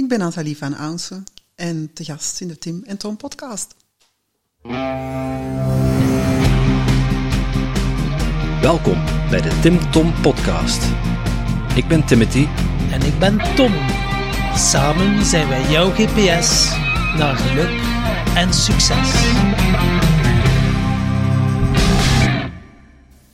Ik ben Nathalie van Ounsen en te gast in de Tim en Tom podcast. Welkom bij de Tim Tom podcast. Ik ben Timothy En ik ben Tom. Samen zijn wij jouw GPS naar geluk en succes.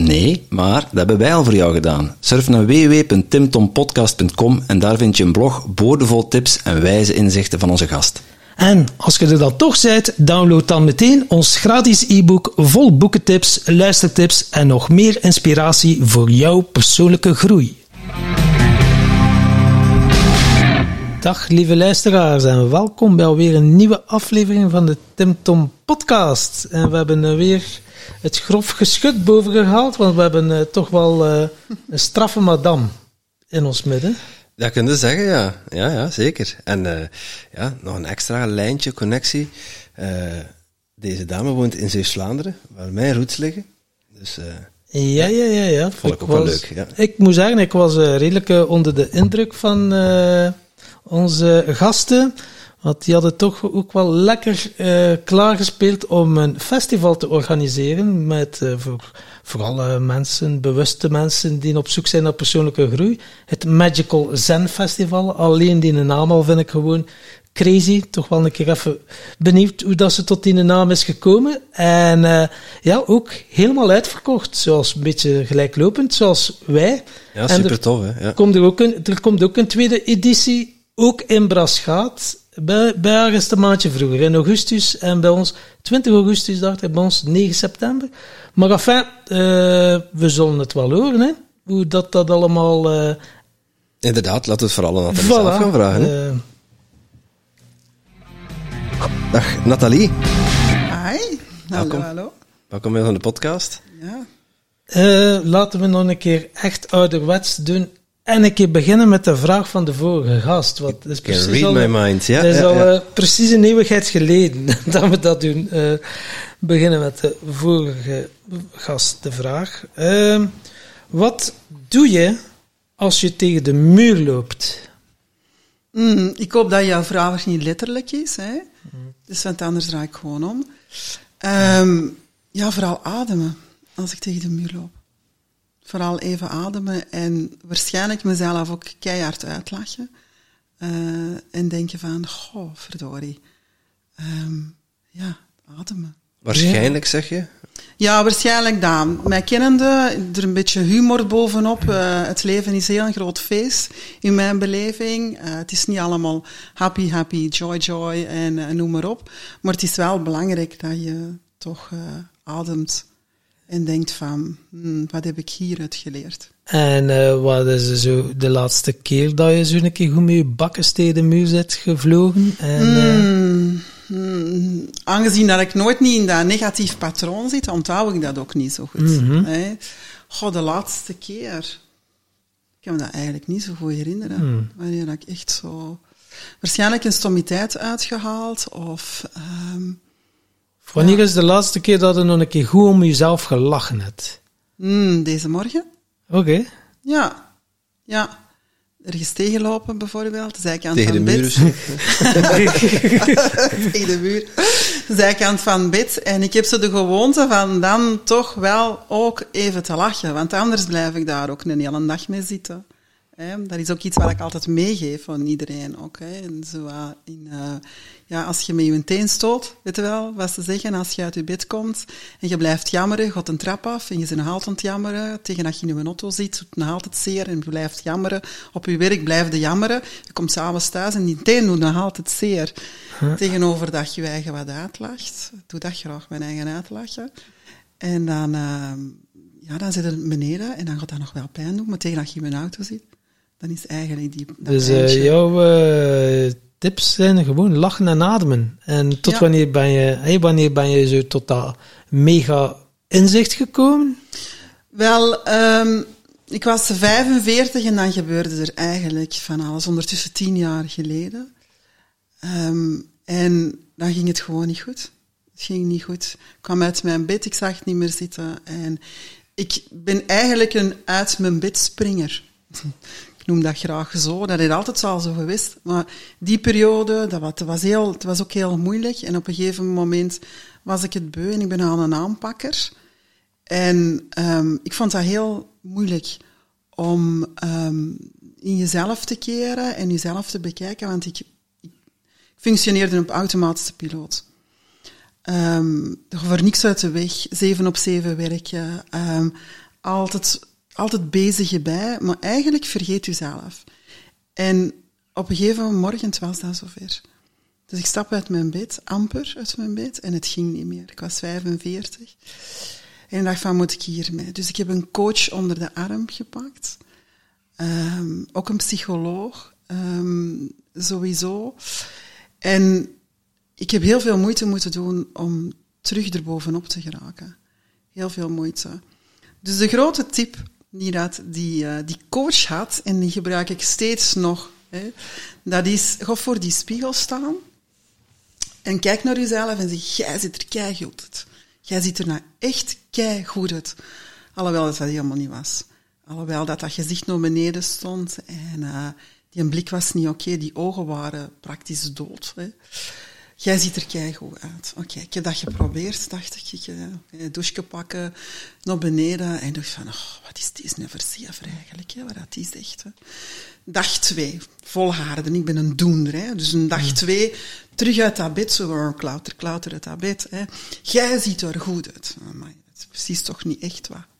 Nee, maar dat hebben wij al voor jou gedaan. Surf naar www.timtompodcast.com en daar vind je een blog boordevol tips en wijze inzichten van onze gast. En als je er dan toch bent, download dan meteen ons gratis e-book vol boekentips, luistertips en nog meer inspiratie voor jouw persoonlijke groei. Dag lieve luisteraars en welkom bij alweer een nieuwe aflevering van de Tim Tom podcast. En we hebben weer het grof geschut boven gehaald, want we hebben uh, toch wel uh, een straffe madame in ons midden. Dat kun je zeggen, ja. Ja, ja zeker. En ja, nog een extra lijntje, connectie. deze dame woont in Zeeuws-Vlaanderen, waar mijn roots liggen. Dus... Ja, ja, ja, ja. Vond ik, ook was, wel leuk. Ja. Ik moet zeggen, ik was redelijk onder de indruk van onze gasten. Want die hadden toch ook wel lekker uh, klaargespeeld om een festival te organiseren. Met uh, voor, voor alle mensen, bewuste mensen die op zoek zijn naar persoonlijke groei. Het Magical Zen Festival. Alleen die naam al vind ik gewoon crazy. Toch wel een keer even benieuwd hoe dat ze tot die naam is gekomen. En ja, ook helemaal uitverkocht. Zoals een beetje gelijklopend, zoals wij. Ja, super er tof hè. Ja. Komt er, ook een, er komt ook een tweede editie ook in Braschaat, bij, bij ergens een maandje vroeger, in augustus, en bij ons 20 augustus, dacht ik, bij ons 9 september. Maar enfin, uh, we zullen het wel horen, hè, hoe dat, dat allemaal... Uh, Inderdaad, laten we het vooral aan Nathalie voilà, zelf gaan vragen. Uh, Dag Nathalie. Hi, hallo, hallo. Welkom bij van de podcast. Ja. laten we nog een keer echt ouderwets doen en ik beginnen met de vraag van de vorige gast. Wat is precies read al, my mind. Ja, het is ja, al ja. precies een eeuwigheid geleden dat we dat doen. Uh, beginnen met de vorige gast, de vraag. Uh, wat doe je als je tegen de muur loopt? Mm, ik hoop dat jouw vraag niet letterlijk is. Hè? Mm. Dus want anders draai ik gewoon om. Um, ja, vooral ademen als ik tegen de muur loop vooral even ademen en waarschijnlijk mezelf ook keihard uitlachen. Uh, en denken van, goh, verdorie. Um, ja, ademen. Waarschijnlijk, zeg je? Ja, waarschijnlijk dan. Mij kennende, er een beetje humor bovenop. Uh, het leven is heel een groot feest in mijn beleving. Uh, het is niet allemaal happy, happy, joy, joy en uh, noem maar op. Maar het is wel belangrijk dat je toch ademt en denkt van, hmm, wat heb ik hieruit geleerd? En uh, wat is zo de laatste keer dat je zo een keer goed met je bakken tegen de muur zit gevlogen? En, mm, mm, aangezien dat ik nooit niet in dat negatief patroon zit, onthoud ik dat ook niet zo goed. Mm -hmm. Hè? Goh, de laatste keer. Ik kan me dat eigenlijk niet zo goed herinneren. Wanneer dat ik echt zo... Waarschijnlijk een stommiteit uitgehaald of... Um, Wanneer is de laatste keer dat je nog een keer goed om jezelf gelachen hebt? Mm, deze morgen. Oké. Okay. Ja. Ja. Ergens tegenlopen bijvoorbeeld. Zijkant Tegen van de muur. Tegen de muur. Zijkant van bed. En ik heb zo de gewoonte van dan toch wel ook even te lachen. Want anders blijf ik daar ook een hele dag mee zitten. Hè. Dat is ook iets wat ik altijd meegeef aan iedereen. Ook, hè. En zo, uh, in, uh, ja, als je met je teen stoot, weet je wel wat ze zeggen, als je uit je bed komt en je blijft jammeren, gaat een trap af en je bent nog altijd aan het jammeren, tegen dat je in een auto zit, doet het nog altijd zeer en je blijft jammeren. Op je werk blijf je jammeren. Je komt s'avonds thuis en die teen doet nog altijd zeer. Huh? Tegenover dat je je eigen wat uitlacht. Doe dat graag, mijn eigen uitlachen. En dan, uh, ja, dan zit het beneden en dan gaat dat nog wel pijn doen, maar tegen dat je in een auto zit, dan is eigenlijk die... Dus uh, jouw uh, tips zijn gewoon lachen en ademen. En tot Ja. wanneer ben je, hey, wanneer ben je zo tot dat mega inzicht gekomen? Wel, ehm, ik was 45 en dan gebeurde er eigenlijk van alles. Ondertussen tien jaar geleden. Ehm, en dan ging het gewoon niet goed. Het ging niet goed. Ik kwam uit mijn bed, ik zag het niet meer zitten. En ik ben eigenlijk een uit mijn bed springer. Ik noem dat graag zo. Dat is altijd al zo geweest. Maar die periode, dat was, was, heel, het was ook heel moeilijk. En op een gegeven moment was ik het beu en ik ben aan een aanpakker. En um, ik vond dat heel moeilijk om um, in jezelf te keren en jezelf te bekijken, want ik, ik functioneerde op automatische piloot. Um, voor niks uit de weg, zeven op zeven werken, altijd, altijd bezig bij, maar eigenlijk vergeet jezelf. En op een gegeven moment was dat zover. Dus ik stap uit mijn bed, amper uit mijn bed, en het ging niet meer. Ik was 45. En ik dacht van, moet ik hiermee? Dus ik heb een coach onder de arm gepakt. Um, ook een psycholoog, um, sowieso. En ik heb heel veel moeite moeten doen om terug erbovenop te geraken. Heel veel moeite. Dus de grote tip die dat die, uh, die coach had, en die gebruik ik steeds nog, hè, dat is, ga voor die spiegel staan en kijk naar jezelf en zeg, jij zit er keigoed uit. Jij ziet er nou echt keigoed uit. Alhoewel dat dat helemaal niet was. Alhoewel dat dat gezicht naar beneden stond en uh, die blik was niet oké, die ogen waren praktisch dood. Hè. Jij ziet er keigoed uit. Oké, okay, ik heb dat geprobeerd, dacht ik. Ik uh, douche pakken, naar beneden. En dacht van, oh, wat is deze never eigenlijk, hè, wat dat is echt. Hè. Dag twee, volharden. Ik ben een doender. Hè. Dus een dag twee, terug uit dat bed, zo klauter, klauter uit dat bed. Hè. Jij ziet er goed uit. Maar dat is precies toch niet echt wat.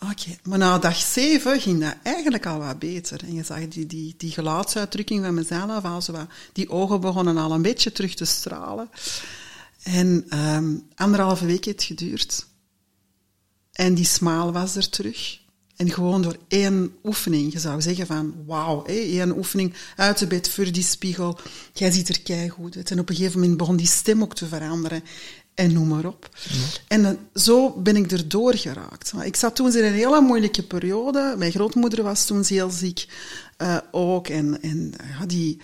Oké, maar na dag zeven ging dat eigenlijk al wat beter. En je zag die, die, die gelaatsuitdrukking van mezelf, al zo wat, die ogen begonnen al een beetje terug te stralen. En um, anderhalve week heeft het geduurd. En die smaal was er terug. En gewoon door één oefening, je zou zeggen van, wauw, één oefening uit de bed voor die spiegel. Jij ziet er keigoed uit. En op een gegeven moment begon die stem ook te veranderen en noem maar op. Ja. En zo ben ik erdoor geraakt. Ik zat toen in een hele moeilijke periode. Mijn grootmoeder was toen heel ziek uh, ook. En, en uh, die,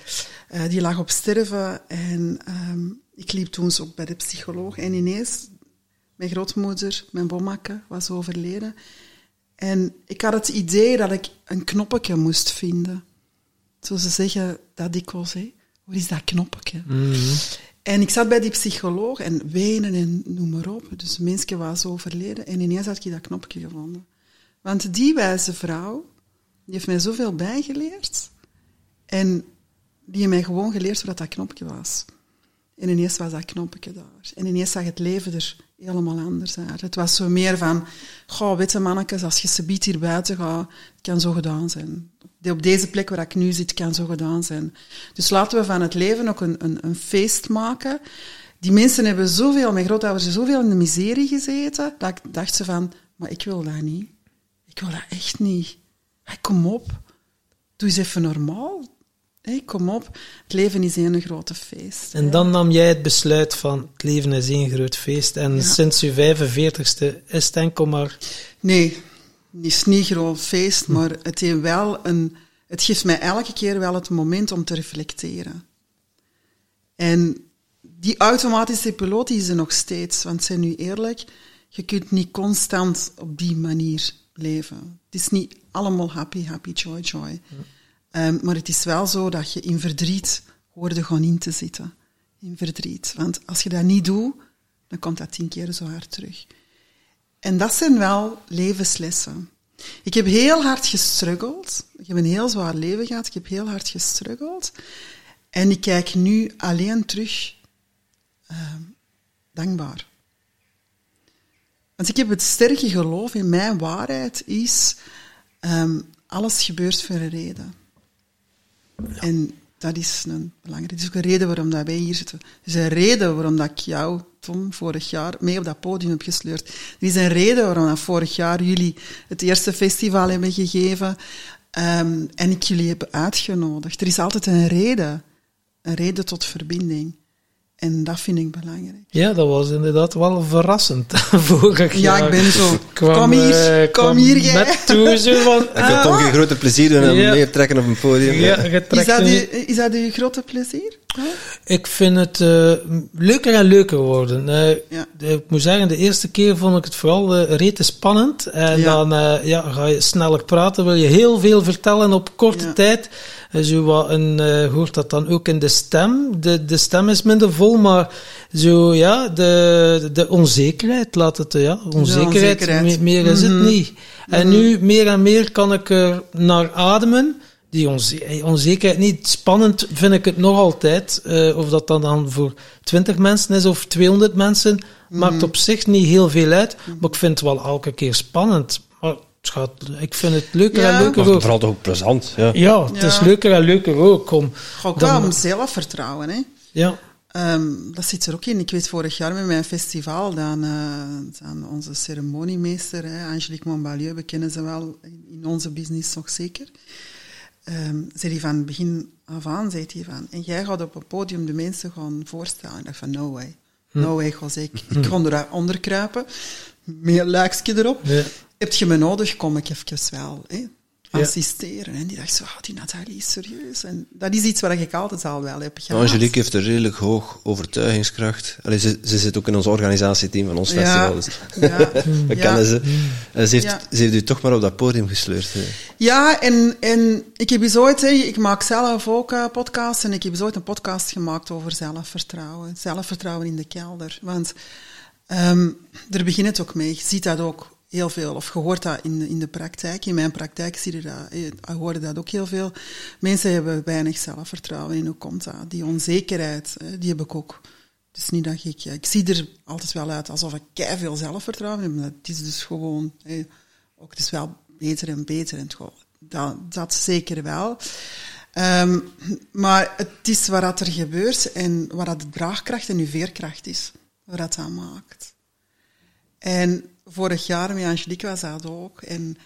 die lag op sterven. En um, ik liep toen ook bij de psycholoog. En ineens, mijn grootmoeder, mijn bomakke, was overleden. En ik had het idee dat ik een knoppetje moest vinden. Zo ze zeggen dat dikwijls, hè. Waar is dat knoppetje? Mm -hmm. En ik zat bij die psycholoog en wenen en noem maar op. Dus mensen was overleden en ineens had ik dat knopje gevonden. Want die wijze vrouw, die heeft mij zoveel bijgeleerd. En die heeft mij gewoon geleerd wat dat knopje was. En ineens was dat knopje daar. En ineens zag het leven er helemaal anders uit. Het was zo meer van, goh, witte mannetjes, als je subiet hier buiten gaat, het kan zo gedaan zijn. Op deze plek waar ik nu zit, kan zo gedaan zijn. Dus laten we van het leven ook een, een, een feest maken. Die mensen hebben zoveel, mijn grootouders hebben zoveel in de miserie gezeten, dat ik dacht ze van, maar ik wil dat niet. Ik wil dat echt niet. Hey, kom op. Doe eens even normaal. Hey, kom op, het leven is één grote feest. En dan nam jij het besluit van het leven is één groot feest. En ja. sinds je 45ste is het enkel maar... Nee, is niet een groot feest, maar het, heeft wel een, het geeft mij elke keer wel het moment om te reflecteren. En die automatische piloot is er nog steeds, want zijn nu eerlijk, je kunt niet constant op die manier leven. Het is niet allemaal happy, happy, joy, joy. Ja. Um, maar het is wel zo dat je in verdriet hoorde gewoon in te zitten. In verdriet. Want als je dat niet doet, dan komt dat tien keer zo hard terug. En dat zijn wel levenslessen. Ik heb heel hard gestruggeld. Ik heb een heel zwaar leven gehad. Ik heb heel hard gestruggeld. En ik kijk nu alleen terug uh, dankbaar. Want ik heb het sterke geloof in mijn waarheid is um, alles gebeurt voor een reden. Ja. En dat is een belangrijke. Is ook een reden waarom dat wij hier zitten. Er is een reden waarom dat ik jou, Tom, vorig jaar mee op dat podium heb gesleurd. Er is een reden waarom dat vorig jaar jullie het eerste festival hebben gegeven um, en ik jullie heb uitgenodigd. Er is altijd een reden. Een reden tot verbinding. En dat vind ik belangrijk. Ja, dat was inderdaad wel verrassend vorig Ja, jaar. ik ben zo. Kwam, kom hier, eh, kom hier, jij. Met toe, zo van... Ik heb toch geen grote plezier doen en Ja. meer trekken op een podium. ja, je Is dat, uw, is dat uw grote plezier? Ik vind het eh, leuker en leuker worden. Eh, Ja. ik moet zeggen, de eerste keer vond ik het vooral eh rete spannend. En Ja. dan eh, ja, ga je sneller praten, wil je heel veel vertellen op korte Ja. tijd. Zo wat een, eh, hoort dat dan ook in de stem. De, de stem is minder vol, maar zo, ja, de, de onzekerheid, laat het, ja, onzekerheid, onzekerheid. me- meer is Mhm. het niet. En nu, meer en meer kan ik er naar ademen. Die onze- eh, onzekerheid niet. Spannend vind ik het nog altijd. eh, of dat dan, dan voor 20 mensen is of 200 mensen, maakt op zich niet heel veel uit. Maar ik vind het wel elke keer spannend. Het gaat, ik vind het leuker Ja. en leuker ook. vooral toch ook plezant. Ja. Ja, het is leuker en leuker ook. Om, Ook Dan- om zelfvertrouwen, hè. ja. Ehm, dat zit er ook in. Ik weet vorig jaar met mijn festival, dan, eh, dan onze ceremoniemeester, hè, Angelique Montbalieu, we kennen ze wel in, onze business nog zeker. Ehm zei hij van begin af aan, zei hij van, en jij gaat op een podium de mensen gaan voorstellen. Ik dacht van, no way. No way, José. Ik, ik ga eronder kruipen, met een luikje erop. Ja. Heb je me nodig, kom ik even wel. Hè Ja. assisteren. En die dacht zo, oh, die Nathalie is serieus. En dat is iets wat ik altijd al wel heb gehad. Angelique heeft een redelijk hoog overtuigingskracht. Allee, ze, ze zit ook in ons organisatieteam van ons Ja. festival. Dus Ja, we ja. kennen ze. En ze, heeft, Ja. ze heeft u toch maar op dat podium gesleurd. hè. Ja, en, en ik heb eens ooit, hè, ik maak zelf ook eh, podcasts, en ik heb eens ooit een podcast gemaakt over zelfvertrouwen. Zelfvertrouwen in de kelder. Want ehm daar begint het ook mee. Je ziet dat ook heel veel, of je hoort dat in de, in de praktijk. In mijn praktijk zie je dat, eh, hoort dat ook heel veel. Mensen hebben weinig zelfvertrouwen. En hoe komt dat? Die onzekerheid, hè, die heb ik ook. Is niet dat ik... Ik zie er altijd wel uit alsof ik veel zelfvertrouwen heb, maar het is dus gewoon... hè, ook het is wel beter en beter. En dat, zeker wel. Ehm, maar het is wat er gebeurt en wat dat de draagkracht en uw veerkracht is. Wat dat dat maakt. En vorig jaar met Angelique was dat ook. En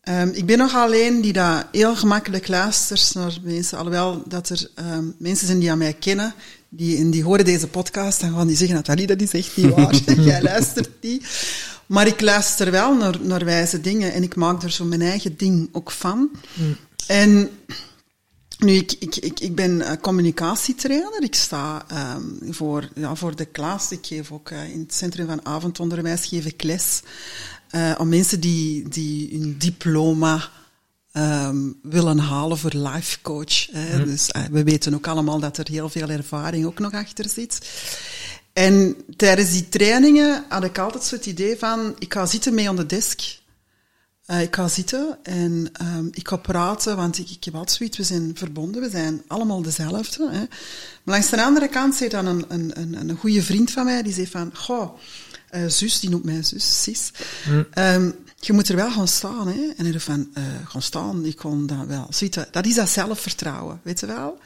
ehm, ik ben nog alleen die dat heel gemakkelijk luistert naar mensen. Alhoewel dat er ehm, mensen zijn die aan mij kennen, die, en die horen deze podcast, dan gaan die zeggen, Nathalie, dat is echt niet waar. Jij luistert niet. Maar ik luister wel naar, naar wijze dingen en ik maak er zo mijn eigen ding ook van. En nu, ik, ik, ik, ik ben eh, communicatietrainer. Ik sta ehm, voor, ja, voor de klas. Ik geef ook eh, in het Centrum van Avondonderwijs geef ik les eh, om mensen die, die hun diploma ehm, willen halen voor life coach. Hè. Dus we weten ook allemaal dat er heel veel ervaring ook nog achter zit. En tijdens die trainingen had ik altijd zo het idee van, ik ga zitten mee aan de desk. Eh, ik ga zitten en ehm, ik ga praten, want ik, ik heb altijd zoiets, we zijn verbonden, we zijn allemaal dezelfde. Hè. Maar langs de andere kant zei dan een, een, een, een goede vriend van mij, die zei van, goh, eh, zus, die noemt mij zus, sis, Ehm, je moet er wel gaan staan. Hè. En hij zei van, eh, gaan staan, ik kon dat wel zitten. Dat is dat zelfvertrouwen, weet je wel?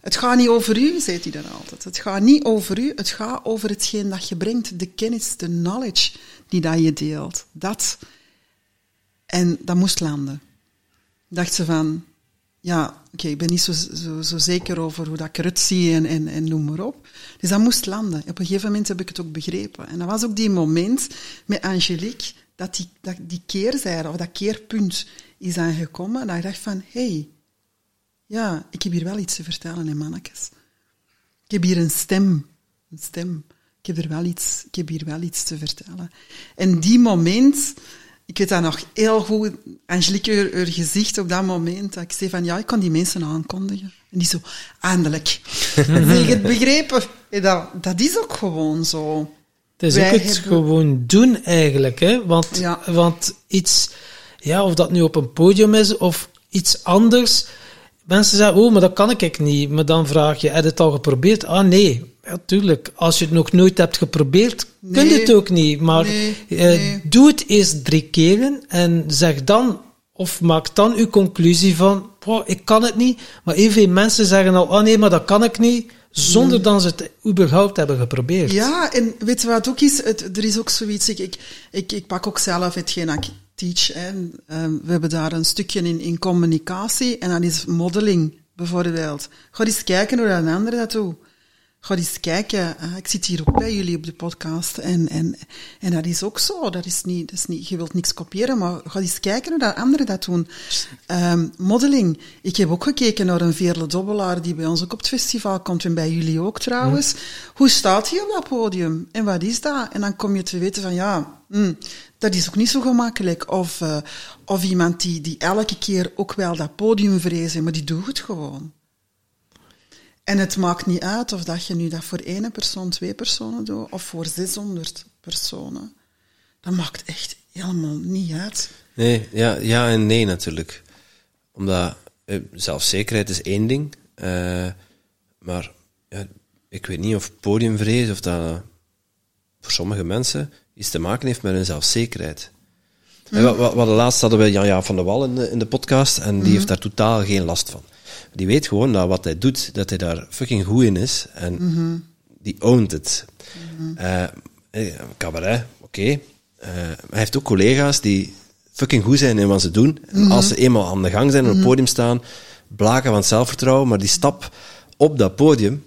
Het gaat niet over u, zei hij dan altijd. Het gaat niet over u, het gaat over hetgeen dat je brengt, de kennis, de knowledge die dat je deelt. Dat. En dat moest landen. Dacht ze van, ja, oké, ik ben niet zo, zo, zo zeker over hoe dat ik zie en, en, en noem maar op. Dus dat moest landen. Op een gegeven moment heb ik het ook begrepen. En dat was ook die moment met Angelique, dat die, dat die keerzijde, of dat keerpunt is aangekomen. En dat ik dacht van, hé, hey, ja, ik heb hier wel iets te vertellen, hè, mannetjes. Ik heb hier een stem. Een stem. Ik heb, er wel iets, ik heb hier wel iets te vertellen. En die moment, ik weet dat nog heel goed, Angelique, haar, gezicht op dat moment, dat ik zei van, ja, ik kan die mensen aankondigen. En die zo, eindelijk. Zeg je het begrepen? En dat, dat is ook gewoon zo. Het is Wij ook het hebben- gewoon doen eigenlijk, hè? Want, Ja. want iets, ja, of dat nu op een podium is of iets anders. Mensen zeggen, oh, maar dat kan ik niet. Maar dan vraag je, heb je het al geprobeerd? Ah, nee. Ja, tuurlijk. Als je het nog nooit hebt geprobeerd, kun je het ook niet. Maar Nee, eh, nee. doe het eerst drie keren en zeg dan, of maak dan uw conclusie van, "Wow, ik kan het niet. Maar even mensen zeggen al, oh nee, maar dat kan ik niet. Zonder dat ze het überhaupt hebben geprobeerd. Ja, en weet je wat ook is? Het, er is ook zoiets, ik, ik, ik, ik pak ook zelf hetgeen ik teach. Hè. Ehm, we hebben daar een stukje in, in communicatie en dat is modeling, bijvoorbeeld. Ga eens kijken hoe een ander dat doet. Ga eens kijken. Ik zit hier ook bij jullie op de podcast. En, en, en dat is ook zo. Dat is niet, dat is niet, je wilt niks kopiëren, maar ga eens kijken hoe dat anderen dat doen. Ehm, modeling. Ik heb ook gekeken naar een Veerle Dobbelaar die bij ons ook op het festival komt. En bij jullie ook trouwens. Hoe staat hij op dat podium? En wat is dat? En dan kom je te weten van ja, hm, dat is ook niet zo gemakkelijk. Of, eh, of iemand die, die elke keer ook wel dat podium vrezen, maar die doet het gewoon. En het maakt niet uit of dat je nu dat voor één persoon, twee personen doet, of voor 600 personen. Dat maakt echt helemaal niet uit. Nee, ja, ja en nee natuurlijk. Omdat eh, zelfzekerheid is één ding. eh, maar ja, ik weet niet of podiumvrees of dat voor sommige mensen iets te maken heeft met hun zelfzekerheid. En wat, wat, wat de laatst hadden we Jan-Jaap van der Wal in de, in de podcast en die heeft daar totaal geen last van. Die weet gewoon dat wat hij doet, dat hij daar fucking goed in is en die ownt het. Eh, eh, cabaret, oké. Eh, maar hij heeft ook collega's die fucking goed zijn in wat ze doen. En als ze eenmaal aan de gang zijn en op het podium staan, blaken van zelfvertrouwen, maar die stap op dat podium,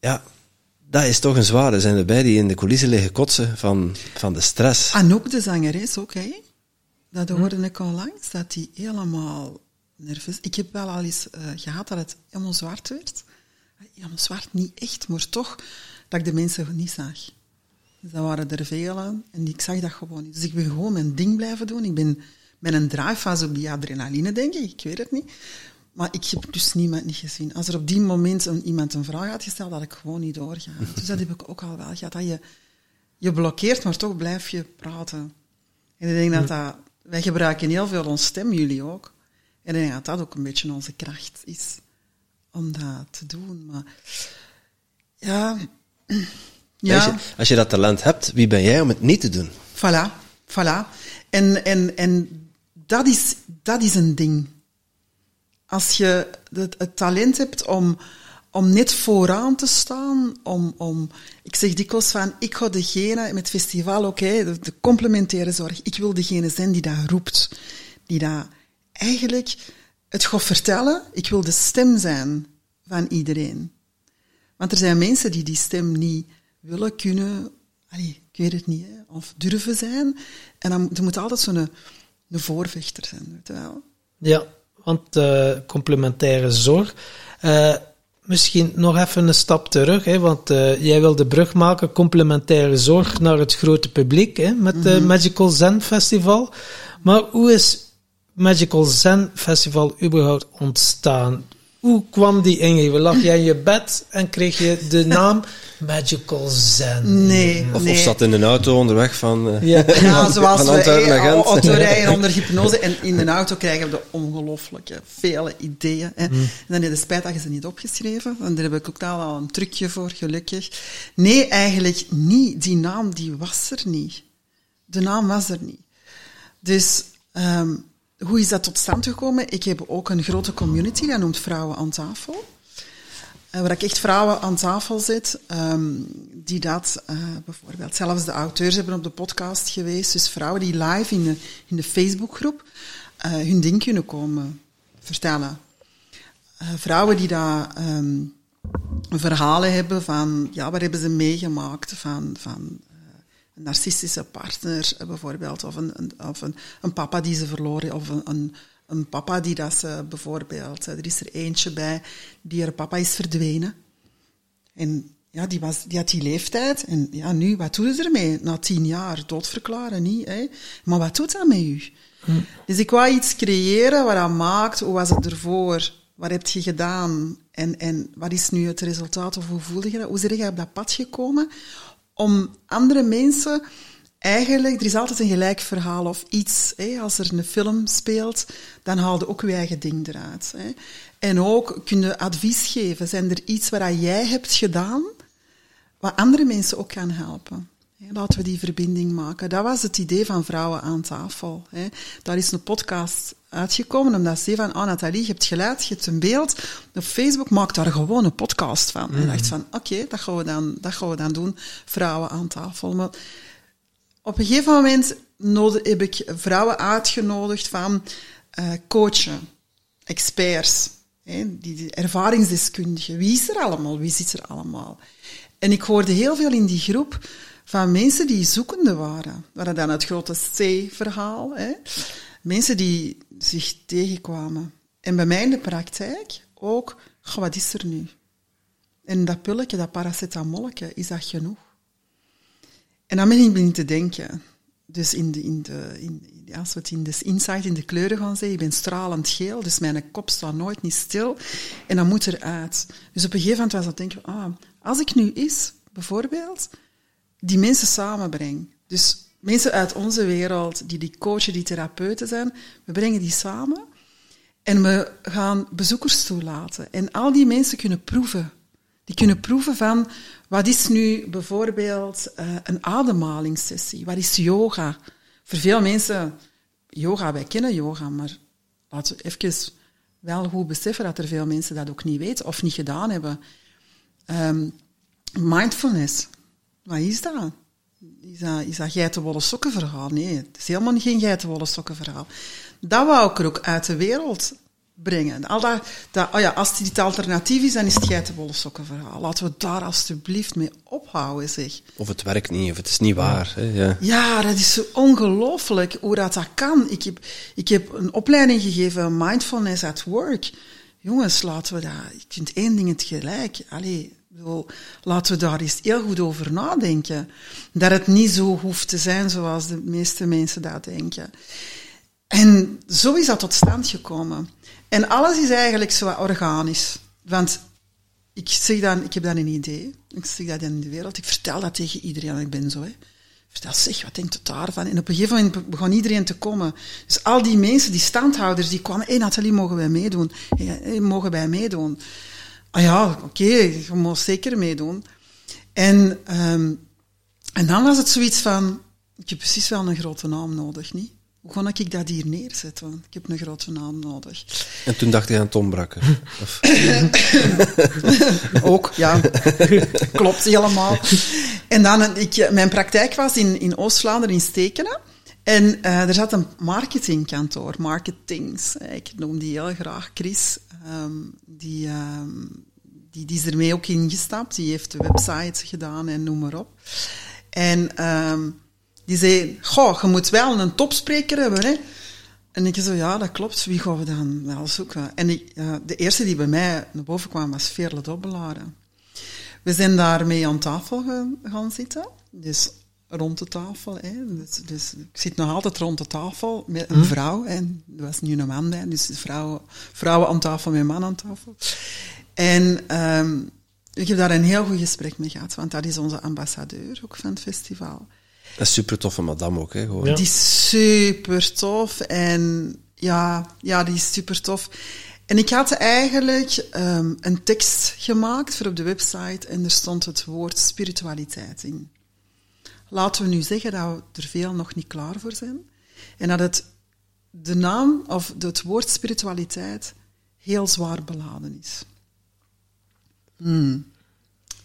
ja, dat is toch een zware. Er zijn erbij die in de coulissen liggen kotsen van, van de stress. Anouk, de zangeres, ook, hè? Dat hoorde ik al langs, dat die helemaal nerveus... Ik heb wel al eens eh, gehad dat het helemaal zwart werd. Helemaal zwart, niet echt, maar toch dat ik de mensen niet zag. Dus dat waren er velen en ik zag dat gewoon niet. Dus ik ben gewoon mijn ding blijven doen. Ik ben met een drive op die adrenaline, denk ik. Ik weet het niet. Maar ik heb dus niemand niet gezien. Als er op die moment een, iemand een vraag had gesteld, had ik gewoon niet doorgaan. Dus dat heb ik ook al wel gehad. Dat je, je blokkeert, maar toch blijf je praten. En ik denk dat dat... Wij gebruiken heel veel ons stem, jullie ook. En ik denk dat dat ook een beetje onze kracht is. Om dat te doen. Maar... Ja... Als, Ja, je, als je dat talent hebt, wie ben jij om het niet te doen? voilà. Voilà. En, en, en dat, is, dat is een ding. Als je het, het talent hebt om, om net vooraan te staan, om, om, ik zeg dikwijls van, ik ga degene met het festival, oké, de, de complementaire zorg, ik wil degene zijn die dat roept, die dat eigenlijk het gaat vertellen, ik wil de stem zijn van iedereen. Want er zijn mensen die die stem niet willen, kunnen, allee, ik weet het niet, hè, of durven zijn. En dan er moet altijd zo'n een, een voorvechter zijn, weet je wel. Ja, want eh, complementaire zorg. Eh, misschien nog even een stap terug, hè, want eh, jij wil de brug maken, complementaire zorg naar het grote publiek hè, met het Magical Zen Festival. Maar hoe is Magical Zen Festival überhaupt ontstaan? Hoe kwam die in? Lag jij in je bed en kreeg je de naam Magical Zen? Nee, Of, nee. of zat in een auto onderweg van... eh, Ja. Ja, zoals Van we eh, autorijden onder hypnose en in de auto krijgen we de ongelooflijke vele ideeën. Hè. Mm. En dan heb je spijt dat je ze niet opgeschreven, want daar heb ik ook al een trucje voor, gelukkig. Nee, eigenlijk niet. Die naam die was er niet. De naam was er niet. Dus ehm, hoe is dat tot stand gekomen? Ik heb ook een grote community, dat noemt Vrouwen aan tafel. Eh, waar ik echt vrouwen aan tafel zet, ehm, die dat eh, bijvoorbeeld, zelfs de auteurs hebben op de podcast geweest, dus vrouwen die live in de, in de Facebookgroep eh, hun ding kunnen komen vertellen. Vrouwen die daar ehm, verhalen hebben van, ja, wat hebben ze meegemaakt van, van een narcistische partner eh, bijvoorbeeld, of een, een, of een, een papa die ze verloren, of een, een, een papa die dat ze bijvoorbeeld, eh, er is er eentje bij, die haar papa is verdwenen. En ja, die, was, die had die leeftijd. En ja, nu, wat doe je ermee? Na tien jaar doodverklaren, niet. Hè? Maar wat doet dat met u? Dus ik wou iets creëren wat dat maakt. Hoe was het ervoor? Wat heb je gedaan? En, en wat is nu het resultaat? Of hoe voelde je dat? Hoe ben je op dat pad gekomen? Om andere mensen... Eigenlijk, er is altijd een gelijk verhaal of iets. Hè? Als er een film speelt, dan haal je ook je eigen ding eruit. Hè? En ook kun je advies geven. Zijn er iets wat jij hebt gedaan, wat andere mensen ook kan helpen? Laten we die verbinding maken. Dat was het idee van Vrouwen aan tafel. Daar is een podcast uitgekomen, omdat ze van, oh Nathalie, je hebt geluid, je hebt een beeld. Op Facebook maak daar gewoon een podcast van. En dacht van, oké, dat, gaan we dan, dat gaan we dan doen. Vrouwen aan tafel. Maar op een gegeven moment nodig, heb ik vrouwen uitgenodigd van eh, coachen, experts. Hè, die, die ervaringsdeskundige. Wie is er allemaal? Wie zit er allemaal? En ik hoorde heel veel in die groep van mensen die zoekende waren. We hadden dan het grote C-verhaal. Hè? Mensen die zich tegenkwamen. En bij mij in de praktijk ook, wat is er nu? En dat pulletje, dat paracetamoletje, is dat genoeg? En dan ben ik beginnen te denken. Dus in de, in de, in, als we het in de insight in de kleuren gaan zeggen, ik ben stralend geel, dus mijn kop staat nooit niet stil. En dan moet eruit. Dus op een gegeven moment was dat denken, ah, als ik nu is, bijvoorbeeld, die mensen samenbreng. Dus mensen uit onze wereld, die die coachen, die therapeuten zijn, we brengen die samen en we gaan bezoekers toelaten. En al die mensen kunnen proeven. Die kunnen proeven van, wat is nu bijvoorbeeld uh, een ademhalingssessie? Wat is yoga? Voor veel mensen, yoga, wij kennen yoga, maar laten we even wel goed beseffen dat er veel mensen dat ook niet weten of niet gedaan hebben. Um, mindfulness, wat is dat? Is dat, is dat geitenwolle sokken verhaal? Nee, het is helemaal geen geitenwolle sokken verhaal. Dat wou ik er ook uit de wereld brengen. Al dat, dat, oh ja, als dit alternatief is, dan is het geitenwolle sokken verhaal. Laten we daar alstublieft mee ophouden, zeg. Of het werkt niet, of het is niet waar. Hè? Ja. ja, dat is zo ongelooflijk hoe dat, dat kan. Ik heb, ik heb een opleiding gegeven, Mindfulness at Work. Jongens, laten we dat... Ik vind één ding het gelijk. Allee, laten we daar eens heel goed over nadenken. Dat het niet zo hoeft te zijn zoals de meeste mensen dat denken. En zo is dat tot stand gekomen. En alles is eigenlijk zo organisch. Want ik, zeg dan, ik heb dan een idee. Ik zeg dat in de wereld. Ik vertel dat tegen iedereen. Ik ben zo. Hè. Vertel, zeg, wat denkt het daarvan? En op een gegeven moment begon iedereen te komen. Dus al die mensen, die standhouders, die kwamen. Hé, hey, Nathalie, mogen wij meedoen? Hey, mogen wij meedoen? Ah ja, oké, okay, je mag zeker meedoen. En, um, en dan was het zoiets van, ik heb precies wel een grote naam nodig, niet? Hoe kon ik dat hier neerzetten? Ik heb een grote naam nodig. En toen dacht je aan Tom Brakke? Ook, ja. Klopt helemaal. En dan, ik, mijn praktijk was in, in Oost-Vlaanderen, in Stekenen. En uh, er zat een marketingkantoor, marketings. Ik noem die heel graag Chris. Um, die, um, die, die is ermee ook ingestapt. Die heeft de website gedaan en noem maar op. En um, die zei, goh, je moet wel een topspreker hebben, hè. En ik zei, ja, dat klopt. Wie gaan we dan wel zoeken? En ik, uh, de eerste die bij mij naar boven kwam, was Veerle Dobbelaren. We zijn daarmee aan tafel gaan zitten. Dus rond de tafel. Hè. Dus, dus, ik zit nog altijd rond de tafel met een hm? vrouw. En er was nu een man bij, dus vrouwen, vrouwen aan tafel met een man aan tafel. En um, ik heb daar een heel goed gesprek mee gehad, want dat is onze ambassadeur ook van het festival. Dat is super toffe madame ook, hè? Gewoon. Die is super tof en ja, ja, die is super tof. En ik had eigenlijk um, een tekst gemaakt voor op de website en er stond het woord spiritualiteit in. Laten we nu zeggen dat we er veel nog niet klaar voor zijn. En dat het de naam of het woord spiritualiteit heel zwaar beladen is. Hmm.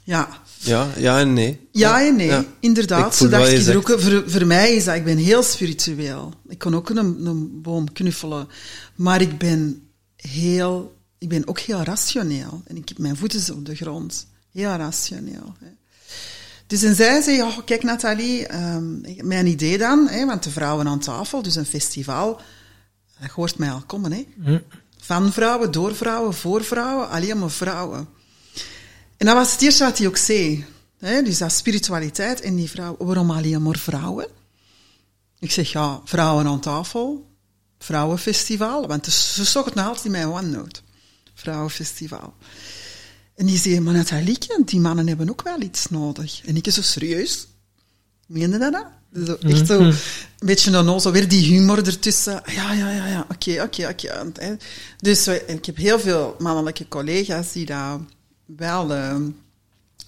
Ja. Ja, ja en nee. Ja en nee, inderdaad. Zo dacht ik er ook. Voor, voor mij is dat, ik ben heel spiritueel. Ik kan ook een, een boom knuffelen. Maar ik ben heel, ik ben ook heel rationeel. En ik heb mijn voeten op de grond. Heel rationeel. Hè. Dus en zij zei, oh, kijk Nathalie, um, mijn idee dan, hè, want de vrouwen aan tafel, dus een festival, dat hoort mij al komen. Hè. Hm. Van vrouwen, door vrouwen, voor vrouwen, alleen maar vrouwen. En dat was het eerste wat hij ook zei. Hè, dus dat spiritualiteit en die vrouwen. Waarom alleen maar vrouwen? Ik zeg, ja, vrouwen aan tafel, vrouwenfestival. Want ze zochten het altijd in mijn OneNote. Vrouwenfestival. En die zei, maar Nathalie, die mannen hebben ook wel iets nodig. En ik is zo serieus. Meende dat dan? Zo, echt zo, mhm. een beetje zo weer die humor ertussen. Ja, ja, ja, ja, oké, oké, oké. Dus ik heb heel veel mannelijke collega's die daar wel uh,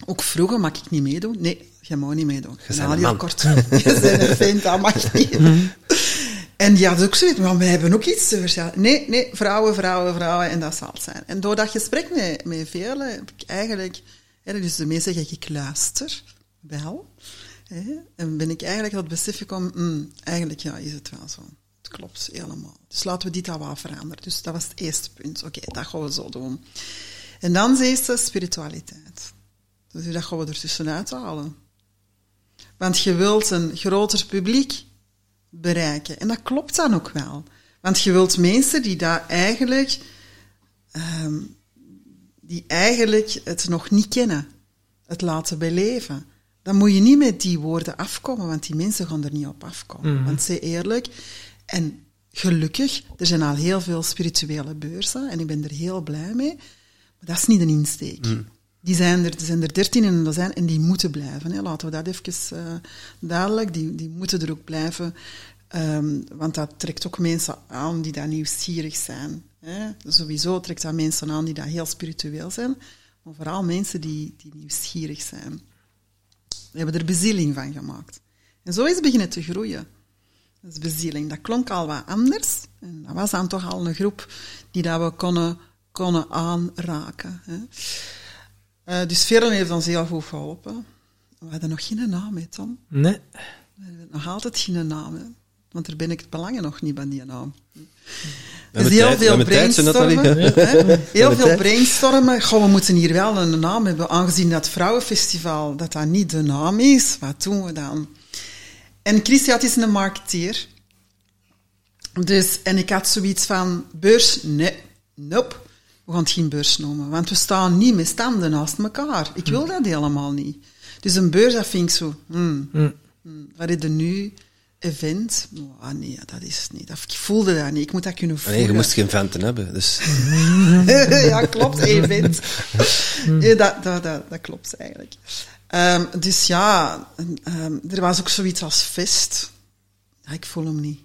ook vroegen, mag ik niet meedoen? Nee, je mag niet meedoen. Je bent een kort. je bent een vent, dat mag niet. En die had ook zoiets, maar wij hebben ook iets te vertellen. Nee, nee, vrouwen, vrouwen, vrouwen, en dat zal het zijn. En door dat gesprek met, met velen heb ik eigenlijk, dus de meesten zeg ik luister, wel. Hè, en ben ik eigenlijk tot besef gekomen, mm, eigenlijk ja, is het wel zo. Het klopt helemaal. Dus laten we dit al wat veranderen. Dus dat was het eerste punt. Oké, dat gaan we zo doen. En dan zei ze spiritualiteit. Dus dat gaan we er tussenuit halen. Want je wilt een groter publiek bereiken. En dat klopt dan ook wel. Want je wilt mensen die daar eigenlijk, ehm, die eigenlijk het nog niet kennen, het laten beleven. Dan moet je niet met die woorden afkomen, want die mensen gaan er niet op afkomen. Want zeg eerlijk, en gelukkig, er zijn al heel veel spirituele beurzen en ik ben er heel blij mee, maar dat is niet een insteek. Die zijn er, er zijn er dertien dozijn en die moeten blijven. Hè. Laten we dat even uh, duidelijk, die, die moeten er ook blijven. Um, want dat trekt ook mensen aan die daar nieuwsgierig zijn. Hè. Sowieso trekt dat mensen aan die daar heel spiritueel zijn, maar vooral mensen die, die nieuwsgierig zijn. We hebben er bezieling van gemaakt. En zo is het beginnen te groeien. Is bezieling. Dat klonk al wat anders. En dat was dan toch al een groep die dat we konden, konden aanraken. Hè. Uh, dus Veerle heeft ons heel goed geholpen. We hadden nog geen naam, hè, Tom? Nee. We hebben nog altijd geen naam, hè. Want daar ben ik het belangen nog niet bij die naam. We Dus hebben heel tijd- veel tijd, brainstormen. Hè. Heel veel tijd. brainstormen. Goh, we moeten hier wel een naam hebben, aangezien dat vrouwenfestival, dat dat niet de naam is. Wat doen we dan? En Christian is een marketeer. Dus, en ik had zoiets van, beurs, nee, nope. We gaan het geen beurs noemen, want we staan niet met standen naast elkaar. Ik wil dat helemaal niet. Dus een beurs, dat vind ik zo, hmm, hmm, wat is er nu? Event? Oh, nee, dat is het niet. Dat, ik voelde dat niet. Ik moet dat kunnen voelen. Nee, je moest geen venten hebben. Dus ja, klopt, event. Ja, dat, dat, dat, dat klopt eigenlijk. Ehm, dus ja, ehm, er was ook zoiets als fest. Ja, ik voel hem niet.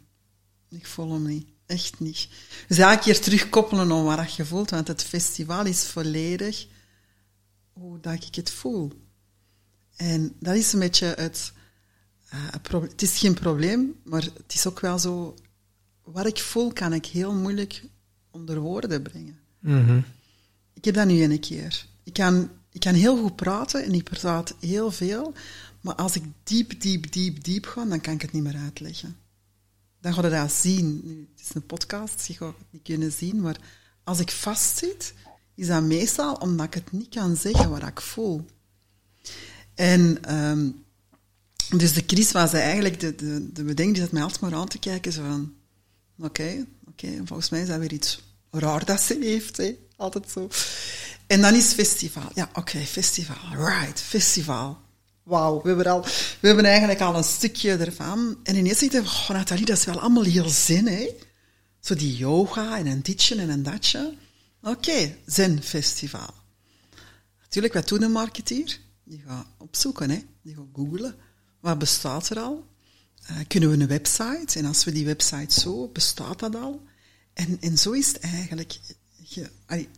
Ik voel hem niet. Echt niet. Dus elke keer terugkoppelen om wat je voelt, want het festival is volledig hoe dat ik het voel. En dat is een beetje het... eh, het is geen probleem, maar het is ook wel zo... Wat ik voel, kan ik heel moeilijk onder woorden brengen. Mhm. Ik heb dat nu een keer. Ik kan, ik kan heel goed praten en ik praat heel veel, maar als ik diep, diep, diep, diep ga, dan kan ik het niet meer uitleggen. Dan ga je dat zien. Nu, het is een podcast, je gaat het niet kunnen zien, maar als ik vastzit, is dat meestal omdat ik het niet kan zeggen wat ik voel. En ehm, dus de Chris was eigenlijk de, de, de bedenking, die mij altijd maar aan te kijken, zo van, oké, oké, en volgens mij is dat weer iets raar dat ze heeft, hè. altijd zo. En dan is festival. Ja, oké, festival, right, festival. Wauw, we, hebben we hebben eigenlijk al een stukje ervan. En ineens dacht ik, oh Nathalie, dat is wel allemaal heel zin, hè. Zo die yoga en een ditje en een datje. Oké, zen-festival. Natuurlijk, wat doet een marketeer? Die gaat opzoeken, hè. Die gaat googlen. Wat bestaat er al? Eh, kunnen we een website? En als we die website zo, bestaat dat al? En, en zo is het eigenlijk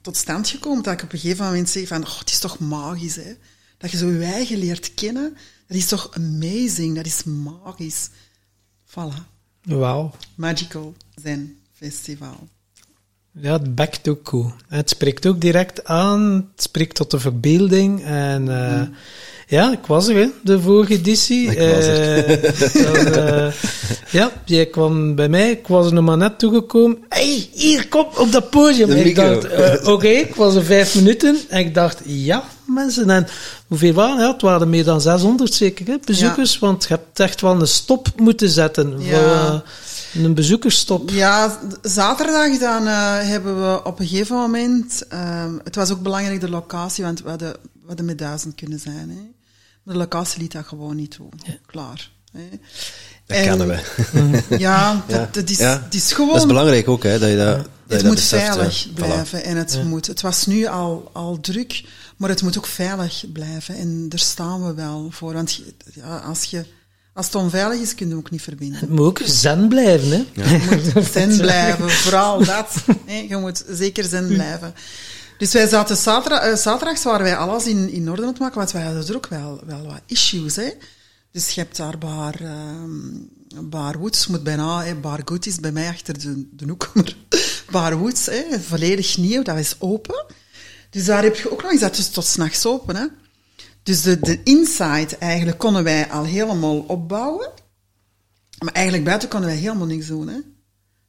tot stand gekomen dat ik op een gegeven moment zeg van, oh, het is toch magisch, hè? Dat je zo je eigen leert kennen, dat is toch amazing, dat is magisch. Voilà. Wauw. Magical Zen Festival. Ja, het bekt ook goed. Het spreekt ook direct aan, het spreekt tot de verbeelding. En eh, ja, ik was er, hè, de vorige editie. Ik was er. Eh, eh, ja, jij kwam bij mij, ik was er nog maar net toegekomen. hey, hier, kom op dat podium. De ik micro. dacht, oké, ik was er vijf minuten. En ik dacht, ja, mensen. En hoeveel waren ja, Het waren meer dan 600 zeker, hè, bezoekers. Want je hebt echt wel een stop moeten zetten. Ja. Voor, een bezoekersstop. Ja, zaterdag dan eh, hebben we op een gegeven moment... ehm, het was ook belangrijk, de locatie, want we hadden, we hadden met duizend kunnen zijn. Hè. Maar de locatie liet dat gewoon niet toe. Klaar. Hè. dat En- kennen we. Ja, Ja. dat, dat is, Ja. het is gewoon... Dat is belangrijk ook, hè, dat je dat, dat, Het dat moet beseft, ja. veilig Voilà. blijven en het moet. Het was nu al, al druk, maar het moet ook veilig blijven. En daar staan we wel voor. Want ja, als, je, als het onveilig is, kun je hem ook niet verbinden. Het moet ook zen blijven, hè. Je moet zen blijven, vooral dat. hè. Je moet zeker zen blijven. Dus wij zaten zaterdag, eh, zaterdags waren wij alles in, in orde aan het maken, want wij hadden er ook wel, wel wat issues. Hè. Dus je hebt daar Bar, ehm bar Woods, moet bijna, hè, Bar Good is bij mij achter de, de hoek, maar Bar Woods, hè, volledig nieuw, dat is open. Dus daar heb je ook nog eens dat is tot s'nachts open. Hè. Dus de, de inside eigenlijk konden wij al helemaal opbouwen. Maar eigenlijk buiten konden wij helemaal niks doen. Hè.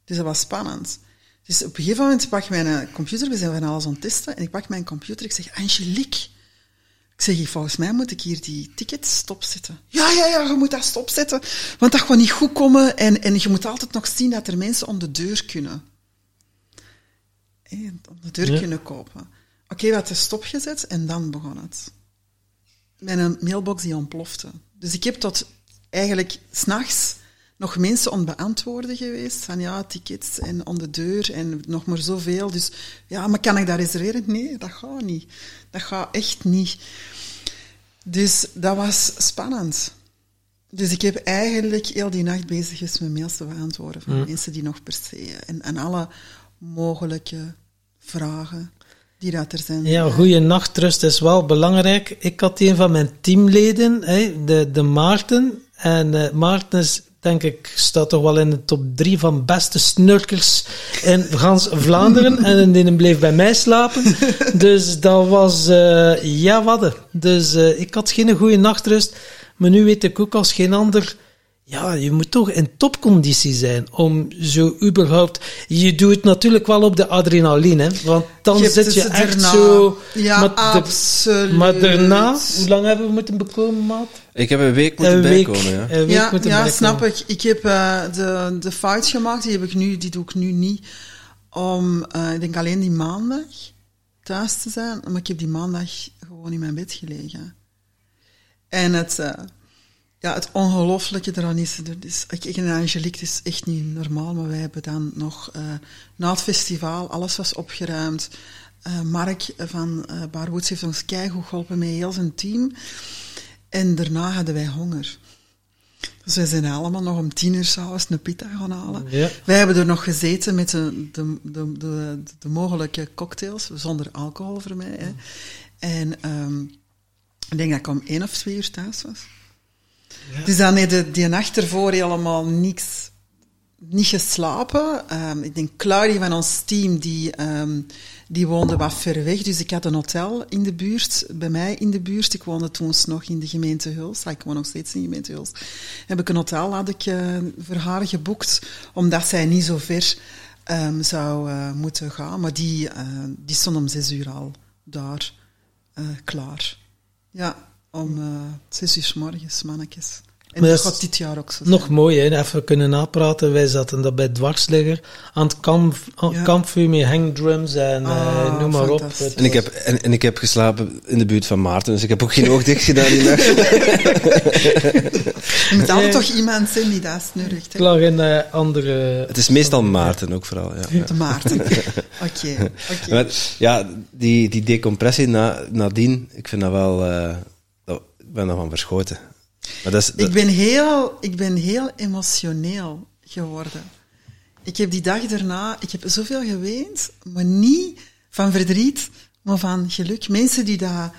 Dus dat was spannend. Dus op een gegeven moment pak ik mijn computer, we zijn van alles aan het testen, en ik pak mijn computer, ik zeg, Angelique, ik zeg, volgens mij moet ik hier die tickets stopzetten. Ja, ja, ja, je moet dat stopzetten, want dat gaat niet goed komen, en, en je moet altijd nog zien dat er mensen om de deur kunnen. Om de deur Ja. kunnen kopen. Oké, wat is stopgezet, en dan begon het. Mijn mailbox die ontplofte. Dus ik heb tot eigenlijk s'nachts nog mensen om beantwoorden geweest. Van ja, tickets en om de deur en nog maar zoveel. Dus ja, maar kan ik dat reserveren? Nee, dat gaat niet. Dat gaat echt niet. Dus dat was spannend. Dus ik heb eigenlijk heel die nacht bezig geweest met mails te beantwoorden van mensen die nog per se... En, en alle mogelijke vragen die dat er zijn. Ja, goede nachtrust is wel belangrijk. Ik had een van mijn teamleden, de, de Maarten. En eh, Maarten denk ik, staat toch wel in de top drie van beste snurkers in gans Vlaanderen. en die bleef bij mij slapen. Dus dat was, eh, ja, wat. Dus eh, ik had geen goede nachtrust. Maar nu weet ik ook als geen ander ja, je moet toch in topconditie zijn om zo überhaupt... Je doet het natuurlijk wel op de adrenaline, hè, want dan Je zit je dus echt zo... Ja, maar, de- absoluut. maar daarna, hoe lang hebben we moeten bekomen, maat? Ik heb een week moeten Een week, bijkomen, ja. een week ja, moeten ja bijkomen. snap ik. Ik heb eh, de, de fout gemaakt, die, heb ik nu, die doe ik nu niet, om, eh, ik denk alleen die maandag thuis te zijn, maar ik heb die maandag gewoon in mijn bed gelegen. En het, eh, ja, het ongelooflijke eraan is, er is ik, ik en Angelique, het is echt niet normaal, maar wij hebben dan nog eh, na het festival, alles was opgeruimd. Eh, Mark van uh, Barwoods heeft ons keigoed geholpen met heel zijn team. En daarna hadden wij honger. Dus wij zijn allemaal nog om tien uur s'avonds een pita gaan halen. Ja. Wij hebben er nog gezeten met de, de, de, de, de mogelijke cocktails, zonder alcohol voor mij. Hè. En ehm, ik denk dat ik om één of twee uur thuis was. Dus dan heb die nacht ervoor helemaal niks, niet geslapen. Ehm, ik denk Claudia van ons team, die, ehm, die woonde wat ver weg. Dus ik had een hotel in de buurt, bij mij in de buurt. Ik woonde toen nog in de gemeente Huls. Ah, Ik woon nog steeds in de gemeente Huls. Heb ik een hotel had ik, eh, voor haar geboekt, omdat zij niet zo ver ehm, zou eh, moeten gaan. Maar die, eh, die stond om zes uur al daar klaar. Ja, om eh, zes uur 's morgens, mannetjes. En Maar dat gaat dit jaar ook zo zijn. Nog mooi, hè? even kunnen napraten. Wij zaten dat bij Dwarsligger aan het kamp, aan het Ja. kampvuur met hangdrums en eh, Ah, noem maar op. En ik, heb, en, en ik heb geslapen in de buurt van Maarten, dus ik heb ook geen oog dicht gedaan die nacht. Er moet altijd toch iemand zijn die dat snurkt. Lag in eh, andere... Het is meestal Maarten ook vooral, ja. ja. De Maarten. Oké, ja, die, die decompressie na, nadien, ik vind dat wel... eh, ben daarvan verschoten. Maar dat is, dat- Ik ben, heel, ik ben heel emotioneel geworden. Ik heb die dag daarna, ik heb zoveel geweend, maar niet van verdriet, maar van geluk. Mensen die daar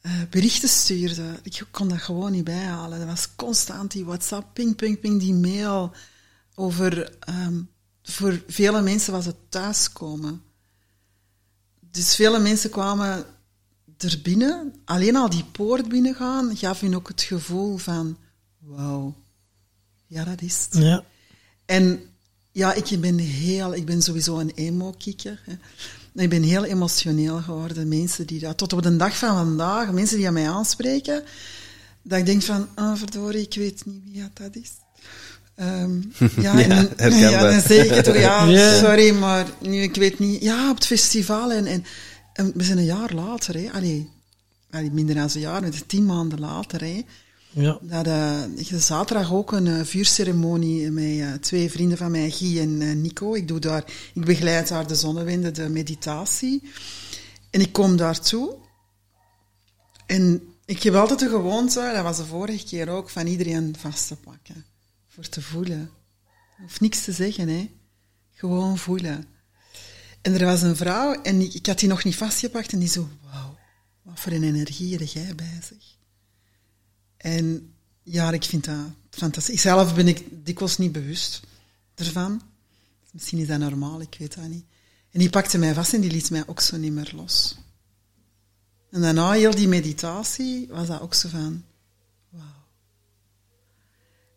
eh, berichten stuurden, ik kon dat gewoon niet bijhalen. Dat was constant die WhatsApp, ping, ping, ping, die mail over... ehm, voor vele mensen was het thuiskomen. Dus vele mensen kwamen er binnen, alleen al die poort binnengaan, gaf hun ook het gevoel van, wauw, ja, dat is het. Ja. En ja, ik ben heel, ik ben sowieso een emo-kikker. Ik ben heel emotioneel geworden. Mensen die dat, tot op de dag van vandaag, mensen die aan mij aanspreken, dat ik denk van, ah, verdorie, ik weet niet wie dat is. Ehm, ja, Ja, en dan, herkenbaar. ja, dan zeg ik het ook, ja, Ja. sorry, maar nu, ik weet niet. Ja, op het festival en, en, en we zijn een jaar later, hè. Allee, allee, minder dan een jaar, met tien maanden later, hè. Ja. Dat, had zaterdag ook een eh, vuurceremonie met eh, twee vrienden van mij, Guy en Nico. Ik, doe daar, ik begeleid daar de zonnewinden, de meditatie. En ik kom daartoe. En ik heb altijd de gewoonte, dat was de vorige keer ook, van iedereen vast te pakken. Voor te voelen. Hoeft niks te zeggen, hè. Gewoon voelen. En er was een vrouw, en ik, ik had die nog niet vastgepakt, en die zo, wauw, wat voor een energie heb jij bij zich. En ja, ik vind dat fantastisch. Zelf ben ik dikwijls niet bewust ervan. Misschien is dat normaal, ik weet dat niet. En die pakte mij vast en die liet mij ook zo niet meer los. En daarna heel die meditatie was dat ook zo van, wauw.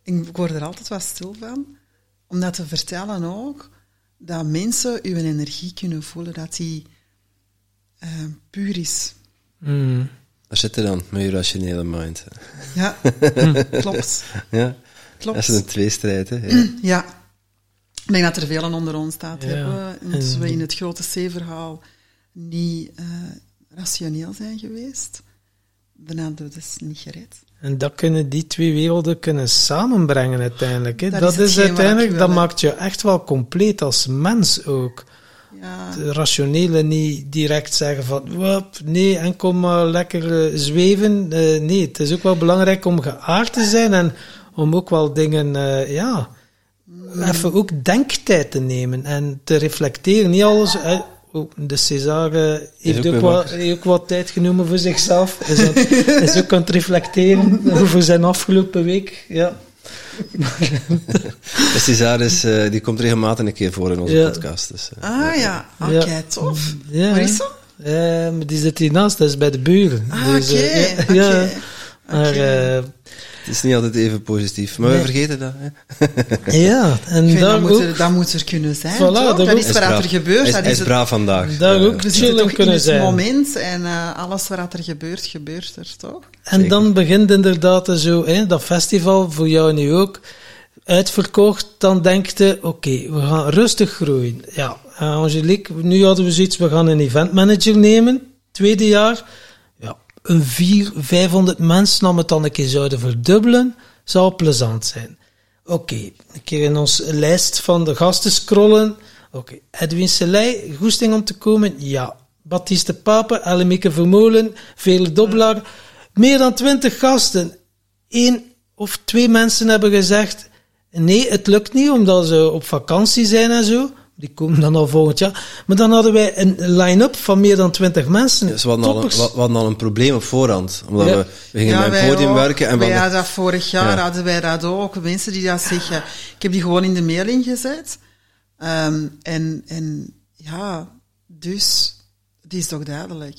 Ik word er altijd wat stil van, om dat te vertellen ook, dat mensen uw energie kunnen voelen, dat die eh, puur is. Mm. Daar zit je dan, met je rationele mind. Ja, klopt. Ja, klopt. dat is een tweestrijd, hè. Ja. Ja. Ik denk dat er velen onder ons staat Ja. hebben. Als En- we in het grote C-verhaal niet eh, rationeel zijn geweest, dan hadden we dus niet gered. En dat kunnen die twee werelden kunnen samenbrengen uiteindelijk. Hè. Dat Dat, is uiteindelijk, dat maakt je echt wel compleet als mens ook. Ja, De rationele niet direct zeggen van, "Wap, nee, enkel maar lekker eh, zweven. Eh, nee, het is ook wel belangrijk om geaard te zijn en om ook wel dingen, eh, ja, even ook denktijd te nemen en te reflecteren. Niet alles, de César eh, heeft ook wat, wakker. heeft ook wat tijd genomen voor zichzelf. Is, aan- is ook aan het reflecteren over zijn afgelopen week. Ja. De Cesaris, eh, die komt regelmatig een keer voor in onze Ja. podcast. Dus, eh, Ah ja, oké, Ja. tof. Ja. Waar is ze? Eh, maar die zit hiernaast, dat is bij de buren. Ah, Dus, oké, ja, oké. Maar, Oké. eh, het is niet altijd even positief, maar we vergeten dat. Hè. ja, en daar dat, moet er, dat moet er kunnen zijn, Voilà, dat is Hij wat braaf. er gebeurt. Hij is, dat is is het- braaf vandaag. Daar ook. we zitten chillen toch in kunnen het zijn. moment en eh, alles wat er gebeurt, gebeurt er, toch? en dan begint inderdaad zo, hè, dat festival, voor jou nu ook, uitverkocht, dan denkt je, oké, we gaan rustig groeien. Ja, eh, Angelique, nu hadden we zoiets, we gaan een eventmanager nemen, tweede jaar, ja, een vier, 500 mensen, om het dan een keer zouden verdubbelen, zou plezant zijn. Oké, een keer in onze lijst van de gasten scrollen. Oké, Edwin Selei, goesting om te komen? Ja. Baptiste Pape, Ellemieke Vermolen, Vele Dobbelaar. Meer dan twintig gasten. Eén of twee mensen hebben gezegd, nee, het lukt niet, omdat ze op vakantie zijn en zo. Die komen dan al volgend jaar. Maar dan hadden wij een line-up van meer dan twintig mensen. Dus we hadden, al een, Toppers. we, we hadden al een probleem op voorhand. Omdat Ja. we, we gingen bij wij een podium ook. werken en we wij hadden- hadden dat vorig jaar Ja. hadden wij dat ook. Mensen die dat zeggen. Ik heb die gewoon in de mailing gezet. Ehm, en, en ja, dus, die is toch duidelijk.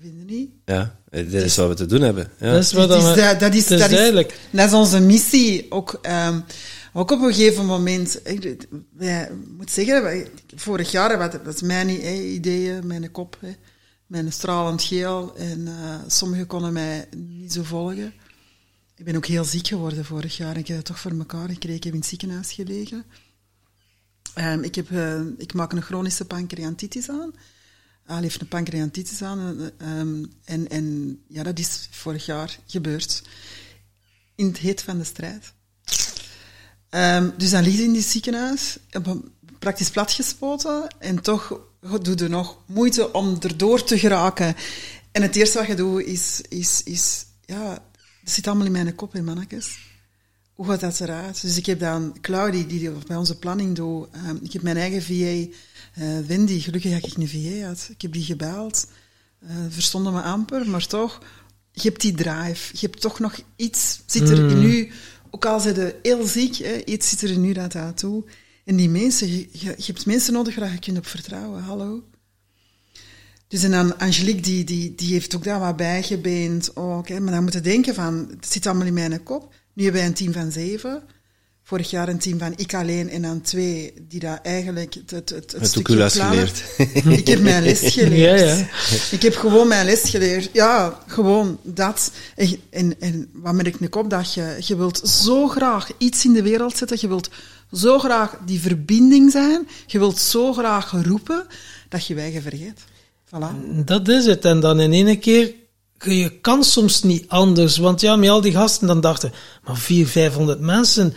Vind je niet? Ja, dit is wat we te doen hebben. Ja. Dat is wat Dat is, dan- dat, dat is, het is dat is, duidelijk. dat is onze missie. Ook, ehm, ook op een gegeven moment, ik, moet zeggen, vorig jaar, wat, dat mijn ideeën, mijn kop, mijn stralend geel. En eh, sommigen konden mij niet zo volgen. Ik ben ook heel ziek geworden vorig jaar. Ik heb het toch voor elkaar gekregen. Ik heb in het ziekenhuis gelegen. Ehm, ik, heb, eh, ik maak een chronische pancreatitis aan. Al heeft een pancreatitis aan. eh, ehm, en, en ja, dat is vorig jaar gebeurd. In het heet van de strijd. Ehm, dus dan ligt hij in het ziekenhuis, praktisch platgespoten. En toch doe je nog moeite om erdoor te geraken. En het eerste wat je doet is, is, is ja, dat zit allemaal in mijn kop, hè, mannetjes. Hoe gaat dat eruit? Dus ik heb dan Claudie, die bij onze planning doet. ehm, ik heb mijn eigen VA, eh Wendy. Gelukkig dat ik een VA had. Ik heb die gebeld. eh verstonden me amper, maar toch, je hebt die drive. Je hebt toch nog iets, zit er in u, ook al zijn ze heel ziek, hè, iets zit er in u dat dat toe. En die mensen, je hebt mensen nodig waar je kunt op vertrouwen. Hallo? Dus en dan Angelique, die, die, die heeft ook daar wat bijgebeend ook. Hè. Maar dan moeten denken van, het zit allemaal in mijn kop. Nu hebben wij een team van zeven. Vorig jaar een team van ik alleen en dan twee die daar eigenlijk het, het, het, het stukje plannen- geleerd. Ik heb mijn les geleerd. Ja, ja. Ik heb gewoon mijn les geleerd. Ja, gewoon dat. En, en, en wat merk ik op? Dat je, je wilt zo graag iets in de wereld zetten. Je wilt zo graag die verbinding zijn. Je wilt zo graag roepen dat je wijgen vergeet. Voilà. Dat is het. En dan in één keer, je kan soms niet anders. Want ja, met al die gasten, dan dachten, maar 400, 500 mensen,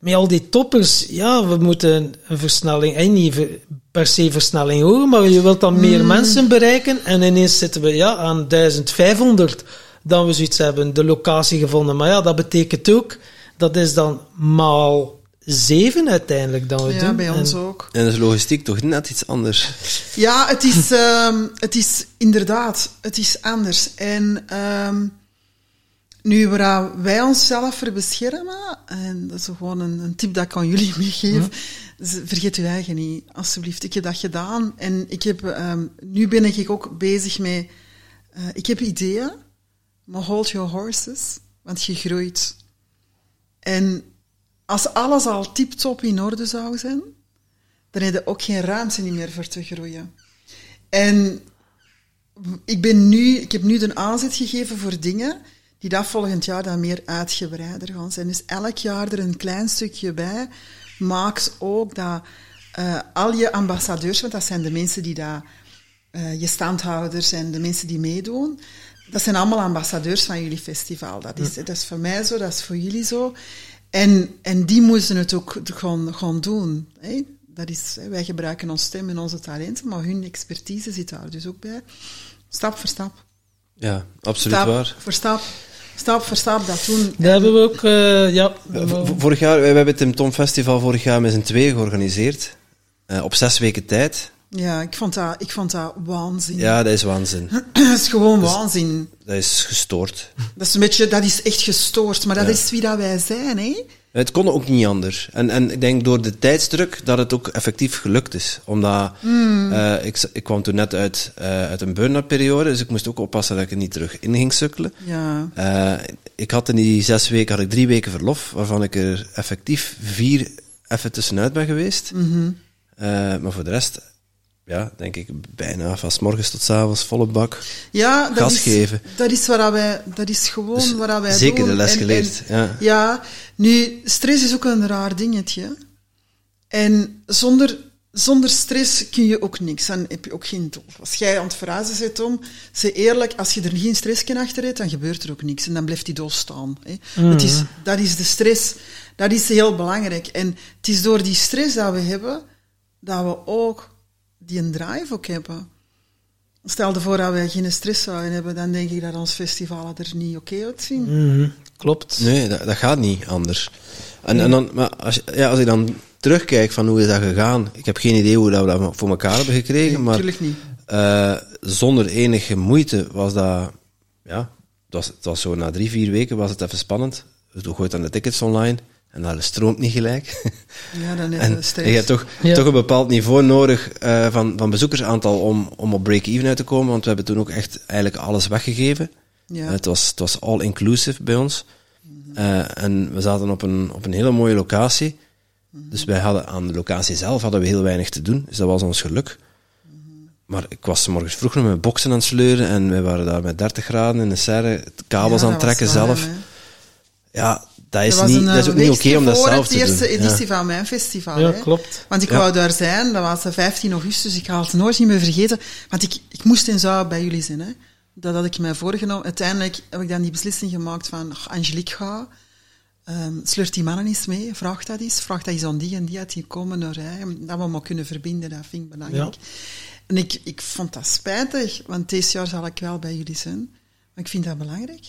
met al die toppers, ja, we moeten een versnelling, en niet ver- per se versnelling horen, maar je wilt dan meer mensen bereiken. En ineens zitten we ja, aan 1500, dan we zoiets hebben, de locatie gevonden. Maar ja, dat betekent ook, dat is dan maal zeven uiteindelijk dan we Ja, doen. bij ons En- ook. En dat is logistiek toch net iets anders. Ja, het is, ehm, het is inderdaad, het is anders. En ehm, nu waar wij onszelf voor beschermen, en dat is gewoon een, een tip dat ik aan jullie meegeef, dus vergeet uw eigen niet, alsjeblieft. Ik heb dat gedaan en ik heb, ehm, nu ben ik ook bezig met, eh, ik heb ideeën, maar hold your horses, want je groeit. En als alles al tip-top in orde zou zijn, dan heb je ook geen ruimte meer voor te groeien. En ik, ben nu, ik heb nu de aanzet gegeven voor dingen die dat volgend jaar dan meer uitgebreider gaan zijn. Dus elk jaar er een klein stukje bij maakt ook dat uh, al je ambassadeurs, want dat zijn de mensen die daar, uh, je standhouders en de mensen die meedoen, dat zijn allemaal ambassadeurs van jullie festival. Dat is, dat is voor mij zo, dat is voor jullie zo. En, en die moesten het ook gewoon, gewoon doen. Hè? Dat is, wij gebruiken ons stem en onze talenten, maar hun expertise zit daar dus ook bij. Stap voor stap. Ja, absoluut stap waar. Voor stap. Stap voor stap dat doen. Dat hebben we ook, uh, ja. Vorig jaar, wij hebben het Tim Tom Festival vorig jaar met z'n tweeën georganiseerd. Uh, op zes weken tijd. Ja, ik vond dat, ik vond dat waanzin. Ja, dat is waanzin. dat is gewoon waanzin. Dat is gestoord. Dat is een beetje, dat is echt gestoord, maar dat ja. is wie dat wij zijn, hè. Het kon ook niet anders. En, en ik denk door de tijdsdruk dat het ook effectief gelukt is. Omdat mm. uh, ik, ik kwam toen net uit, uh, uit een burn-out periode, dus ik moest ook oppassen dat ik er niet terug in ging sukkelen. Ja. Uh, ik had in die zes weken had ik drie weken verlof, waarvan ik er effectief vier even tussenuit ben geweest. Mm -hmm. maar voor de rest ja, denk ik, bijna van s morgens tot s avonds volle bak ja, dat gas is, geven. Dat is, waar wij, dat is gewoon dus waar wij Zeker doen. de les en, geleerd, en, ja. Ja, nu, stress is ook een raar dingetje. En zonder, zonder stress kun je ook niks. Dan heb je ook geen doel. Als jij aan het verhuizen zit om, zeg eerlijk, als je er geen stress achter hebt, dan gebeurt er ook niks. En dan blijft die doel staan. Hè. Mm. Het is, dat is de stress. Dat is heel belangrijk. En het is door die stress dat we hebben, dat we ook die een drive ook hebben. Stel je voor dat wij geen stress zouden hebben, dan denk ik dat ons festival er niet oké okay uitzien. Mm -hmm. Klopt. Nee, dat, dat, gaat niet anders. En, nee. en dan, maar als, ja, als ik dan terugkijk van hoe is dat gegaan, ik heb geen idee hoe dat we dat voor elkaar hebben gekregen, nee, maar niet. Uh, zonder enige moeite was dat, ja, het was, het was zo na drie, vier weken was het even spannend. Toen gooit dan de tickets online. En dat stroomt niet gelijk. Ja, dan is en je hebt toch, ja. toch een bepaald niveau nodig uh, van, van bezoekersaantal om, om op break-even uit te komen. Want we hebben toen ook echt eigenlijk alles weggegeven. Ja. Uh, het, was, het was all-inclusive bij ons. -hmm. uh, en we zaten op een, op een hele mooie locatie. -hmm. Dus wij hadden aan de locatie zelf hadden we heel weinig te doen. Dus dat was ons geluk. -hmm. Maar ik was morgens vroeg nog met boksen aan het sleuren. En we waren daar met 30 graden in de serre. Kabels ja, aan het trekken zelf. Ja, dat is, niet, een, dat is ook niet oké okay om dat zelf te doen. de eerste editie ja. van mijn festival. Ja, hè. klopt. Want ik Ja. wou daar zijn, dat was de 15 augustus, ik ga het nooit niet meer vergeten. Want ik, ik moest in Zou bij jullie zijn. Hè. Dat had ik mij voorgenomen. Uiteindelijk heb ik dan die beslissing gemaakt van, ach, Angelique, ga. Ehm sleurt die mannen eens mee, vraag dat eens. Vraag dat eens aan die en die uit die komen naar rij. Dat we maar kunnen verbinden, dat vind ik belangrijk. En ik, ik vond dat spijtig, want dit jaar zal ik wel bij jullie zijn. Maar ik vind dat belangrijk.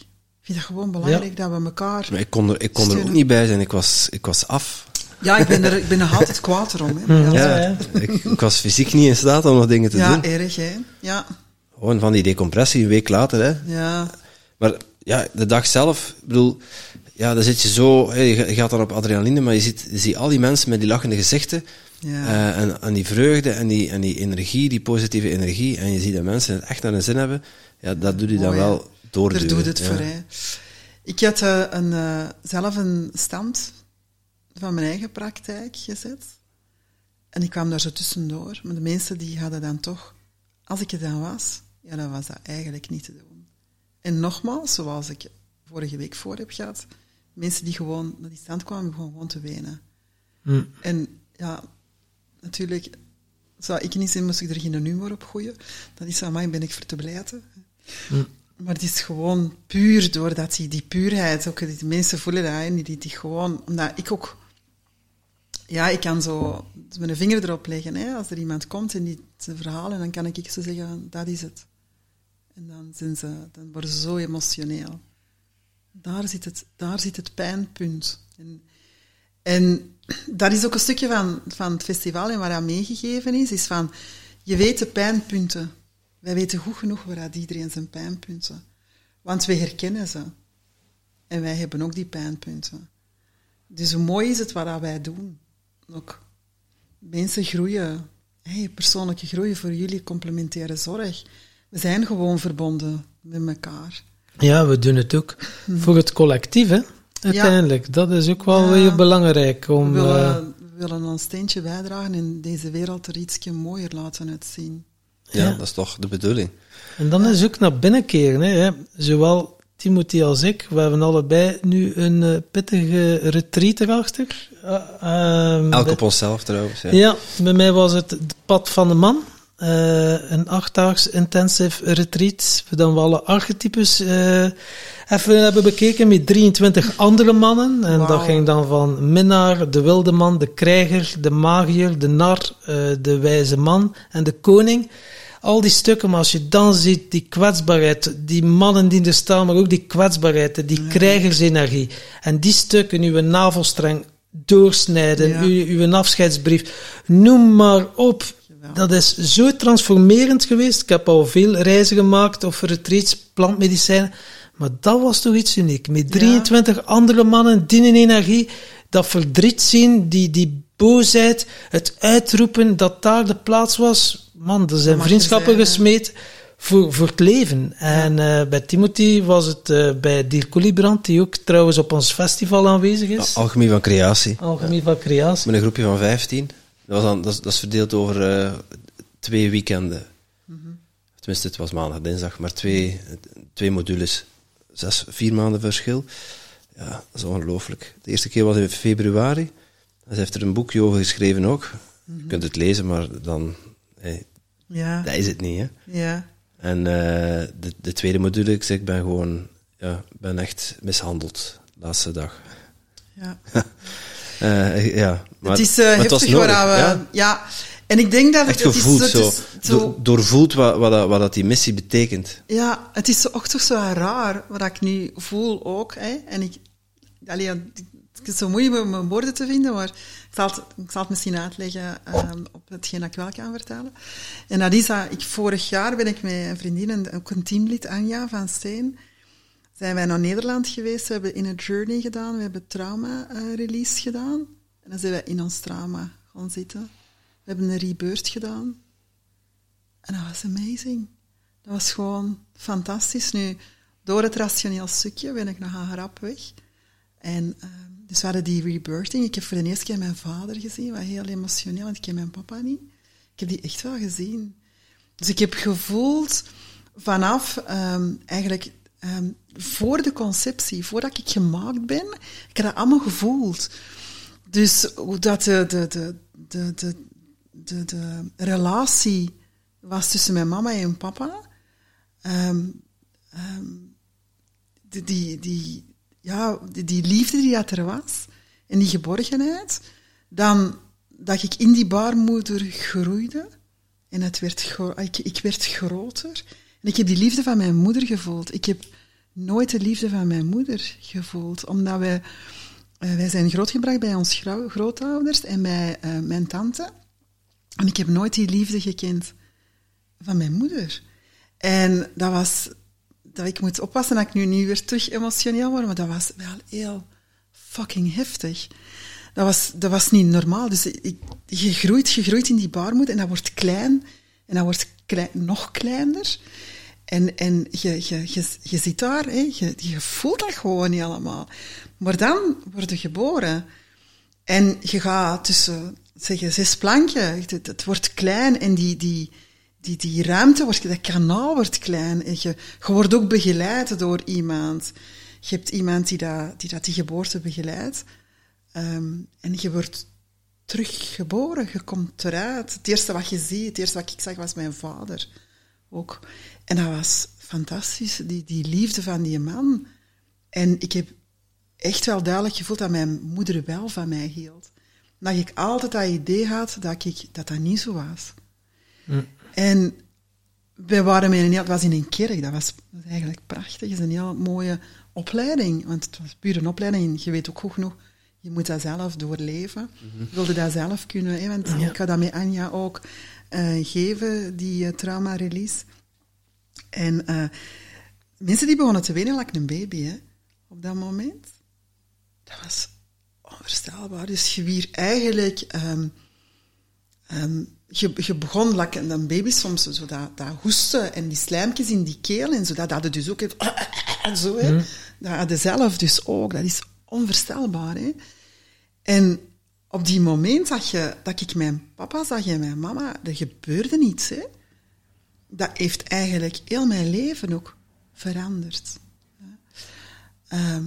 Ik vind dat gewoon belangrijk dat we elkaar... Maar ik kon er, ik kon er ook niet bij zijn. Ik was, ik was af. Ja, ik ben er, ik ben er altijd kwaad erom. Hè. Maar Ja, ja. Ik, ik was fysiek niet in staat om nog dingen te Ja, doen. erg, hè. Ja, Gewoon van die decompressie een week later. Hè. ja. Maar ja, de dag zelf, ik bedoel, ja, dan zit je zo, hè, je ga- je gaat dan op adrenaline, maar je ziet, je ziet al die mensen met die lachende gezichten. Ja. eh, en, en die vreugde en die, en die energie, die positieve energie. En je ziet dat mensen het echt naar hun zin hebben. Ja, dat doet je dan hè. wel doorduwen. Daar doet het ja. voor, hè. Ik had eh, een, eh, zelf een stand van mijn eigen praktijk gezet. En ik kwam daar zo tussendoor. Maar de mensen die hadden dan toch... Als ik er dan was, ja, dan was dat eigenlijk niet te doen. En nogmaals, zoals ik vorige week voor heb gehad, mensen die gewoon naar die stand kwamen, gewoon, gewoon te wenen. Hm. En ja, natuurlijk, zou ik niet zijn, moest ik er geen humor op gooien. Dat is aan mij, ben ik voor te blijten. Hm. Maar het is gewoon puur doordat die, die puurheid, ook die mensen voelen dat, en die, die, gewoon, omdat ik ook, ja, ik kan zo mijn vinger erop leggen, hè, als er iemand komt en die zijn verhalen, dan kan ik zo zeggen, dat is het. En dan, zijn ze, dan worden ze zo emotioneel. Daar zit het, daar zit het pijnpunt. En, en dat is ook een stukje van, van het festival en wat aan meegegeven is, is van, je weet de pijnpunten. Wij weten goed genoeg waar dat iedereen zijn pijnpunten. Want wij herkennen ze. En wij hebben ook die pijnpunten. Dus hoe mooi is het wat dat wij doen. Ook mensen groeien. Hey, persoonlijke groei voor jullie, complementaire zorg. We zijn gewoon verbonden met elkaar. Ja, we doen het ook voor het collectief, hè. Uiteindelijk. Dat is ook wel Ja. heel belangrijk We om... eh, willen, we willen ons steentje bijdragen en deze wereld er ietsje mooier laten uitzien. Ja, Ja. dat is toch de bedoeling. En dan is ook naar binnen keren. Hè. Zowel Timothy als ik, we hebben allebei nu een eh, pittige retreat erachter. Uh, ehm, Elk bij- op onszelf trouwens. Ja. Ja, bij mij was het het pad van de man. Eh, een achtdaags intensive retreat, dan we alle archetypes eh, even hebben bekeken met 23 andere mannen. En dat ging dan van minnaar, de wilde man, de krijger, de magier, de nar, eh, de wijze man en de koning. Al die stukken, maar als je dan ziet die kwetsbaarheid, die mannen die er staan, maar ook die kwetsbaarheid, die krijgersenergie. En die stukken, uw navelstreng doorsnijden, Ja. uw, uw afscheidsbrief, noem maar op. Dat is zo transformerend geweest. Ik heb al veel reizen gemaakt of retreats, plantmedicijnen. Maar dat was toch iets uniek. Met 23 andere mannen, die in energie, dat verdriet zien, die, die boosheid, het uitroepen dat daar de plaats was. Man, er zijn vriendschappen zijn, gesmeed voor, voor het leven. En eh, bij Timothy was het eh, bij Dirk Librand, die ook trouwens op ons festival aanwezig is. Alchemie van creatie. Algemeen van creatie. Met een groepje van 15. Dat, was dan, dat, is, dat is verdeeld over eh, twee weekenden. Tenminste, het was maandag, dinsdag, maar twee, twee modules. Zes, vier maanden verschil. Ja, dat is ongelooflijk. De eerste keer was in februari. Ze heeft er een boekje over geschreven ook. Je kunt het lezen, maar dan... Hey, Ja, dat is het niet, hè. ja. En eh, de, de tweede module, ik zeg, ik ben gewoon... Ja, ben echt mishandeld. De laatste dag. ja. Eh, ja, maar, het is eh maar het was heftig nodig, waar we... ja. Ja. en ik denk dat. Echt het is gevoeld, het zo. is zo Do- doorvoeld wat, wat, dat, wat dat die missie betekent. Ja, het is ook toch zo raar, wat ik nu voel ook. Hè. En ik, allee, het is zo moeilijk om mijn woorden te vinden, maar ik zal het, ik zal het misschien uitleggen ehm, op hetgeen dat ik wel kan vertellen. En dat is ik, vorig jaar ben ik met een vriendin, en ook een teamlid, Anja van Steen, zijn wij naar Nederland geweest. We hebben in een journey gedaan, we hebben trauma-release gedaan. En dan zijn wij in ons trauma gaan zitten. We hebben een rebirth gedaan. En dat was amazing. Dat was gewoon fantastisch. Nu, door het rationeel stukje ben ik nog een grap weg. En ehm, dus we hadden die rebirthing. Ik heb voor de eerste keer mijn vader gezien, wat heel emotioneel, want ik ken mijn papa niet. Ik heb die echt wel gezien. Dus ik heb gevoeld vanaf ehm, eigenlijk ehm, voor de conceptie, voordat ik gemaakt ben, ik heb dat allemaal gevoeld. Dus hoe dat de, de, de, de, de, de, de relatie was tussen mijn mama en papa. Ehm, die, die, ja, die, liefde die dat er was en die geborgenheid, dan dat ik in die baarmoeder groeide en het werd ik, ik werd groter. En ik heb die liefde van mijn moeder gevoeld. Ik heb nooit de liefde van mijn moeder gevoeld, omdat wij, eh, wij zijn grootgebracht bij ons grootouders en bij eh, mijn tante. En ik heb nooit die liefde gekend van mijn moeder. En dat was, dat ik moet oppassen dat ik nu niet weer terug emotioneel word, maar dat was wel heel fucking heftig. Dat was, dat was niet normaal. Dus ik, je, groeit, in die baarmoeder en dat wordt klein en dat wordt nog kleiner. En, en je, je, je, je zit daar, hè, je, je voelt dat gewoon niet allemaal. Maar dan word je geboren. En je gaat tussen, zeg je, zes plankjes, het, het wordt klein en die, die, die, die ruimte, wordt, dat kanaal wordt klein. En je, je wordt ook begeleid door iemand. Je hebt iemand die dat die, dat geboorte begeleidt. Ehm, en je wordt teruggeboren, je komt eruit. Het eerste wat je ziet, het eerste wat ik zag, was mijn vader ook. En dat was fantastisch, die, die liefde van die man. En ik heb echt wel duidelijk gevoeld dat mijn moeder wel van mij hield. Dat ik altijd dat idee had dat ik, dat, dat niet zo was. En wij waren met een heel, het was in een kerk, dat was, dat was eigenlijk prachtig. Het is een heel mooie opleiding, want het was puur een opleiding. En je weet ook goed genoeg, je moet dat zelf doorleven. Je wilde dat zelf kunnen, hè, want ik ga dat met Anja ook eh, geven, die eh, trauma-release. En eh, mensen die begonnen te wenen, like een baby, hè, op dat moment. Dat was onvoorstelbaar. Dus je wier eigenlijk... ehm, ehm, je, je begon, like een baby soms, zo dat, dat hoesten en die slijmpjes in die keel en zo, dat hadden dus ook... En zo, hè. Dat hadden zelf dus ook. Dat is onvoorstelbaar, hè. En op die moment dat, je, dat ik mijn papa zag en mijn mama, er gebeurde niets. Hè? Dat heeft eigenlijk heel mijn leven ook veranderd. Ehm,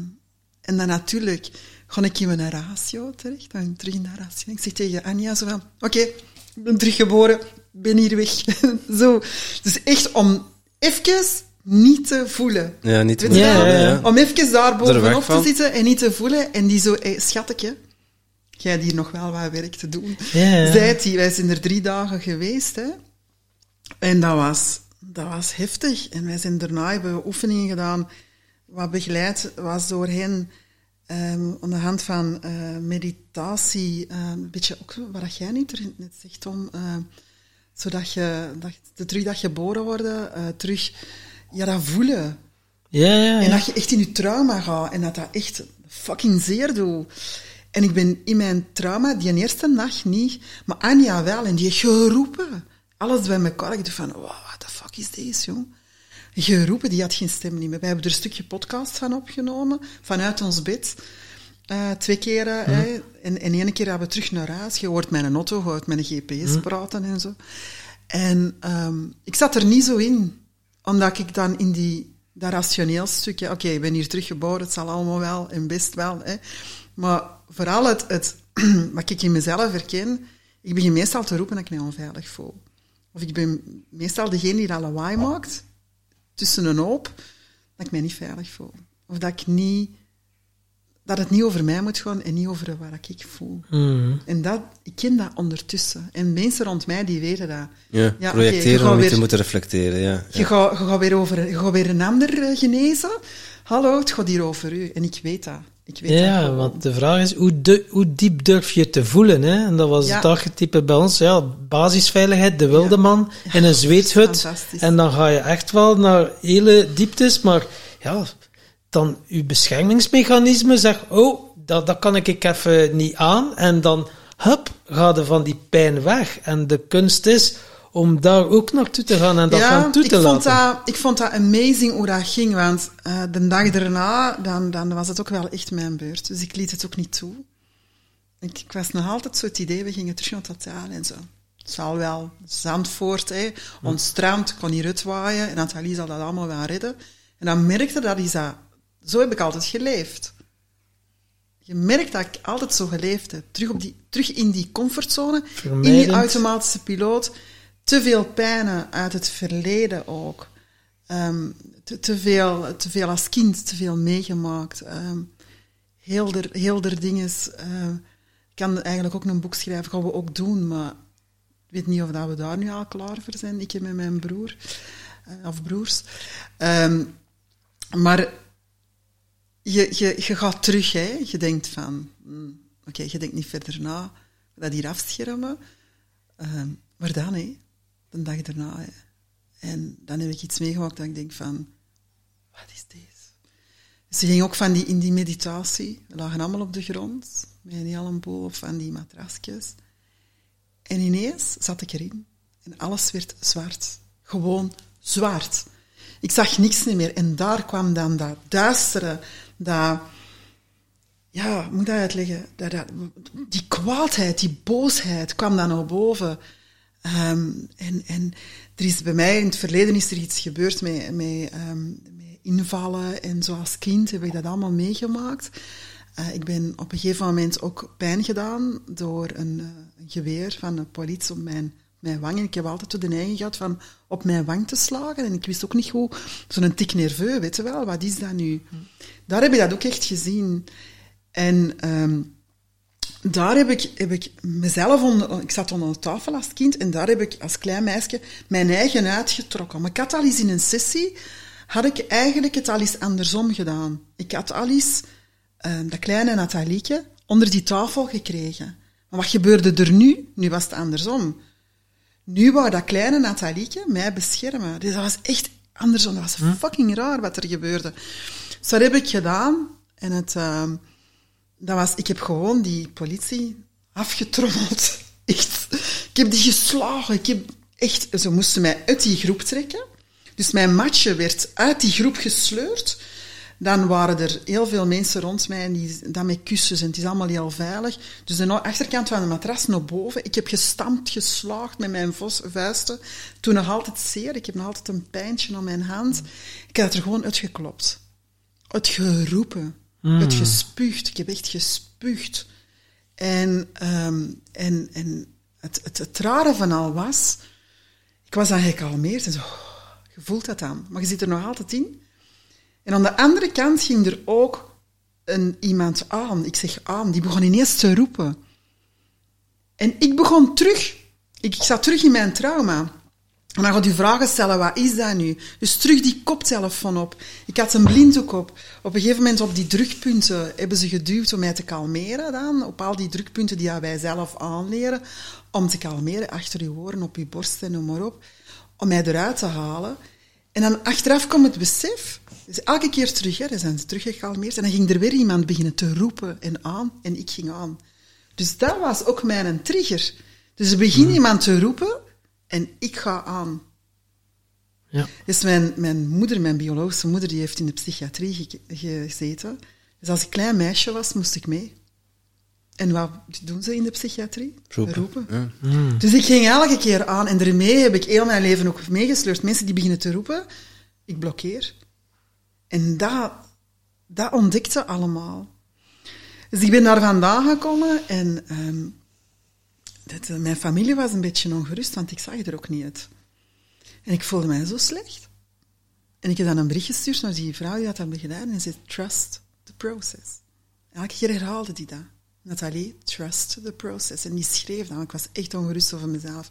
en dan natuurlijk ga ik in mijn ratio terecht, dan terug in de ratio. Ik zeg tegen Anja zo van, oké, ik ben teruggeboren, ben hier weg. zo. Dus echt om even niet te voelen. Ja, niet te je Ja, wel? ja, ja. Om even daar bovenop te zitten en niet te voelen. En die zo, hey, schatje, jij hebt hier nog wel wat werk te doen. Ja, ja. Zei die, wij zijn er drie dagen geweest. Hè. En dat was, dat was heftig. En wij zijn daarna hebben we oefeningen gedaan, wat begeleid was door hen. Ehm aan de hand van eh, meditatie, ehm, een beetje ook wat jij niet er net zegt, Tom, eh, zodat je, dat, je terug dat geboren worden, eh, terug ja, dat voelen. Ja, ja, En dat je echt in je trauma gaat en dat dat echt fucking zeer doet. En ik ben in mijn trauma die eerste nacht niet, maar Anja wel, en die heeft geroepen. Alles bij elkaar. Ik dacht van, wow, what the fuck is deze, jong? Geroepen, die had geen stem niet meer. Wij hebben er een stukje podcast van opgenomen, vanuit ons bed. Eh, twee keren. hè. En, en één keer hebben we terug naar huis. Je hoort mijn auto, je hoort mijn GPS praten en zo. En ehm, ik zat er niet zo in. Omdat ik dan in die, dat rationeel stukje... Oké, ik ben hier teruggeboren, het zal allemaal wel en best wel. Hè. Maar vooral het, het, wat ik in mezelf herken... Ik begin meestal te roepen dat ik me onveilig voel. Of ik ben meestal degene die dat lawaai maakt, tussen een hoop, dat ik mij niet veilig voel. Of dat ik niet... Dat het niet over mij moet gaan en niet over wat ik voel. Mhm. En dat, ik ken dat ondertussen. En mensen rond mij, die weten dat. Ja, Ja, projecteren gaat om weer- te moeten reflecteren, ja. Je, gaat, je, gaat weer over, je gaat weer een ander eh, genezen. Hallo, het gaat hier over u. En ik weet dat. Ik weet dat Ja, want de vraag is, hoe, de, hoe diep durf je te voelen? Hè? En dat was Ja. het archetype bij ons. Ja, basisveiligheid, de wilde Ja. man in een zweethut. En dan ga je echt wel naar hele dieptes. Maar ja, dan je beschermingsmechanisme zegt, oh, dat, dat kan ik even niet aan. En dan, hup, ga je van die pijn weg. En de kunst is om daar ook naartoe te gaan en dat gaan toe ik te vond laten. Dat, ik vond dat amazing hoe dat ging, want eh, de dag daarna, dan, dan was het ook wel echt mijn beurt. Dus ik liet het ook niet toe. Ik, ik was nog altijd zo het idee, we gingen terug naar het hotel en zo. Het zal wel, Zandvoort, hè, ons strand, kon hier uitwaaien en Nathalie zal dat allemaal wel redden. En dan merkte dat, is dat, zo heb ik altijd geleefd. Je merkt dat ik altijd zo geleefd heb. Terug, op die, terug in die comfortzone, in die automatische piloot. Te veel pijnen uit het verleden ook. Ehm, te, veel, te veel als kind, te veel meegemaakt. Ehm heel der, heel der dingen. eh, ik kan eigenlijk ook een boek schrijven, gaan we ook doen, maar ik weet niet of dat we daar nu al klaar voor zijn. Ik met mijn broer, eh, of broers. Ehm, maar je, je, je gaat terug, hè. Je denkt van, hmm, oké, je denkt niet verder na, dat hier afschermen. Ehm, maar dan, hè, de dag hè. En dan heb ik iets meegemaakt dat ik denk van, wat is deze? Dus ze ging ook van die, in die meditatie, we lagen allemaal op de grond, met een hele boel op van die matrasjes. En ineens zat ik erin en alles werd zwart. Gewoon zwart. Ik zag niks meer. En daar kwam dan dat duistere, dat... Ja, moet dat uitleggen? Dat, dat, die kwaadheid, die boosheid kwam dan naar boven. Ehm, en, en er is bij mij in het verleden is er iets gebeurd met, met, ehm, met invallen. En zoals kind heb ik dat allemaal meegemaakt. Eh, ik ben op een gegeven moment ook pijn gedaan door een, eh, een geweer van de politie op mijn, mijn wang. En ik heb altijd de neiging gehad van op mijn wang te slagen. En ik wist ook niet hoe, zo'n tik nerveux, weet je wel, wat is dat nu? Daar heb ik dat ook echt gezien. En ehm, daar heb ik, heb ik mezelf onder... Ik zat onder de tafel als kind en daar heb ik als klein meisje mijn eigen uitgetrokken. Maar ik had al eens in een sessie, had ik eigenlijk het al eens andersom gedaan. Ik had al eens ehm, dat kleine Nathalieke onder die tafel gekregen. Maar wat gebeurde er nu? Nu was het andersom. Nu wou dat kleine Nathalieke mij beschermen. Dus dat was echt andersom. Dat was fucking raar wat er gebeurde. Dus dat heb ik gedaan. En het, ehm, dat was, ik heb gewoon die politie afgetrommeld. Echt. Ik heb die geslagen. Ik heb echt, ze moesten mij uit die groep trekken. Dus mijn matje werd uit die groep gesleurd. Dan waren er heel veel mensen rond mij en die dan met kussens en het is allemaal heel veilig. Dus de achterkant van de matras naar boven. Ik heb gestampt, geslaagd met mijn vuisten. Toen nog altijd zeer. Ik heb nog altijd een pijntje aan mijn hand. Ik had er gewoon uitgeklopt. Geroepen. Het gespuugd. Ik heb echt gespuugd. En, ehm, en, en het, het, het rare van al was, ik was dan gekalmeerd en zo, je voelt dat dan, maar je zit er nog altijd in. En aan de andere kant ging er ook een, iemand aan, ik zeg aan, die begon ineens te roepen. En ik begon terug, ik, ik zat terug in mijn trauma. En dan gaat u vragen stellen, wat is dat nu? Dus terug die koptelefoon op. Ik had een blinddoek op. Op een gegeven moment op die drukpunten hebben ze geduwd om mij te kalmeren dan. Op al die drukpunten die wij zelf aanleren. Om te kalmeren, achter uw oren, op uw borst en noem maar op. Om mij eruit te halen. En dan achteraf komt het besef. Dus elke keer terug, hè, dan zijn ze teruggekalmeerd. En dan ging er weer iemand beginnen te roepen en aan. En ik ging aan. Dus dat was ook mijn trigger. Dus er begint iemand te roepen en ik ga aan. Ja. Dus mijn, mijn moeder, mijn biologische moeder, die heeft in de psychiatrie ge- gezeten. Dus als ik klein meisje was, moest ik mee. En wat doen ze in de psychiatrie? Roepen. Ja. Dus ik ging elke keer aan en daarmee heb ik heel mijn leven ook meegesleurd. Mensen die beginnen te roepen, ik blokkeer. En dat, dat ontdekte allemaal. Dus ik ben daar vandaan gekomen en ehm, dat, eh, mijn familie was een beetje ongerust, want ik zag er ook niet uit. En ik voelde mij zo slecht. En ik heb dan een bericht gestuurd naar die vrouw die dat had gedaan en ze zei, trust the process. Elke keer herhaalde die dat. Nathalie, trust the process. En die schreef dan, ik was echt ongerust over mezelf.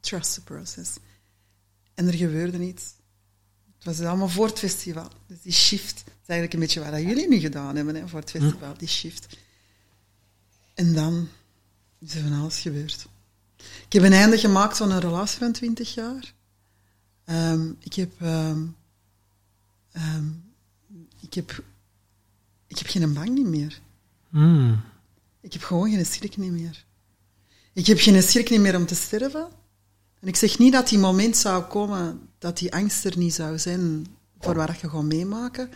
Trust the process. En er gebeurde niets. Het was allemaal voor het festival. Dus die shift, dat is eigenlijk een beetje wat jullie nu gedaan hebben hè, voor het festival, die shift. En dan is er van alles gebeurd. Ik heb een einde gemaakt aan een relatie van 20 jaar. Ehm, ik heb... ehm, ehm, ik heb... Ik heb geen bang niet meer. Mm. Ik heb gewoon geen schrik niet meer. Ik heb geen schrik niet meer om te sterven. En ik zeg niet dat die moment zou komen dat die angst er niet zou zijn voor wat je gaat meemaken.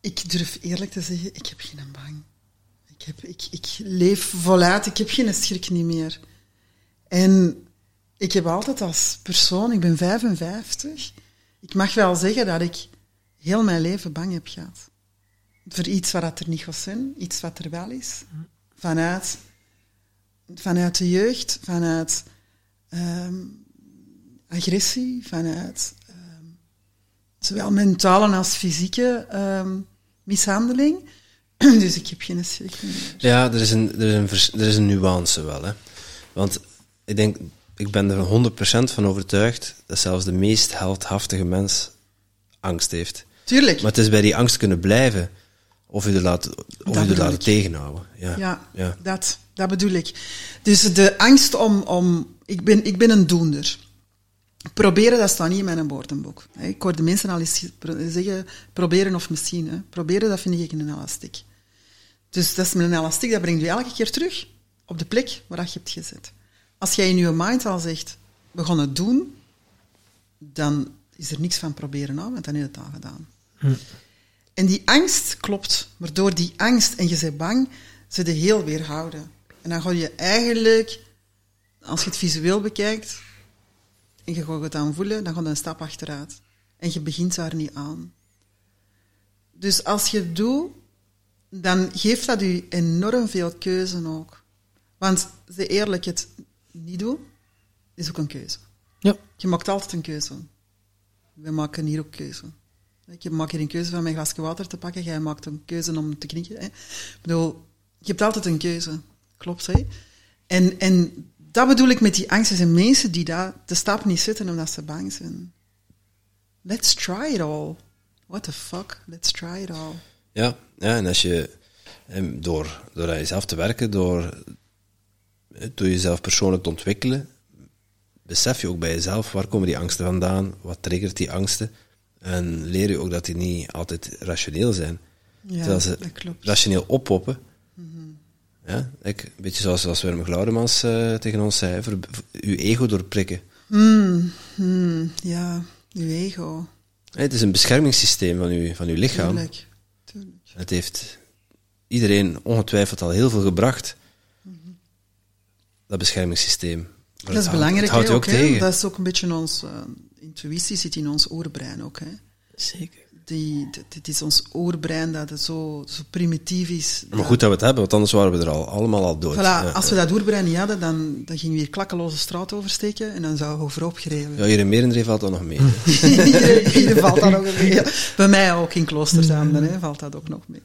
Ik durf eerlijk te zeggen, ik heb geen bang. Ik, heb, ik, ik leef voluit, ik heb geen schrik niet meer. En ik heb altijd als persoon, ik ben 55, ik mag wel zeggen dat ik heel mijn leven bang heb gehad voor iets wat dat er niet gaat zijn, iets wat er wel is. Vanuit, vanuit de jeugd, vanuit ehm, agressie, vanuit ehm, zowel mentale als fysieke ehm, mishandeling. Dus ik heb geen schrik meer. Ja, er is, een, er, is een vers- er is een nuance wel. Hè. Want ik denk, ik ben er 100% van overtuigd dat zelfs de meest heldhaftige mens angst heeft. Tuurlijk. Maar het is bij die angst kunnen blijven of je er laten, of je er ik. tegenhouden. Ja. Ja, Ja. Dat, dat bedoel ik. Dus de angst om... om ik, ben, ik ben een doender. Proberen, dat staat niet in mijn woordenboek. Ik hoor de mensen al eens zeggen, proberen of misschien. Hè. Proberen, dat vind ik een elastiek. Dus dat is met een elastiek, dat brengt je elke keer terug op de plek waar je hebt gezet. Als jij in je mind al zegt, we gaan het doen, dan is er niks van proberen aan, want dan heb je het al gedaan. En die angst klopt, maar door die angst en je bent bang, ze de heel weerhouden. En dan ga je eigenlijk, als je het visueel bekijkt, en je gaat het aan voelen, dan gaat je een stap achteruit. En je begint daar niet aan. Dus als je het doet, dan geeft dat je enorm veel keuze ook. Want ze eerlijk het niet doen, is ook een keuze. Ja. Je maakt altijd een keuze. We maken hier ook keuze. Ik maak hier een keuze van mijn glasje water te pakken. Jij maakt een keuze om te knikken. Hè. Ik bedoel, je hebt altijd een keuze. Klopt, hè? En, en dat bedoel ik met die angst. Er zijn mensen die daar de stap niet zetten omdat ze bang zijn. Let's try it all. What the fuck? Let's try it all. Ja, ja, en als je door, door aan jezelf te werken, door, door jezelf persoonlijk te ontwikkelen, besef je ook bij jezelf waar komen die angsten vandaan, wat triggert die angsten. En leer je ook dat die niet altijd rationeel zijn. Ja, Terwijl ze dat klopt. rationeel oppoppen. Ja, ik, een beetje zoals, zoals Wim Glaudemans eh, tegen ons zei, voor, voor uw ego doorprikken. Hmm, hmm, ja, uw ego. Het is een beschermingssysteem van uw, van uw lichaam. Tuurlijk. Het heeft iedereen ongetwijfeld al heel veel gebracht. Dat beschermingssysteem. Maar Dat is het houdt- belangrijk, Het houdt ook. tegen. Dat is ook een beetje ons... eh, intuïtie zit in ons oerbrein ook. Hè. Zeker. Die, dit- dit is ons oerbrein dat het zo, zo primitief is. Maar goed dat we het hebben, want anders waren we er al, allemaal al dood. Voilà, Ja, als we dat oerbrein niet hadden, dan, dan gingen we hier klakkeloze straat oversteken en dan zouden we voorop gereden. Ja, hier in Merendreef valt dat nog mee. hier, hier valt dat nog mee. Ja. Bij mij ook in Kloosterzaanden hè, valt dat ook nog mee.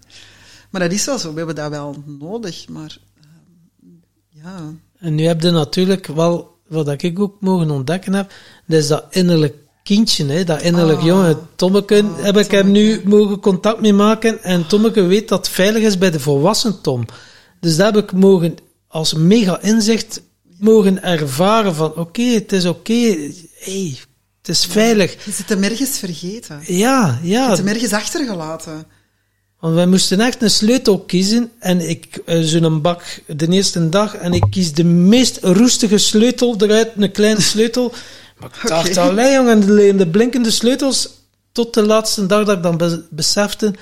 Maar dat is wel zo, we hebben dat wel nodig, maar ehm, ja... En nu heb je natuurlijk wel, wat ik ook mogen ontdekken heb, dat is dat innerlijk kindje, hè, dat innerlijk Ah. jongen. Tommeke Oh, heb ik er nu mogen contact mee maken en Tommeke weet dat het veilig is bij de volwassen Tom. Dus dat heb ik mogen, als mega inzicht, mogen ervaren van, oké, het is oké, hey, het is veilig. Je zit hem ergens vergeten. Je Ja, ja. zit hem ergens achtergelaten. Want wij moesten echt een sleutel kiezen. En ik, eh, zo'n bak de eerste dag. En ik kies de meest roestige sleutel eruit, een kleine sleutel. Maar ik dacht, Oké. allee jongen, de, de blinkende sleutels. Tot de laatste dag dat ik dan be- besefte.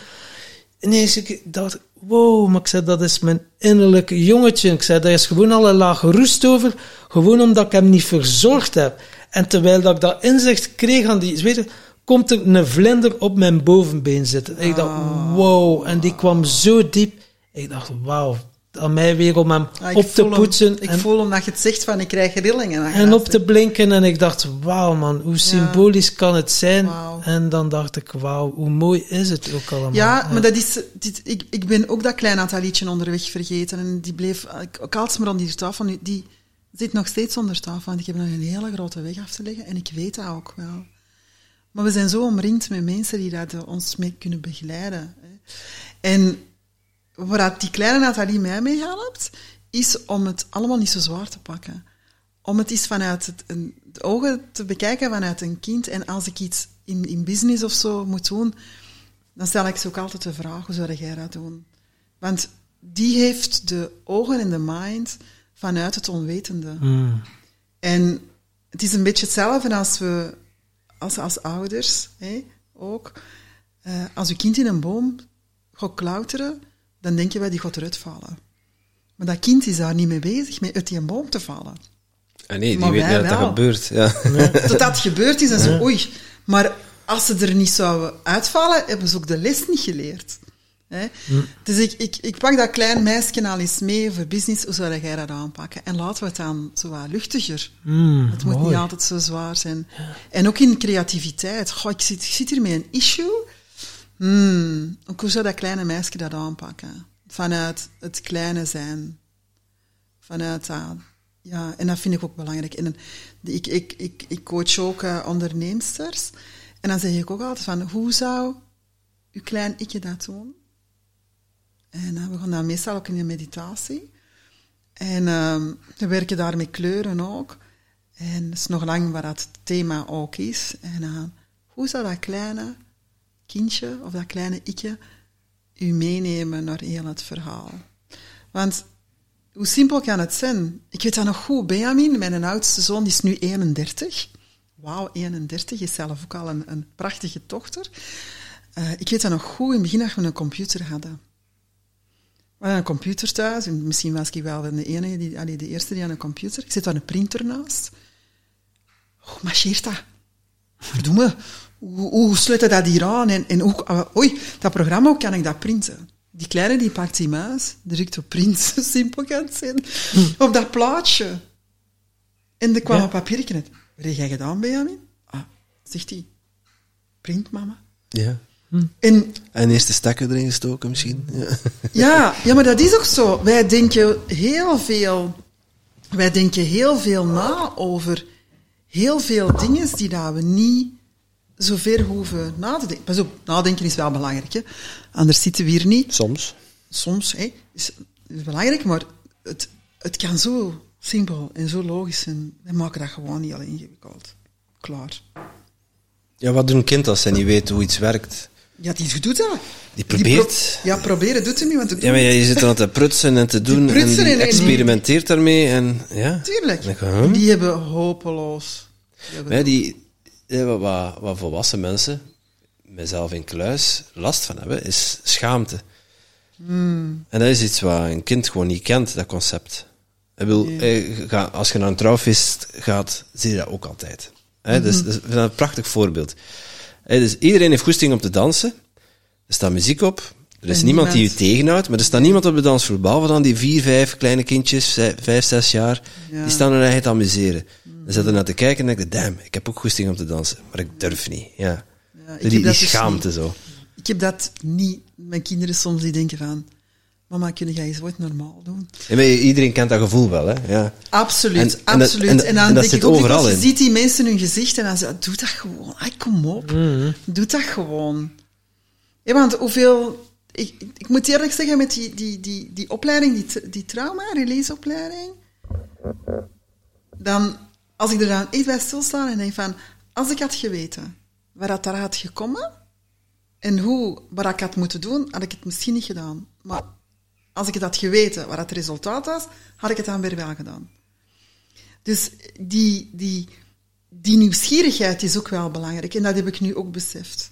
Ineens, ik dacht, wow, maar ik zei, dat is mijn innerlijke jongetje. Ik zei, daar is gewoon al een laag roest over. Gewoon omdat ik hem niet verzorgd heb. En terwijl dat ik dat inzicht kreeg aan die, weet je, komt er een vlinder op mijn bovenbeen zitten. En ik dacht, wow. En die kwam zo diep. Ik dacht, wauw. Aan mij weer om hem Ah, op te hem. poetsen. Ik en, voel omdat je het zegt van ik krijg rillingen. en op te blinken. En ik dacht, wauw man, hoe symbolisch kan het zijn? En dan dacht ik, wauw, hoe mooi is het ook allemaal. Ja, maar dat is, dit, ik, ik ben ook dat klein Natalietje onderweg vergeten. En die bleef, ik, ze maar aan die tafel. Nu, die zit nog steeds onder tafel, want ik heb nog een hele grote weg af te leggen. En ik weet dat ook wel. Maar we zijn zo omringd met mensen die dat eh, ons mee kunnen begeleiden. En waar die kleine Nathalie mij mee helpt, is om het allemaal niet zo zwaar te pakken. Om het eens vanuit het, een, de ogen te bekijken vanuit een kind. En als ik iets in, in business of zo moet doen, dan stel ik ze ook altijd de vraag, hoe zou jij dat doen? Want die heeft de ogen en de mind vanuit het onwetende. Mm. En het is een beetje hetzelfde als we, als, als ouders, hè, ook. Eh, als uw kind in een boom gaat klauteren, dan denk je wel, die gaat eruit vallen. Maar dat kind is daar niet mee bezig, met uit die boom te vallen. Ah, nee, die Maar weet wij niet dat dat gebeurt. Ja. Tot dat gebeurd is en zo, oei. Maar als ze er niet zouden uitvallen, hebben ze ook de les niet geleerd. Hè? Dus ik, ik, ik pak dat klein meisje al eens mee voor business. Hoe zou jij dat aanpakken? En laten we het dan zo wat luchtiger. Mm, Het moet mooi. niet altijd zo zwaar zijn. En ook in creativiteit. Goh, ik, zit, ik zit hier met een issue. Hmm, hoe zou dat kleine meisje dat aanpakken? Vanuit het kleine zijn. Vanuit dat. Ja, en dat vind ik ook belangrijk. Ik, ik, ik, ik coach ook uh, onderneemsters. En dan zeg ik ook altijd van, hoe zou uw klein ikje dat doen? En uh, we gaan dan meestal ook in een meditatie. En uh, we werken daar met kleuren ook. En het is nog lang waar dat thema ook is. En uh, hoe zou dat kleine kindje of dat kleine ikje u meenemen naar heel het verhaal? Want hoe simpel kan het zijn? Ik weet dat nog goed. Benjamin, mijn oudste zoon, is nu 31. Wauw, 31 is zelf ook al een, een prachtige dochter. Uh, ik weet dat nog goed in het begin dat we een computer hadden. We hadden een computer thuis. En misschien was ik wel de enige, die, allee, de eerste die aan een computer. Ik zit daar een printer naast. Hoe marcheert dat? Verdomme, hoe, hoe sluit dat hier aan? En, en hoe, oei, dat programma, hoe kan ik dat printen? Die kleine die pakt die muis, drukt op print, zo simpel kan het zijn, hm. op dat plaatje. En er kwam ja. een papiertje uit. Wat heb jij gedaan, Benjamin? Ah, zegt hij. Print, mama. Ja. Hm. En, en eerst de stekker erin gestoken misschien. Ja. ja, ja, maar dat is ook zo. Wij denken heel veel, wij denken heel veel na over heel veel dingen die dat we niet zo ver hoeven na te denken. Pas op, nadenken is wel belangrijk. Hè? Anders zitten we hier niet. Soms. Soms, hè, is, is belangrijk, maar het, het kan zo simpel en zo logisch zijn. We maken dat gewoon niet al ingewikkeld. Klaar. Ja, wat doet een kind als hij niet weet hoe iets werkt? Ja, die doet dat. Die probeert. Die pro ja, proberen doet hij niet, want het Ja, maar je zit dan te prutsen en te doen en experimenteert daarmee en ja. Tuurlijk. Huh? Die hebben hopeloos. Die, hebben ja, die, die wat, wat, wat volwassen mensen, mezelf in kluis last van hebben, is schaamte. Hmm. En dat is iets wat een kind gewoon niet kent, dat concept. Ik bedoel, eh, als je naar een trouwfeest gaat, zie je dat ook altijd. Hè, dus, dus vind dat een prachtig voorbeeld. Dus iedereen heeft goesting om te dansen. Er staat muziek op. Er is En niemand die je tegenhoudt, maar er staat niemand op de dansvloer. Behalve dan die vier, vijf kleine kindjes, vijf, zes jaar, Ja. die staan er eigenlijk te amuseren. Dan zitten naar te kijken en denken, damn, ik heb ook goesting om te dansen, maar ik durf niet. Ja. Ja, ik die dus schaamte zo. Ik heb dat niet. Mijn kinderen soms die denken van... Mama, kun jij eens wat normaal doen? Ja, maar iedereen kent dat gevoel wel, hè? Ja. Absoluut, En- en dat- absoluut. en dan en dat denk zit ik ook overal je in. ziet die mensen hun gezicht en dan zeg je, doe dat gewoon. Ai, kom op. Doe dat gewoon. Ja, want hoeveel... Ik, ik moet eerlijk zeggen, met die, die, die, die opleiding, die, die trauma, releaseopleiding, dan, als ik er dan echt bij stilsta en denk van, als ik had geweten waar dat daar had gekomen en hoe, wat ik had moeten doen, had ik het misschien niet gedaan. Maar als ik het had geweten wat het resultaat was, had ik het dan weer wel gedaan. Dus die, die, die nieuwsgierigheid is ook wel belangrijk. En dat heb ik nu ook beseft.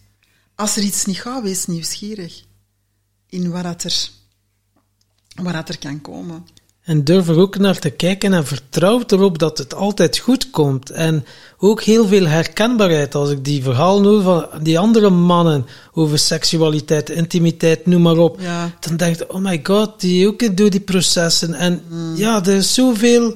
Als er iets niet gaat, wees nieuwsgierig. In wat dat er, wat dat er kan komen. En durf er ook naar te kijken en vertrouw erop dat het altijd goed komt. En ook heel veel herkenbaarheid. Als ik die verhalen hoor van die andere mannen over seksualiteit, intimiteit, noem maar op. Ja. Dan denk ik, oh my god, die ook door die processen. En ja, er is zoveel,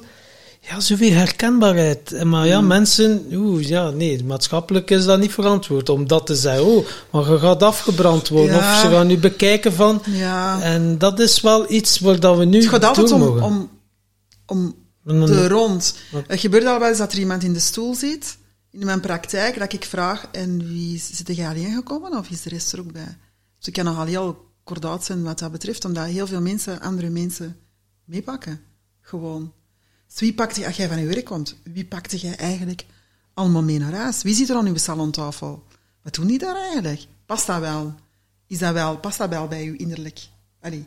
ja, zoveel herkenbaarheid. En Maar ja, mensen, oeh, ja, nee, maatschappelijk is dat niet verantwoord om dat te zeggen. Oh, maar je gaat afgebrand worden. Ja. Of ze gaan nu bekijken van. Ja. En dat is wel iets waar dat we nu Het gaat altijd om, om, om de rond. Het gebeurt al wel eens dat er iemand in de stoel zit, in mijn praktijk, dat ik vraag, en wie zit jij alleen gekomen of is de rest er ook bij? Dus ik kan nogal heel kordaat zijn wat dat betreft, omdat heel veel mensen andere mensen meepakken. Gewoon. Dus wie pakte, als jij van je werk komt, wie pakte jij eigenlijk allemaal mee naar huis? Wie zit er aan uw salontafel? Wat doen die daar eigenlijk? Past dat wel? Is dat wel, past dat wel bij uw innerlijk? Allee,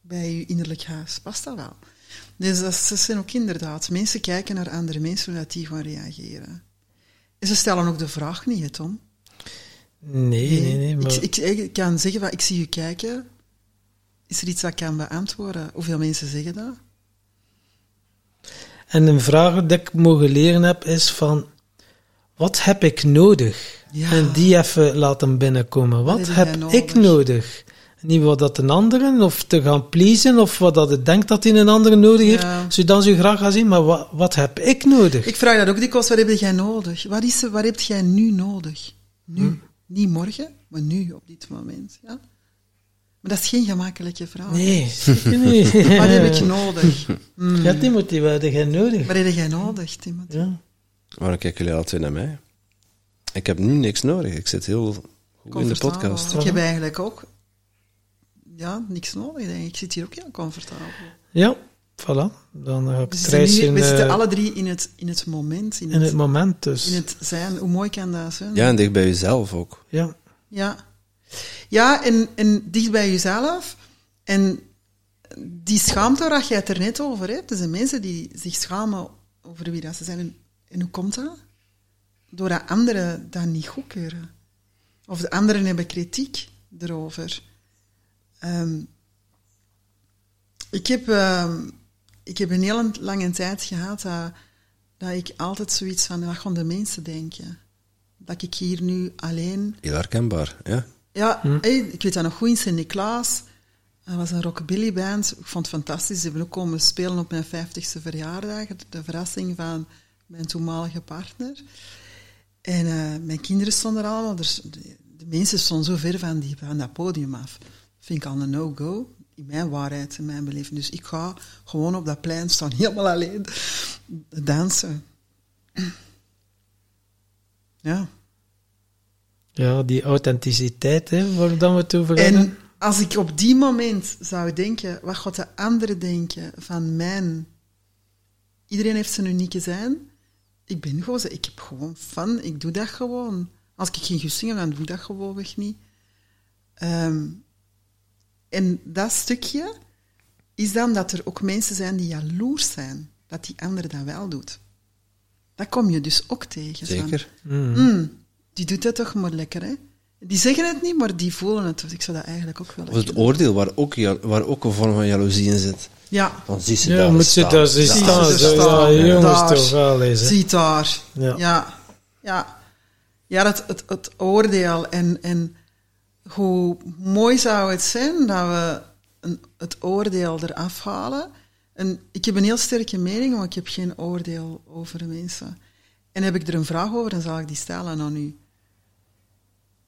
bij uw innerlijk huis. Past dat wel? Dus dat, zijn ook inderdaad, mensen kijken naar andere mensen hoe dat die gaan reageren. En ze stellen ook de vraag niet, hè, Tom. Nee, nee, nee. Maar... Ik, ik, ik kan zeggen, van, ik zie u kijken. Is er iets dat ik kan beantwoorden? Hoeveel mensen zeggen dat? En een vraag die ik mogen leren heb is van... Wat heb ik nodig? Ja. En die even laten binnenkomen. Wat heb ik nodig? Niet wat dat een andere, of te gaan pleasen, of wat dat het denkt dat hij een andere nodig heeft. Ja. Zodat ze u graag gaan zien, maar wat, wat heb ik nodig? Ik vraag dat ook dikwijls, wat heb jij nodig? Wat, is, wat heb jij nu nodig? Nu. Hm. Niet morgen, maar nu, op dit moment. Ja? Maar dat is geen gemakkelijke vraag. Nee, zeker niet. Wat heb ik nodig? Hmm. Ja, Timothy, wat heb jij nodig? Wat heb jij nodig, Timothy? Ja. Waarom kijken jullie altijd naar mij? Ik heb nu niks nodig. Ik zit heel goed in de podcast. Ik heb eigenlijk ook ja, niks nodig, denk ik. Ik zit hier ook heel comfortabel. ja, voilà. Dan ga ik We het zitten, nu- we zitten eh, alle drie in het, in het moment, in in het, het moment dus. in het zijn. Hoe mooi kan dat zijn? Ja, en dicht bij jezelf ook. Ja. Ja, ja en, en dicht bij jezelf. En die schaamte waar jij het er net over hebt, er zijn mensen die zich schamen over wie dat ze zijn. En, en hoe komt dat? Doordat anderen dat niet goedkeuren. Of de anderen hebben kritiek erover. Ehm, ik, heb, ehm, ik heb een heel lange tijd gehad dat, dat ik altijd zoiets van, wat gaan de mensen denken? Dat ik hier nu alleen Heel herkenbaar, ja. Ja, hey, ik weet dat nog goed in Sint-Niklaas. Dat was een rockabilly band. Ik vond het fantastisch. Ze hebben ook komen spelen op mijn 50ste verjaardag. De verrassing van mijn toenmalige partner. En eh, mijn kinderen stonden er allemaal. Dus de, de mensen stonden zo ver van, die, van dat podium af. Vind ik al een no-go. In mijn waarheid, in mijn beleving. Dus ik ga gewoon op dat plein staan, helemaal alleen. Dansen. Ja. Ja, die authenticiteit, hè, waar dan we het over hebben. En als ik op die moment zou denken, wat gaat de andere denken van mijn... Iedereen heeft zijn unieke zijn. Ik ben gewoon ik heb gewoon fun, ik doe dat gewoon. Als ik geen goesting heb, dan doe ik dat gewoonweg niet. Ehm, en dat stukje is dan dat er ook mensen zijn die jaloers zijn, dat die andere dat wel doet. Dat kom je dus ook tegen. van, Zeker. "Hmm, die doet dat toch maar lekker, hè? Die zeggen het niet, maar die voelen het. Dus ik zou dat eigenlijk ook willen Of het oordeel, waar ook, ja- waar ook een vorm van jaloezie in zit. Ja, Dan zie ze Ja, daar moet je staan. daar staan. Ze ja, jongens Daar. toch wel eens. hè. ziet daar. Ja. Ja, ja. ja het, het, het oordeel. En, en hoe mooi zou het zijn dat we een, het oordeel eraf halen. En ik heb een heel sterke mening, maar ik heb geen oordeel over mensen. En heb ik er een vraag over, dan zal ik die stellen aan u.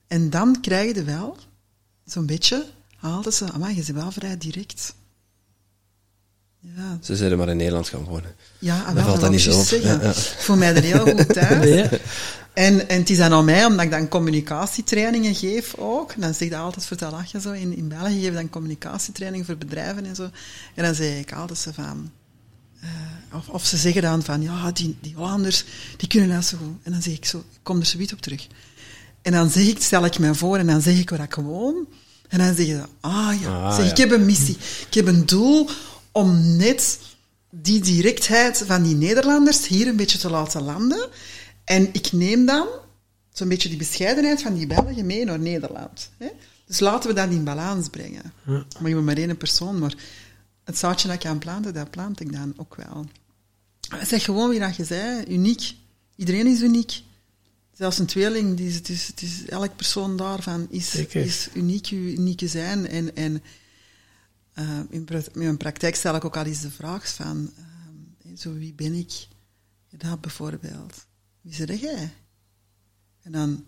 En dan krijg je wel, zo'n beetje, haalden ze, maar je bent wel vrij direct. Ja, Ze zijn maar in Nederland gaan wonen. ja valt wel, dat niet ik zo juist op. zeggen. Ja, ja. Ik voel mij er heel goed thuis. Nee, En, en het is dan aan mij, omdat ik dan communicatietrainingen geef ook. Dan zeg ik dat altijd voor te lachen zo. In, in België geef ik dan communicatietraining voor bedrijven en zo. En dan zeg ik altijd zo van... eh, of, of ze zeggen dan van, ja, die, die Hollanders, die kunnen dat zo goed. En dan zeg ik zo, ik kom er zoiets op terug. En dan zeg ik, stel ik mij voor en dan zeg ik waar ik woon. En dan zeg je, ah ja, Ah, zeg, ja. ik heb een missie. Ik heb een doel om net die directheid van die Nederlanders hier een beetje te laten landen. En ik neem dan zo'n beetje die bescheidenheid van die Belgen mee naar Nederland. Hè? Dus laten we dat in balans brengen. Maar je bent maar één persoon, maar het zaadje dat ik aan planten, dat plant ik dan ook wel. Zeg gewoon wie dat je zei, uniek. Iedereen is uniek. Zelfs een tweeling, die is, het is, het is, elk persoon daarvan is, Zeker. is uniek, je unieke zijn. En, en eh, in, in mijn praktijk stel ik ook al eens de vraag van, eh, zo wie ben ik? Dat bijvoorbeeld. Wie zeg jij? En dan,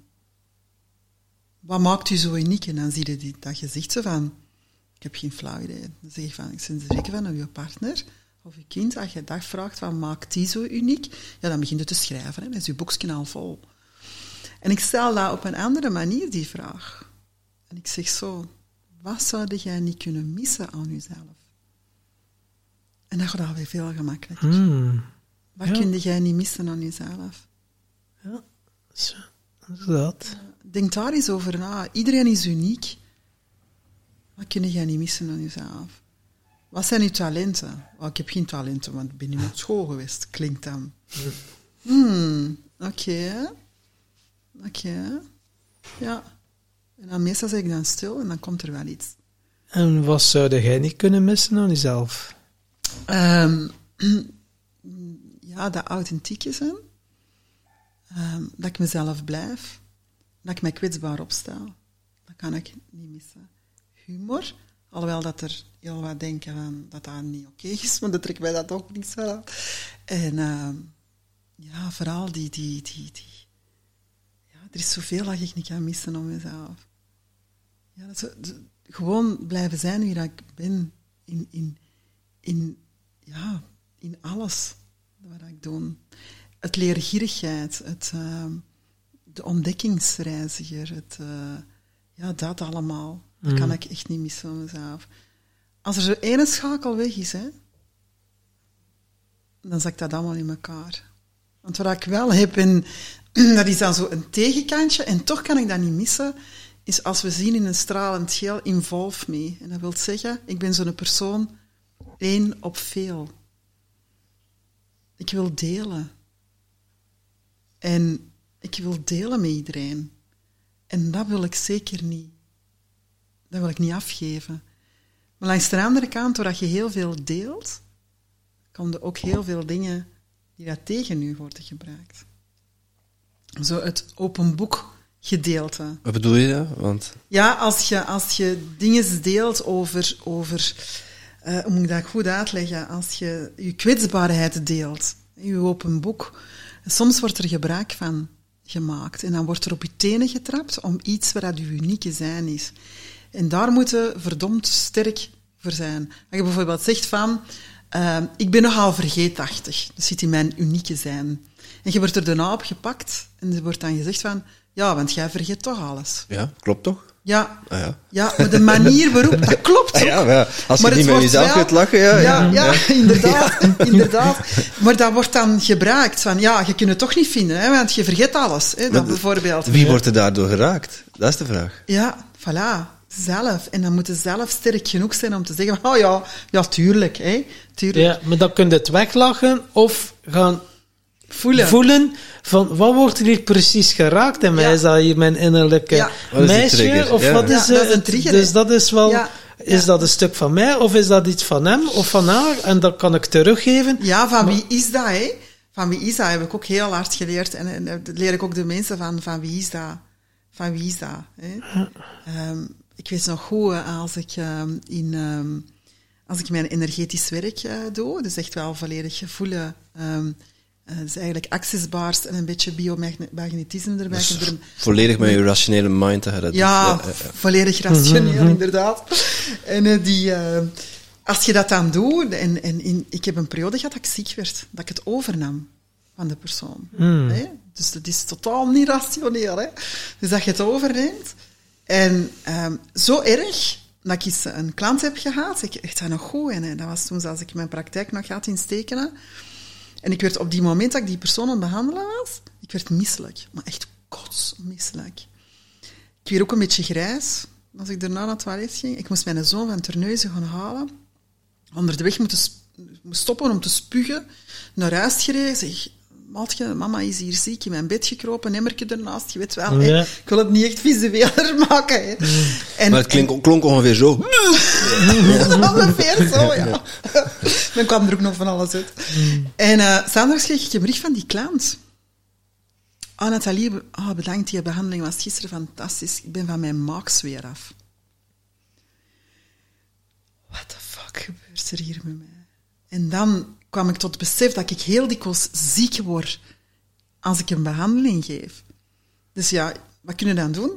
wat maakt u zo uniek? En dan zie je die, dat gezicht zo van, ik heb geen flauw idee. Dan zeg ik van, ik ben zeker van uw partner of je kind, als je dat vraagt, wat maakt die zo uniek? Ja, dan begint het te schrijven, hè. dan is je boekje al vol. En ik stel dat op een andere manier, die vraag. En ik zeg zo, wat zou jij niet kunnen missen aan jezelf? En dat gaat alweer veel gemakkelijker. Hmm. Wat Ja. kun jij niet missen aan jezelf? Ja, zo. Dat. Denk daar eens over na. Iedereen is uniek. Wat kun jij niet missen aan jezelf? Wat zijn je talenten? Oh, ik heb geen talenten, want ik ben niet op school geweest. Klinkt dan. Hmm, oké. Oké. Ja. En dan meestal zeg ik dan stil en dan komt er wel iets. En wat zou jij niet kunnen missen aan jezelf? Ehm, ja, dat authentieke zijn. Ehm, dat ik mezelf blijf. Dat ik mij kwetsbaar opstel. Dat kan ik niet missen. Humor, alhoewel dat er heel wat denken van dat dat niet oké is, maar dat trekt mij dat ook niet zo aan. En ehm, ja, vooral die, die, die, die... Er is zoveel dat ik niet kan missen om mezelf. Ja, dat is- gewoon blijven zijn wie dat ik ben. In, in, in, ja, in alles wat ik doe. Het leergierigheid, het, ehm, de ontdekkingsreiziger, het, eh, ja, dat allemaal. Dat kan ik echt niet missen van mezelf. Als er zo ene schakel weg is, hè, dan zakt dat allemaal in elkaar. Want wat ik wel heb, en dat is dan zo een tegenkantje, en toch kan ik dat niet missen, is als we zien in een stralend geel, involve me. En dat wil zeggen, ik ben zo'n persoon één op veel. Ik wil delen. En ik wil delen met iedereen. En dat wil ik zeker niet. Dat wil ik niet afgeven. Maar langs de andere kant, doordat je heel veel deelt, komen er ook heel veel dingen die dat tegen u worden gebruikt. Zo het open boek gedeelte. Wat bedoel je? Want Ja, als je, als je dingen deelt over, over eh, hoe moet ik dat goed uitleggen? Als je je kwetsbaarheid deelt, je open boek, soms wordt er gebruik van gemaakt en dan wordt er op je tenen getrapt om iets wat dat je unieke zijn is. En daar moeten verdomd sterk voor zijn. Als je bijvoorbeeld zegt van, eh, ik ben nogal vergeetachtig, dat zit in mijn unieke zijn. En je wordt er daarna op gepakt en er wordt dan gezegd van, ja, want jij vergeet toch alles. ja, klopt toch? Ja, Ah, ja. ja, maar de manier waarop, dat klopt ook. Ja, maar ja, als je Maar niet het met wordt jezelf wel- kunt lachen, ja. Ja, ja. ja, inderdaad, inderdaad. Maar dat wordt dan gebruikt van, ja, je kunt het toch niet vinden, hè, want je vergeet alles, hè, bijvoorbeeld. Wie wordt er daardoor geraakt? Dat is de vraag. Ja, voilà, zelf. En dan moet je zelf sterk genoeg zijn om te zeggen, van, oh ja, ja, tuurlijk, hè, tuurlijk. Ja, maar dan kun je het weglachen of gaan Voelen. voelen van wat wordt er hier precies geraakt in mij? Ja. Is dat hier mijn innerlijke Ja. Meisje? trigger? Of Ja. wat Ja, is, dat eh, is een trigger, Dus dat is wel... Ja. Is Ja. dat een stuk van mij of is dat iets van hem of van haar? En dat kan ik teruggeven. Ja, van wie is dat, hè? Van wie is dat heb ik ook heel hard geleerd. En, en dat leer ik ook de mensen van, van wie is dat? Van wie is dat? Hè? Ehm, ik weet nog goed, eh, als ik, ehm, in, ehm, als ik mijn energetisch werk eh, doe, dus echt wel volledig voelen, ehm eh, dus eigenlijk access bars en een beetje biomagnetisme erbij. Dus er een- volledig met je rationele mind te gaan. dat ja, doet. ja, ja. volledig rationeel, inderdaad. En eh, die, eh, als je dat dan doet, en, en in, ik heb een periode gehad dat ik ziek werd, dat ik het overnam van de persoon. Hè? Dus dat is totaal niet rationeel. Hè? Dus dat je het overneemt. En ehm, zo erg dat ik eens een klant heb gehad, ik echt daar nog goed in. Hè? Dat was toen als ik mijn praktijk nog had in Stekenen. En ik werd op die moment dat ik die persoon aan het behandelen was, ik werd misselijk. Maar echt kotsmisselijk. Ik werd ook een beetje grijs als ik daarna naar het toilet ging. Ik moest mijn zoon van Terneuzen gaan halen. Onder de weg moeten stoppen om te spugen. Naar huis gereden. Maatje, mama is hier ziek, in mijn bed gekropen, emmertje ernaast. Je weet wel. Ja. ik wil het niet echt visueler maken. Hè. En, Maar het klonk, klonk ongeveer zo. Ongeveer zo, ja. Dan kwam er ook nog van alles uit. En eh s'avonds kreeg ik een brief van die klant. Ah, Nathalie, be- ah, bedankt, die behandeling was gisteren fantastisch. Ik ben van mijn maaks weer af. What the fuck gebeurt er hier met mij? En dan kwam ik tot het besef dat ik heel dikwijls ziek word als ik een behandeling geef. Dus ja, wat kun je dan doen?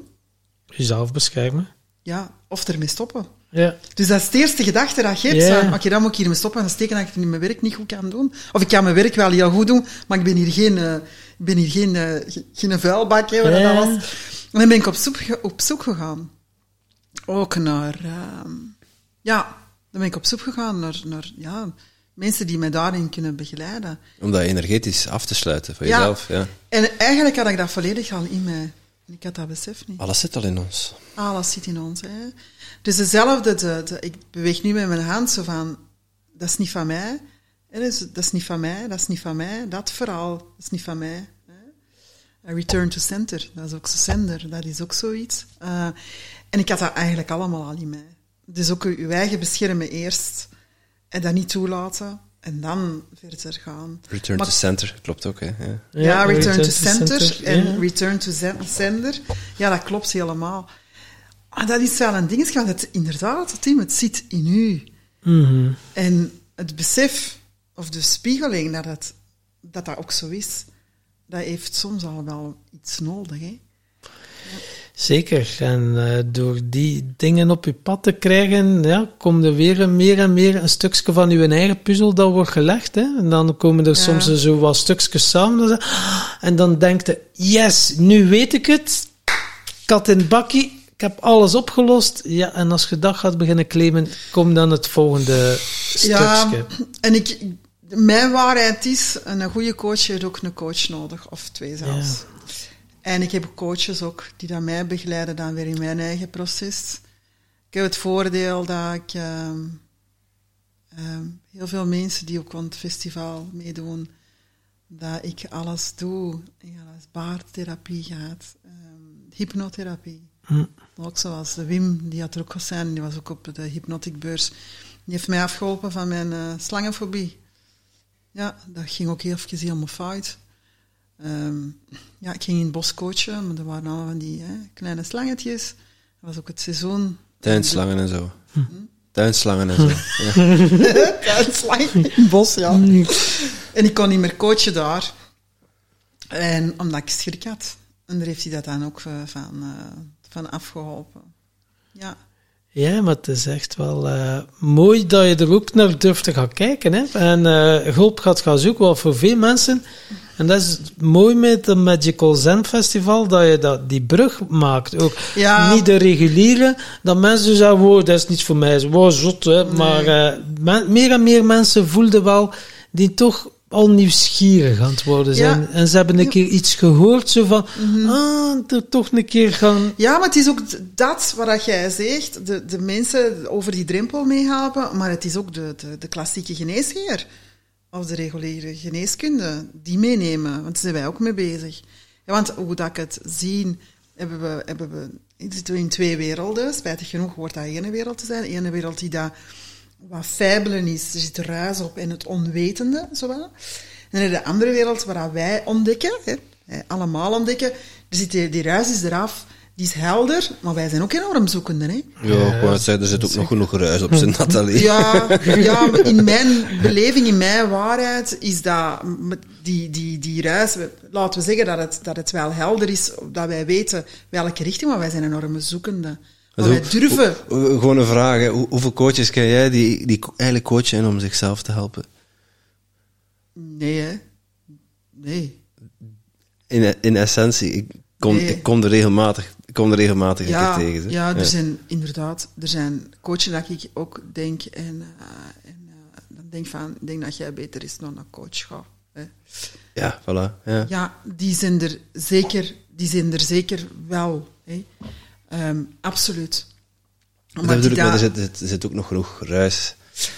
Jezelf beschermen. Ja, of ermee stoppen. Ja. Dus dat is de eerste gedachte dat je hebt. Oké, dan moet ik hiermee stoppen. En dat steken dat ik mijn werk niet goed kan doen. Of ik kan mijn werk wel heel goed doen, maar ik ben hier geen, ik ben hier geen, eh, ge- geen vuilbak. Hè, dat was. En dan ben ik op zoek, op zoek gegaan. Ook naar... ehm, ja, dan ben ik op zoek gegaan naar, naar ja, mensen die mij daarin kunnen begeleiden. Om dat energetisch af te sluiten voor Ja. jezelf. Ja. En eigenlijk had ik dat volledig al in mij. Ik had dat besef niet. Alles zit al in ons. Alles zit in ons. Hè. Dus dezelfde, de, de- ik beweeg nu met mijn hand zo van, dat is niet van mij. Hè, dus, dat is niet van mij, dat is niet van mij. Dat verhaal, dat is niet van mij. Hè. A Return to center, dat is ook zo zender, dat is ook zoiets. Eh, en ik had dat eigenlijk allemaal al in mij. Dus ook uw eigen beschermen eerst en dat niet toelaten en dan verder gaan. Return Maar- to center, klopt ook. Hè. Ja. ja, return, to center, en ja. return to sender. Ja, dat klopt helemaal. Maar dat is wel een dingetje, want het, inderdaad, Tim, het zit in u. Mhm. En het besef, of de spiegeling, dat, het, dat dat ook zo is, dat heeft soms al wel iets nodig. Hè? Zeker. En eh, door die dingen op je pad te krijgen, ja, komt er weer meer en meer een stukje van je eigen puzzel dat wordt gelegd. Hè? En dan komen er Ja. soms zo wat stukjes samen. En dan denkt je, yes, nu weet ik het. Kat in het bakkie. Ik heb alles opgelost. Ja, en als je dat gaat beginnen claimen, komt dan het volgende Ja, stukje. en ik, mijn waarheid is, een goede coach heeft ook een coach nodig, of twee zelfs. En ik heb coaches ook die dan mij begeleiden dan weer in mijn eigen proces. Ik heb het voordeel dat ik ehm, ehm, heel veel mensen die ook aan het festival meedoen, dat ik alles doe. Ja, dat is baardtherapie gaat, ehm, hypnotherapie. Hm. Ook zoals de Wim, die had er ook gezien, die was ook op de hypnoticbeurs. Die heeft mij afgeholpen van mijn eh, slangenfobie. Ja, dat ging ook heel even helemaal fout. Ehm, ja, ik ging in het bos coachen, maar er waren allemaal van die hè, kleine slangetjes. Dat was ook het seizoen. Tuinslangen en zo. Hm? Tuinslangen en zo. Ja. Tuinslang in het bos, ja. En ik kon niet meer coachen daar. En omdat ik schrik had. En daar heeft hij dat dan ook eh, van, eh, van afgeholpen. Ja. Ja, maar het is echt wel eh, mooi dat je er ook naar durft te gaan kijken. Hè? En eh, hulp gaat gaan zoeken, wel voor veel mensen. En dat is mooi met het Magical Zen Festival, dat je dat, die brug maakt. Ook Ja. niet de reguliere, dat mensen zeggen, wow, dat is niet voor mij. Wow, zot, hè. Maar eh, men- meer en meer mensen voelden wel, die toch al nieuwsgierig aan het worden zijn. Ja. En ze hebben een keer iets gehoord, zo van, ah, er toch een keer gaan... Ja, maar het is ook dat wat jij zegt, de, de mensen over die drempel meehelpen, maar het is ook de, de, de klassieke geneesheer. Of de reguliere geneeskunde, die meenemen. Want daar zijn wij ook mee bezig. Want hoe dat ik het zie, hebben we, hebben we, zitten we in twee werelden. Spijtig genoeg wordt dat ene wereld te zijn. Ene wereld die dat wat fijbelen is, er zit ruis op en het onwetende, zowel. En in de andere wereld waar wij ontdekken, hè, allemaal ontdekken, er zit die, die ruis is eraf, die is helder, maar wij zijn ook enorm zoekende. Hè? Ja, ik wou zeggen, er zit ook nog genoeg ruis op zijn Nathalie. Ja, ja, maar in mijn beleving, in mijn waarheid, is dat die, die, die ruis, laten we zeggen dat het, dat het wel helder is, dat wij weten welke richting, maar wij zijn enorm zoekende. Maar wij durven. Gewoon een vraag, hè. Hoeveel coaches ken jij die, die eigenlijk coachen om zichzelf te helpen? Nee, hè? Nee. In, in essentie, ik kom, Nee. ik kom er regelmatig, ik kom er regelmatig een Ja, keer tegen. zeg. ja, er zijn inderdaad, er zijn coaches dat ik ook denk en, eh, en eh, dan denk van, ik denk dat jij beter is dan een coach gaat. Hè. Ja, voilà. Ja. Ja, die zijn er zeker, die zijn er zeker wel. Hè. Ehm, absoluut. Maar dat bedoel die ik, maar er zit, er zit ook nog genoeg ruis.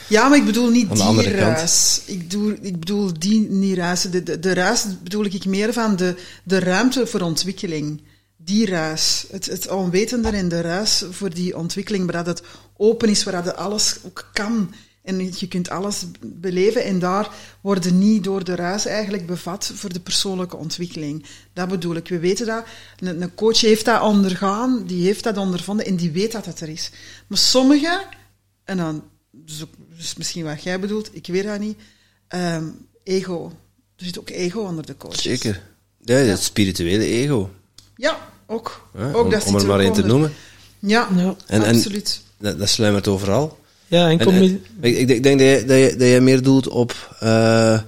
Ja, maar ik bedoel niet die ruis. Ik bedoel, ik bedoel die niet ruis. De, de, de ruis bedoel ik meer van de, de ruimte voor ontwikkeling. Die ruis. Het, het onwetende en de ruis voor die ontwikkeling, waar dat het open is, waar dat alles ook kan. En je kunt alles beleven en daar worden niet door de ruis eigenlijk bevat voor de persoonlijke ontwikkeling. Dat bedoel ik. We weten dat. Een, coach heeft dat ondergaan, die heeft dat ondervonden en die weet dat het er is. Maar sommigen, en dan, dus, dus misschien wat jij bedoelt, ik weet dat niet, ehm, ego. Er zit ook ego onder de coach. Zeker. Ja, het spirituele ego. Ja, ook. Hè, ook om, dat om er maar één te noemen. Ja, Ja. En- en- absoluut. Dat, dat sluimert overal. Ja, en En, kom en- je... ik, ik, denk dat je, dat, je, dat je meer doelt op, eh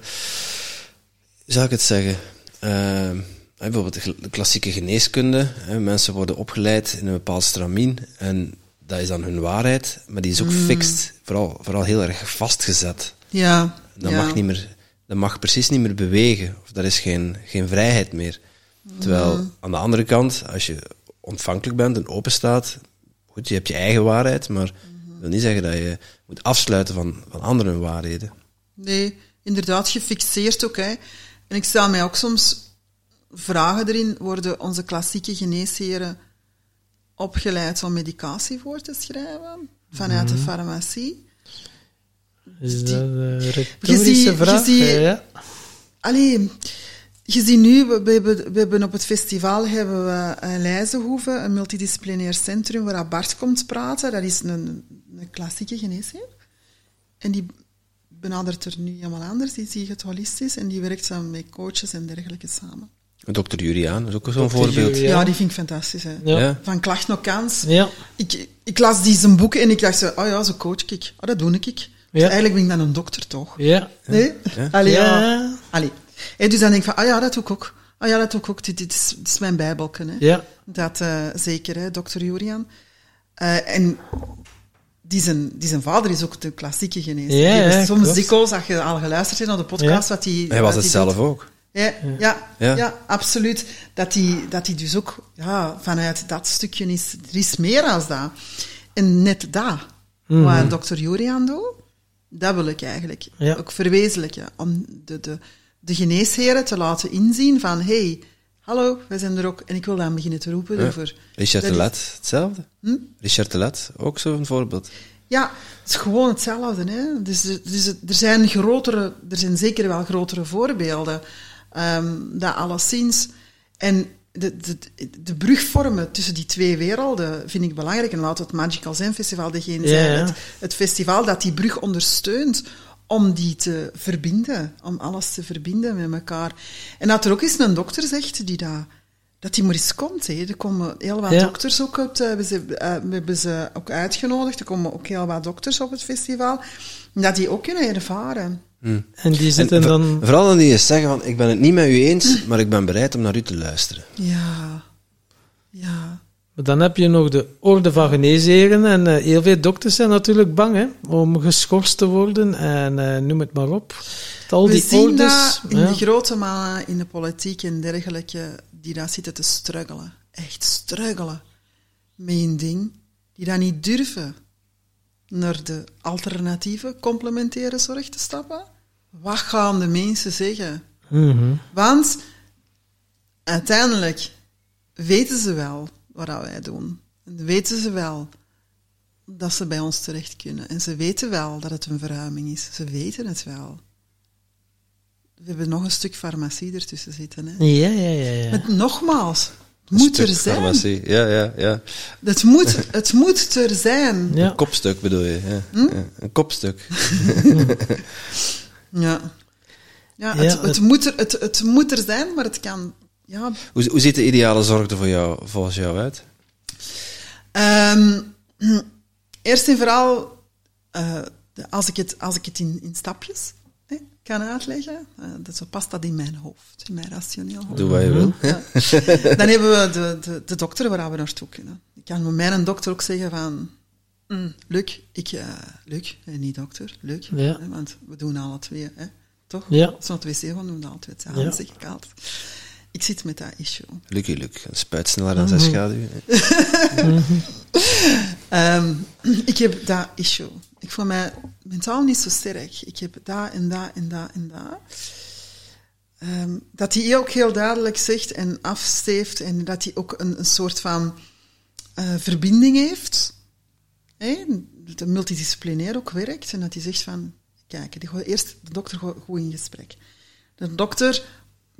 zou ik het zeggen? Eh, bijvoorbeeld de, klassieke geneeskunde. Hè, mensen worden opgeleid in een bepaald stramien en dat is dan hun waarheid, maar die is ook fixed, vooral, vooral heel erg vastgezet. Ja. Dat, ja. mag niet meer, dat mag precies niet meer bewegen, of dat is geen, geen vrijheid meer. Terwijl aan de andere kant, als je ontvankelijk bent en open staat, goed, je hebt je eigen waarheid, maar dat wil niet zeggen dat je moet afsluiten van, van anderen waarheden. Nee, inderdaad, gefixeerd ook. Hè. En ik stel mij ook soms vragen erin, worden onze klassieke geneesheren opgeleid om medicatie voor te schrijven vanuit de farmacie? Is die- dat een retorische vraag? ziet- ja. Allee, je ziet nu, we, we hebben, we hebben op het festival hebben we een Leijzenhoeve, een multidisciplinair centrum waar Bart komt praten. Dat is een, een klassieke geneesheer. En die benadert er nu helemaal anders. Die ziet het holistisch en die werkt samen met coaches en dergelijke samen. Dr. Juriaan is ook zo'n voorbeeld. Juriaan. Ja, die vind ik fantastisch. Hè. Ja. Van klacht naar kans. Ja. Ik, ik las die zijn boek en ik dacht zo, oh ja, zo coach ik. Oh, dat doe ik. Dus Ja. eigenlijk ben ik dan een dokter, toch? Ja. Nee? Ja. Allee, ja. Ja. Allee. En dus dan denk ik van, ah ja, dat doe ik ook. Ah ja, dat doe ik ook. Dit, dit, is, dit is mijn bijbelken. Hè. Ja. Dat eh, zeker, hè, dokter Jurian. Eh, en die zijn, die zijn vader is ook de klassieke genezer. Ja, ja, soms klopt. dikwijls, als je al geluisterd hebt naar de podcast, Ja. wat die... Hij was het zelf doet. ook. Ja, ja, Ja. ja. absoluut. Dat die, dat die dus ook ja, vanuit dat stukje is, er is meer als dat. En net dat, Mhm. waar dokter Jurian doet, dat wil ik eigenlijk Ja. ook verwezenlijken. Om de, de, de geneesheren te laten inzien van, hey, hallo, wij zijn er ook. En ik wil dan beginnen te roepen over... Richard Dat de Let, hetzelfde. Hm? Richard de Let, ook zo'n voorbeeld. Ja, het is gewoon hetzelfde. Hè? Dus, dus er zijn grotere, er zijn zeker wel grotere voorbeelden. ehm dat alleszins. En de, de, de brug vormen tussen die twee werelden vind ik belangrijk. En laat het Magical Zen Festival degene Ja, zijn, ja. Het, het festival dat die brug ondersteunt om die te verbinden, om alles te verbinden met elkaar. En dat er ook eens een dokter zegt die dat, dat die maar eens komt. Hè. Er komen heel wat Ja. dokters ook we, ze, eh, we hebben ze ook uitgenodigd. Er komen ook heel wat dokters op het festival. Dat die ook kunnen ervaren. En die En zitten voor- dan... Vooral dan die eens zeggen van, ik ben het niet met u eens, maar ik ben bereid om naar u te luisteren. Ja. Ja. Maar dan heb je nog de orde van geneesheren. En eh, heel veel dokters zijn natuurlijk bang hè, om geschorst te worden. En eh, noem het maar op. Al We die zien ordes. dat in ja. de grote mannen in de politiek en dergelijke, die daar zitten te struggelen. Echt struggelen. Met een ding. Die dat niet durven naar de alternatieve complementaire zorg te stappen. Wat gaan de mensen zeggen? Mhm. Want uiteindelijk weten ze wel wat wij doen. En weten ze wel dat ze bij ons terecht kunnen. En ze weten wel dat het een verruiming is. Ze weten het wel. We hebben nog een stuk farmacie ertussen zitten. Hè. Ja, ja, ja. ja. Het, nogmaals, het moet Stuk er zijn. Farmacie. Ja, ja, ja. Het moet, het moet er zijn. ja. Een kopstuk bedoel je. Ja. Hm? Ja, een kopstuk. Ja. Ja, het- het, moet er, het, het moet er zijn, maar het kan... Ja, Hoe, hoe ziet de ideale zorg er voor jou, volgens jou uit? Ehm, eerst en vooral, eh, als ik het, als ik het in, in stapjes hè, kan uitleggen, eh, dat zo past dat in mijn hoofd, in mijn rationeel hoofd. Doe wat je wil. Ja. Dan hebben we de, de, de dokter waar we naartoe kunnen. Ik kan met mijn dokter ook zeggen van... Mm, Luc, ik... eh Luc, eh, niet dokter, Luc. Ja. hè, want we doen alle twee, hè, toch? Ja. Als we naar het wc gaan, doen we alle twee samen, Ja. zeg ik altijd. Ik zit met dat issue. Lucky Luc, een spuit sneller dan zijn schaduw. Ehm, ik heb dat issue. Ik voel mij mentaal niet zo sterk. Ik heb dat en dat en dat en dat. Ehm, dat hij ook heel duidelijk zegt en afsteeft en dat hij ook een, een soort van eh, verbinding heeft. Hè? Dat het multidisciplinair ook werkt en dat hij zegt van, kijk, die eerst de dokter go- goed in gesprek. De dokter,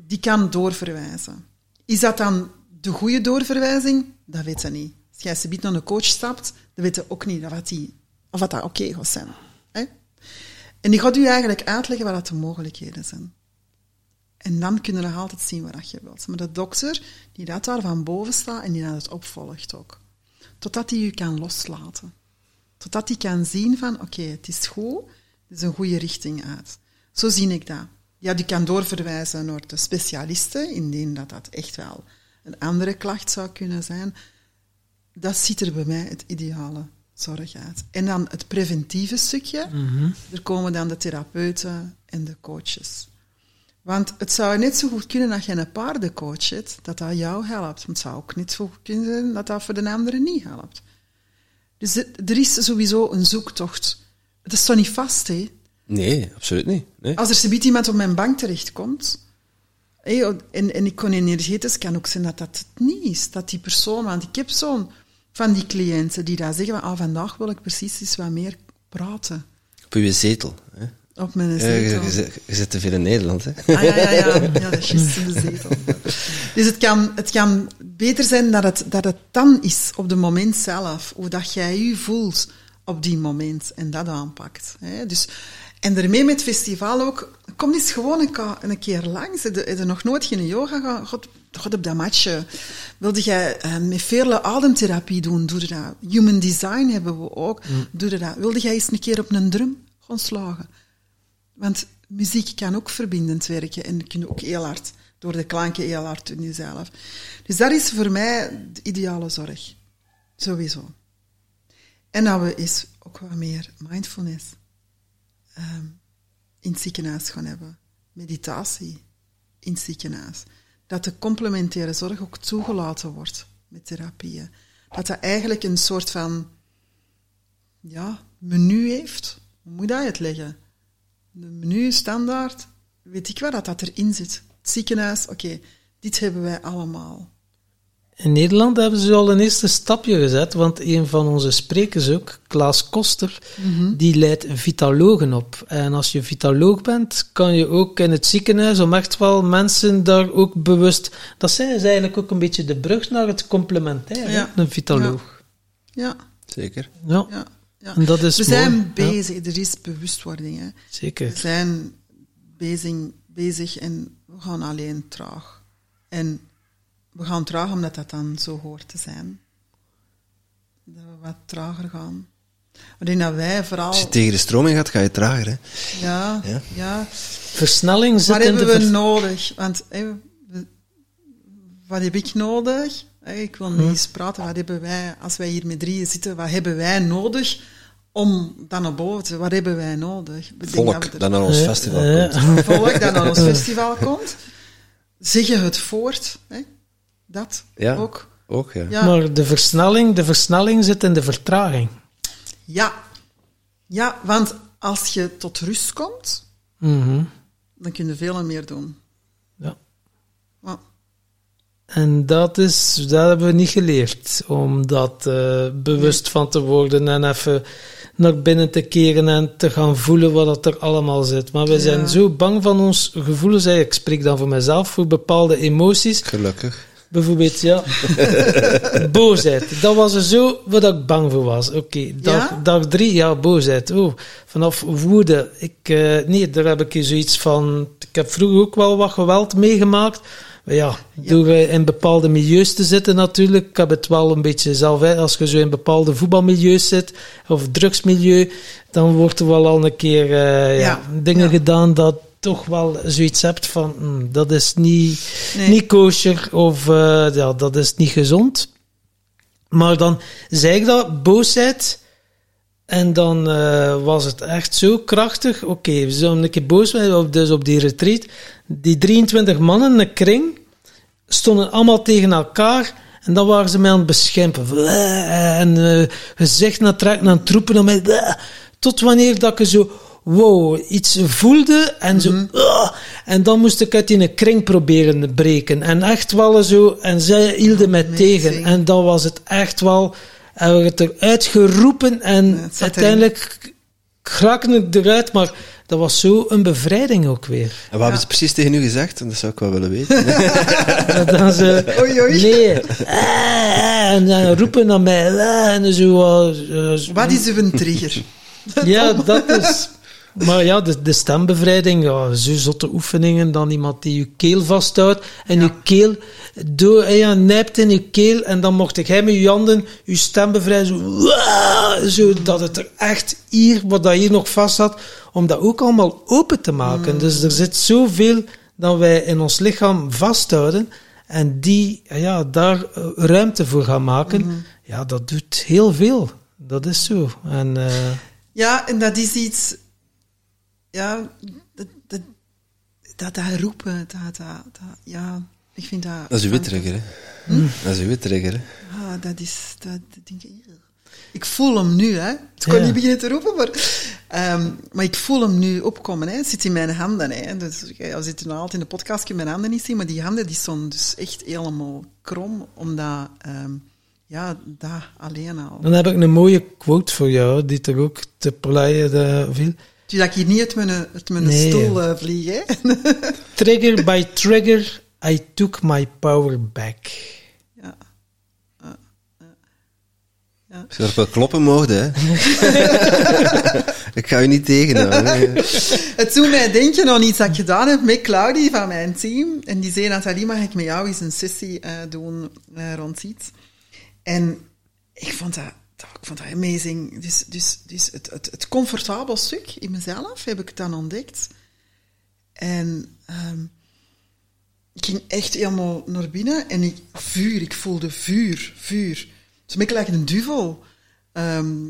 die kan doorverwijzen. Is dat dan de goede doorverwijzing? Dat weet ze niet. Als jij subiet naar een coach stapt, dan weet je ook niet of, dat die, of dat, oké gaat zijn. Hè? En die gaat u eigenlijk uitleggen wat de mogelijkheden zijn. En dan kunnen we altijd zien wat je wilt. Maar de dokter, die dat daar van boven staat en die dat het opvolgt ook. Totdat hij u kan loslaten. Totdat hij kan zien van, oké, het is goed, het is een goede richting uit. Zo zie ik dat. Ja, die kan doorverwijzen naar de specialisten, indien dat dat echt wel een andere klacht zou kunnen zijn. Dat ziet er bij mij het ideale zorg uit. En dan het preventieve stukje, er komen dan de therapeuten en de coaches. Want het zou net zo goed kunnen dat je een paardencoach hebt, dat dat jou helpt. Maar het zou ook net zo goed kunnen zijn dat dat voor de anderen niet helpt. Dus er is sowieso een zoektocht. Het is toch niet vast, hè? Nee, absoluut niet. Nee. Als er zoiets iemand op mijn bank terechtkomt, hé, en, en ik kon energetisch, kan ook zijn dat dat het niet is. Dat die persoon, want ik heb zo'n van die cliënten die daar zeggen van, ah, vandaag wil ik precies eens wat meer praten. Op je zetel. Hè? Op mijn Ja, je, zetel. je, zit- je zit te veel in Nederland. Hè? Ah, ja, ja, ja. Ja, dat is de zetel. Dus het kan, het kan beter zijn dat het, dat het dan is, op het moment zelf, hoe dat jij je voelt op die moment en dat aanpakt. Hè. Dus, en daarmee met het festival ook, kom eens gewoon een, keer langs. Heb je, heb je nog nooit geen yoga gehad? God, God op dat matje. Wilde jij eh, met vele ademtherapie doen? Doe dat. Human design hebben we ook. Doe je dat. Wilde jij eens een keer op een drum gaan slagen? Want muziek kan ook verbindend werken en kun je ook heel hard, door de klanken heel hard doen jezelf. Dus dat is voor mij de ideale zorg. Sowieso. En dat we eens ook wat meer mindfulness ehm, in het ziekenhuis gaan hebben. Meditatie in het ziekenhuis. Dat de complementaire zorg ook toegelaten wordt met therapieën. Dat dat eigenlijk een soort van ja, menu heeft. Hoe moet je het leggen? De menu standaard, weet ik wel dat dat erin zit. Het ziekenhuis, oké, dit hebben wij allemaal. In Nederland hebben ze al een eerste stapje gezet, want een van onze sprekers ook, Klaas Koster, die leidt vitalogen op. En als je vitaloog bent, kan je ook in het ziekenhuis, om echt wel mensen daar ook bewust... Dat zijn is eigenlijk ook een beetje de brug naar het complementair, Ja. een vitaloog. Ja, Zeker. Ja, ja, ja. en dat is We mooi. zijn Ja, bezig, er is bewustwording. Hè. We zeker. zijn bezig, bezig en we gaan alleen traag. En we gaan traag omdat dat dan zo hoort te zijn. Dat we wat trager gaan. Denk dat wij vooral... Als je tegen de stroming gaat, ga je trager. Hè? Ja, Ja. ja. Versnelling zit Wat in de... hebben we vers- nodig? Want hè, we- wat heb ik nodig? Ik wil niet eens praten. Wat hebben wij, als wij hier met drieën zitten, wat hebben wij nodig om dan naar boven te... Wat hebben wij nodig? Ik dat Volk er- dat naar ons Eh, festival eh, komt. volk dat naar ons festival komt. Zeg je het voort? Hè? Dat Ja. ook. Ook, ja. Ja. Maar de versnelling, de versnelling zit in de vertraging. Ja. Ja, want als je tot rust komt, Mhm. Dan kun je veel meer doen. Ja. Ja. En dat, is, dat hebben we niet geleerd, om dat eh, bewust van te worden en even naar binnen te keren en te gaan voelen wat er allemaal zit. Maar we Ja. zijn zo bang van ons gevoelens, ik spreek dan voor mezelf, voor bepaalde emoties. Gelukkig. Bijvoorbeeld, ja, boosheid. Dat was er zo wat ik bang voor was. Oké, dag, Ja? dag drie, ja, boosheid. Oh, vanaf woede. Ik, eh, nee, daar heb ik zoiets van... Ik heb vroeger ook wel wat geweld meegemaakt. Maar ja, door eh, in bepaalde milieus te zitten natuurlijk. Ik heb het wel een beetje zelf, hè, als je zo in bepaalde voetbalmilieus zit, of drugsmilieu, dan wordt er wel al een keer eh, ja, Ja, dingen ja. gedaan dat toch wel zoiets hebt van, hm, dat is niet, Nee. niet kosher of eh, ja, dat is niet gezond. Maar dan zei ik dat, boosheid. En dan eh, was het echt zo krachtig. Oké, we zijn een keer boos, zijn, dus op die retreat. Die 23 mannen in een kring stonden allemaal tegen elkaar. En dan waren ze mij aan het beschimpen. En eh, gezicht naar trekken, aan het roepen naar mij. Tot wanneer dat ik zo, wow, iets voelde. En zo, "Ah." en dan moest ik uit die kring proberen te breken. En echt wel zo, en zij hielden mij Amazing. tegen. En dan was het echt wel, hebben we het eruit geroepen. En Ja, het uiteindelijk kraken het eruit, maar dat was zo een bevrijding ook weer. En wat hebben ze precies tegen u gezegd? Dat zou ik wel willen weten. Dan ze, Oei, oei. nee, ah, en dan roepen naar mij, ah, en zo. eh, eh, Wat is uw trigger? Ja, dat is. Maar ja, de, de stembevrijding, ja, zo zotte oefeningen, dan iemand die je keel vasthoudt en Ja. je keel door, eh, ja, nijpt in je keel en dan mocht ik hij met je handen je stem bevrijden, zo, dat het er echt hier, wat dat hier nog vast zat, om dat ook allemaal open te maken. Dus er zit zoveel dat wij in ons lichaam vasthouden en die, ja, daar eh, ruimte voor gaan maken, ja, dat doet heel veel. Dat is zo. En... eh, Ja, en dat is iets... Ja, dat, dat, dat, dat roepen, dat, dat, dat... Ja, ik vind dat... Dat is uw trigger, hè? Dat is uw trigger, hè? Ah, dat is... Dat, dat denk ik, ik voel hem nu, hè. Ik kon Ja. niet beginnen te roepen, maar... ehm, maar ik voel hem nu opkomen, hè. Het zit in mijn handen, hè. Dus, je zit nu altijd in de podcast, kun je mijn handen niet zien, maar die handen die stonden dus echt helemaal krom, omdat... ehm, ja, dat alleen al. Dan heb ik een mooie quote voor jou, die er ook te pleien eh, viel. Dus dat ik hier niet uit mijn, uit mijn Nee. stoel eh, vlieg, hè. Trigger by trigger, I took my power back. ja. Als je erop wel kloppen mocht, hè? ik ga je niet tegenhouden. Het doet mij denken aan iets dat ik gedaan heb met Claudie van mijn team. En die zei, Nathalie, mag ik met jou eens een sessie eh, doen eh, rond iets? En ik vond dat- ik vond dat amazing. Dus, dus, dus het, het, het comfortabel stuk in mezelf heb ik dan ontdekt. En ehm, ik ging echt helemaal naar binnen en ik, vuur, ik voelde vuur, vuur. Het is een like een duvel. Ehm,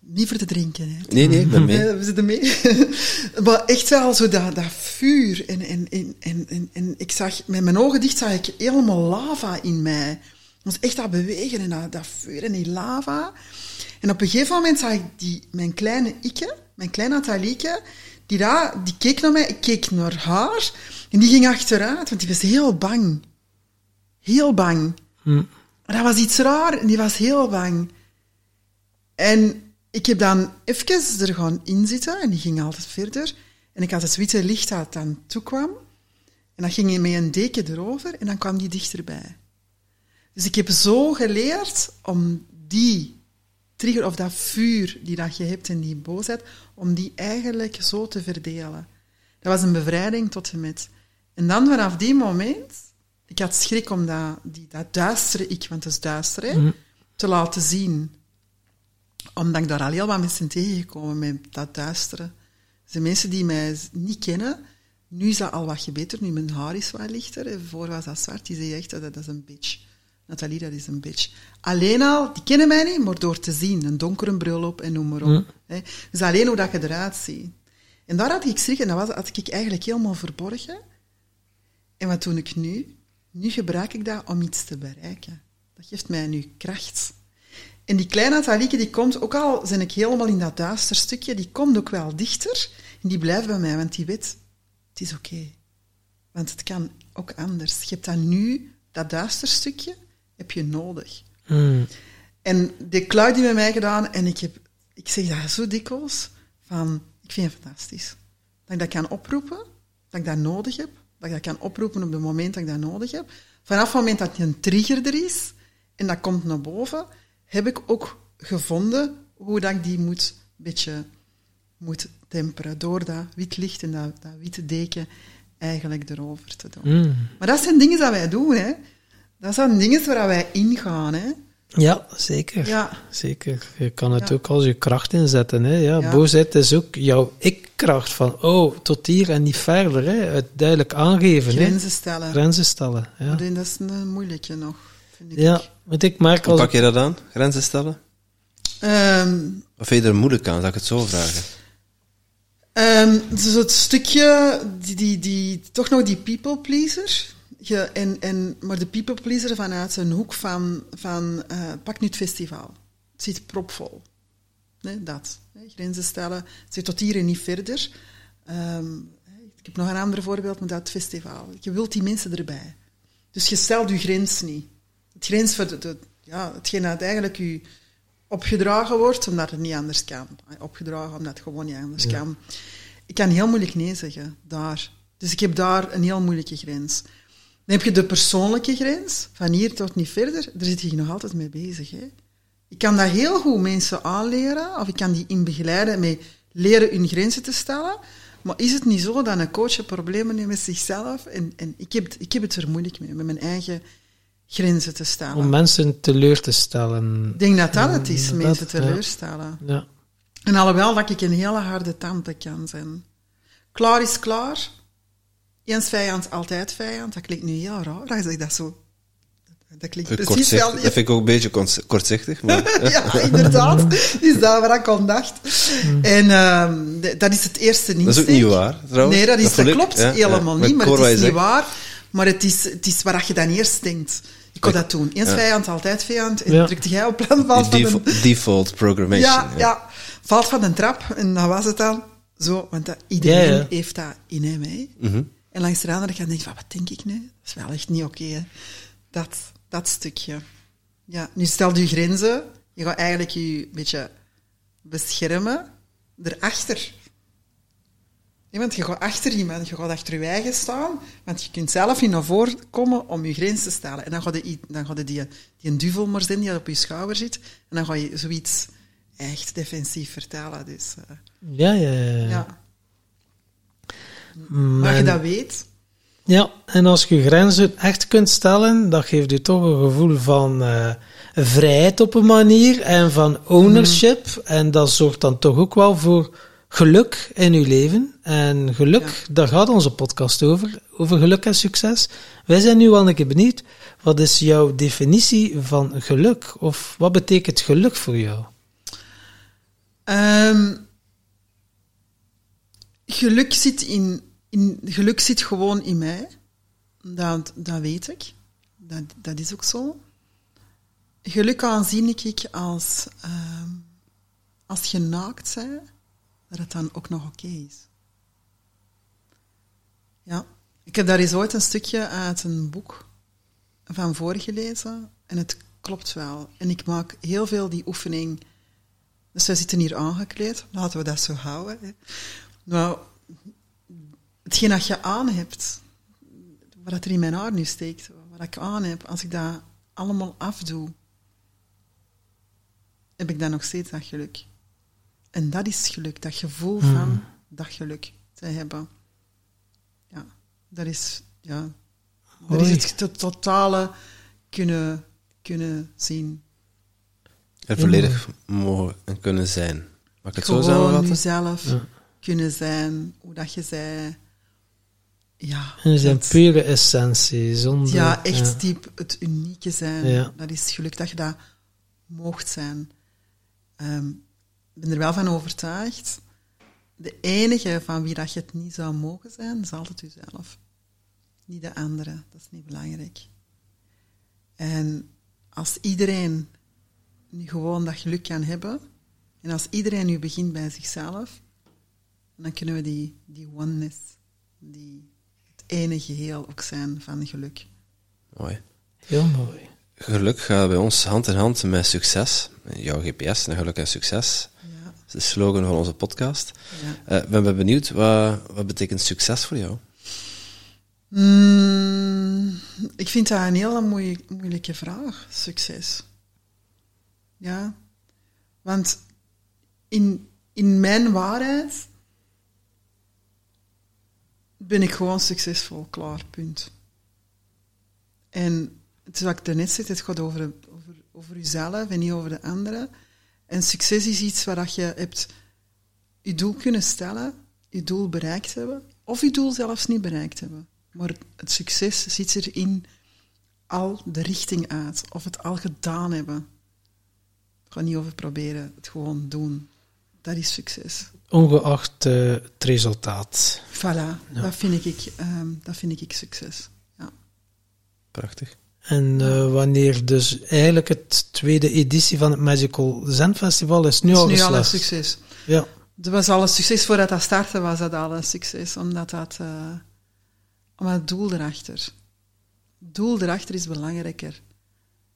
niet voor te drinken, hè. Nee, nee. Ja, we zitten mee. maar echt wel zo dat, dat vuur. En, en, en, en, en, en ik zag, met mijn ogen dicht zag ik helemaal lava in mij. Het was echt dat bewegen en dat, dat vuur en die lava. En op een gegeven moment zag ik die, mijn kleine ikke, mijn kleine Natalieke, die, daar, die keek naar mij, ik keek naar haar. En die ging achteruit, want die was heel bang. Heel bang. Hm. Maar dat was iets raar en die was heel bang. En ik heb dan even er gewoon in zitten en die ging altijd verder. En ik had het witte licht dat dan toekwam. En dan ging met een deken erover en dan kwam die dichterbij. Dus ik heb zo geleerd om die trigger of dat vuur die dat je hebt en die boosheid, om die eigenlijk zo te verdelen. Dat was een bevrijding tot en met. En dan vanaf die moment, ik had schrik om dat, die, dat duistere ik, want het is duister, hè, te laten zien. Omdat ik daar al heel wat mensen tegengekomen met dat duisteren. Er zijn mensen die mij niet kennen. Nu is dat al wat gebeterd, nu mijn haar is wat lichter. hè. Voor was dat zwart, die zei echt, dat, dat is een bitch. Nathalie, dat is een bitch. Alleen al, die kennen mij niet, maar door te zien. Een donkere bril op en noem maar op. hè. Dus alleen hoe dat je eruit ziet. En daar had ik schrik en dat was, had ik eigenlijk helemaal verborgen. En wat doe ik nu? Nu gebruik ik dat om iets te bereiken. Dat geeft mij nu kracht. En die kleine Natalieke, die komt, ook al ben ik helemaal in dat duister stukje, die komt ook wel dichter. En die blijft bij mij, want die weet, het is oké. Want het kan ook anders. Je hebt dat nu, dat duister stukje, heb je nodig. Mm. En die Claude die bij mij gedaan, en ik, heb, ik zeg dat zo dikwijls, van, ik vind het fantastisch. Dat ik dat kan oproepen, dat ik dat nodig heb, dat ik dat kan oproepen op het moment dat ik dat nodig heb. Vanaf het moment dat een trigger er is, en dat komt naar boven, heb ik ook gevonden hoe dat ik die moet, beetje moet temperen, door dat wit licht en dat, dat witte deken eigenlijk erover te doen. Mm. Maar dat zijn dingen dat wij doen, hè. Dat zijn dingen waar wij ingaan, hè. Ja, zeker. Ja. Zeker. Je kan het Ja. ook als je kracht inzetten. Hè? Ja, Ja. Boosheid is ook jouw ik-kracht van, oh, tot hier en niet verder. Hè? Het duidelijk aangeven. Hè? Grenzen stellen. Grenzen stellen. Ja. Ik denk Dat is een moeilijke nog, vind ik. ja, want ik merk Hoe als... pak je dat aan? Grenzen stellen? Ehm, Of vind je er moeilijk aan? Zal ik het zo vragen? Ehm, dus het stukje, die, die, die, toch nog die people pleaser. Je, en, en, maar de people pleaser vanuit een hoek van, van eh, pak nu het festival. Het zit propvol. Nee, dat. Grenzen stellen. Het zit tot hier en niet verder. Ehm, ik heb nog een ander voorbeeld met dat festival. Je wilt die mensen erbij. Dus je stelt je grens niet. Het grens voor de, de, ja, hetgeen dat eigenlijk u opgedragen wordt, omdat het niet anders kan. Opgedragen omdat het gewoon niet anders kan. Ik kan heel moeilijk nee zeggen, daar. Dus ik heb daar een heel moeilijke grens. Dan heb je de persoonlijke grens, van hier tot niet verder. Daar zit je nog altijd mee bezig. Hè? Ik kan dat heel goed mensen aanleren, of ik kan die in begeleiden met leren hun grenzen te stellen. Maar is het niet zo dat een coach problemen heeft met zichzelf? En, en ik, heb, ik heb het er moeilijk mee, met mijn eigen grenzen te stellen. Om mensen teleur te stellen. Ik denk dat dat het is, mensen teleurstellen. Ja. En alhoewel dat ik een hele harde tante kan zijn. Klaar is klaar. Eens vijand, altijd vijand. Dat klinkt nu heel raar, dat zeg ik dat zo. Dat klinkt precies wel... Dat vind ik ook een beetje kort- kortzichtig. Maar ja, inderdaad. is dat wat ik aan dacht. En ehm, dat is het eerste insteek. dat is ook niet waar, trouwens. Nee, dat, is, dat, klopt Ja, helemaal niet, maar het is niet zegt. waar. Maar het is, het is waar je dan eerst denkt. Ik kon dat doen. Eens Ja. vijand, altijd vijand. En Ja. drukte jij op plan van een... default, default programmation. Ja, ja, valt van een trap. En dat was het dan. Zo, want dat, iedereen Ja, ja. heeft dat in hem. Hè. Mhm. En langs de andere kant denk je van, wat denk ik nu? Dat is wel echt niet oké. dat, dat stukje. Ja, nu stel je grenzen. Je gaat eigenlijk je een beetje beschermen. Erachter. Nee, want je gaat achter iemand, je gaat achter je eigen staan, want je kunt zelf niet naar voren komen om je grens te stellen. En dan gaat je, dan gaat je die, die een duvel maar zijn die op je schouder zit, en dan ga je zoiets echt defensief vertellen. Dus, eh, Ja, ja, ja. ja. Maar je dat weet, Ja, en als je grenzen echt kunt stellen, dat geeft je toch een gevoel van eh, vrijheid op een manier en van ownership. En dat zorgt dan toch ook wel voor geluk in je leven. En geluk, daar gaat onze podcast over, over geluk en succes. Wij zijn nu wel een keer benieuwd, wat is jouw definitie van geluk? Of wat betekent geluk voor jou? Ehm, geluk, zit in, in, geluk zit gewoon in mij. Dat, dat weet ik. Dat, dat is ook zo. Geluk aanzien ik als, ehm, als je naakt bent, dat het dan ook nog oké is. Ja. Ik heb daar eens ooit een stukje uit een boek van voorgelezen en het klopt wel. En ik maak heel veel die oefening dus wij zitten hier aangekleed, laten we dat zo houden. Hè. Nou, hetgeen dat je aan hebt, wat er in mijn haar nu steekt, wat ik aan heb, als ik dat allemaal afdoe, heb ik dan nog steeds dat geluk. En dat is geluk, dat gevoel van dat geluk te hebben. Ja, dat is, ja, dat is het to- totale kunnen, kunnen zien. Er volledig mogen en kunnen zijn. Mag ik het zo Gewoon samenvatten? jezelf Ja. Kunnen zijn, hoe dat je zei. Ja, En zijn dat- pure essentie, zonder... ja echt ja. diep het unieke zijn. Ja. Dat is geluk dat je dat moogt zijn. Ehm, Ik ben er wel van overtuigd. De enige van wie dat je het niet zou mogen zijn, is altijd jezelf. Niet de andere. Dat is niet belangrijk. En als iedereen nu gewoon dat geluk kan hebben, en als iedereen nu begint bij zichzelf, En dan kunnen we die, die oneness, die, het ene geheel ook zijn van geluk. Mooi. Heel mooi. Geluk gaat bij ons hand in hand met succes. Jouw GPS naar geluk en succes. Ja, Dat is de slogan van onze podcast. ja. Eh, Ik ben benieuwd, wat, wat betekent succes voor jou? Mm, ik vind dat een hele moeie- moeilijke vraag, succes. Ja, want in, in mijn waarheid ben ik gewoon succesvol, klaar, punt. En is wat ik daarnet zei, het gaat over, over, over jezelf en niet over de anderen. En succes is iets waar dat je hebt je doel kunnen stellen, je doel bereikt hebben, of je doel zelfs niet bereikt hebben. Maar het succes zit erin al de richting uit, of het al gedaan hebben. Het gaat niet over proberen, het gewoon doen. Dat is succes. Ongeacht eh, het resultaat. Voilà, dat, vind ik, ehm, dat vind ik succes. Ja. Prachtig. En eh, wanneer dus eigenlijk het tweede editie van het Magical Zen Festival is nu Het al is nu al een succes. Ja. Het was al een succes voordat dat startte, was dat al een succes, omdat dat, eh, omdat het doel erachter. Het doel erachter is belangrijker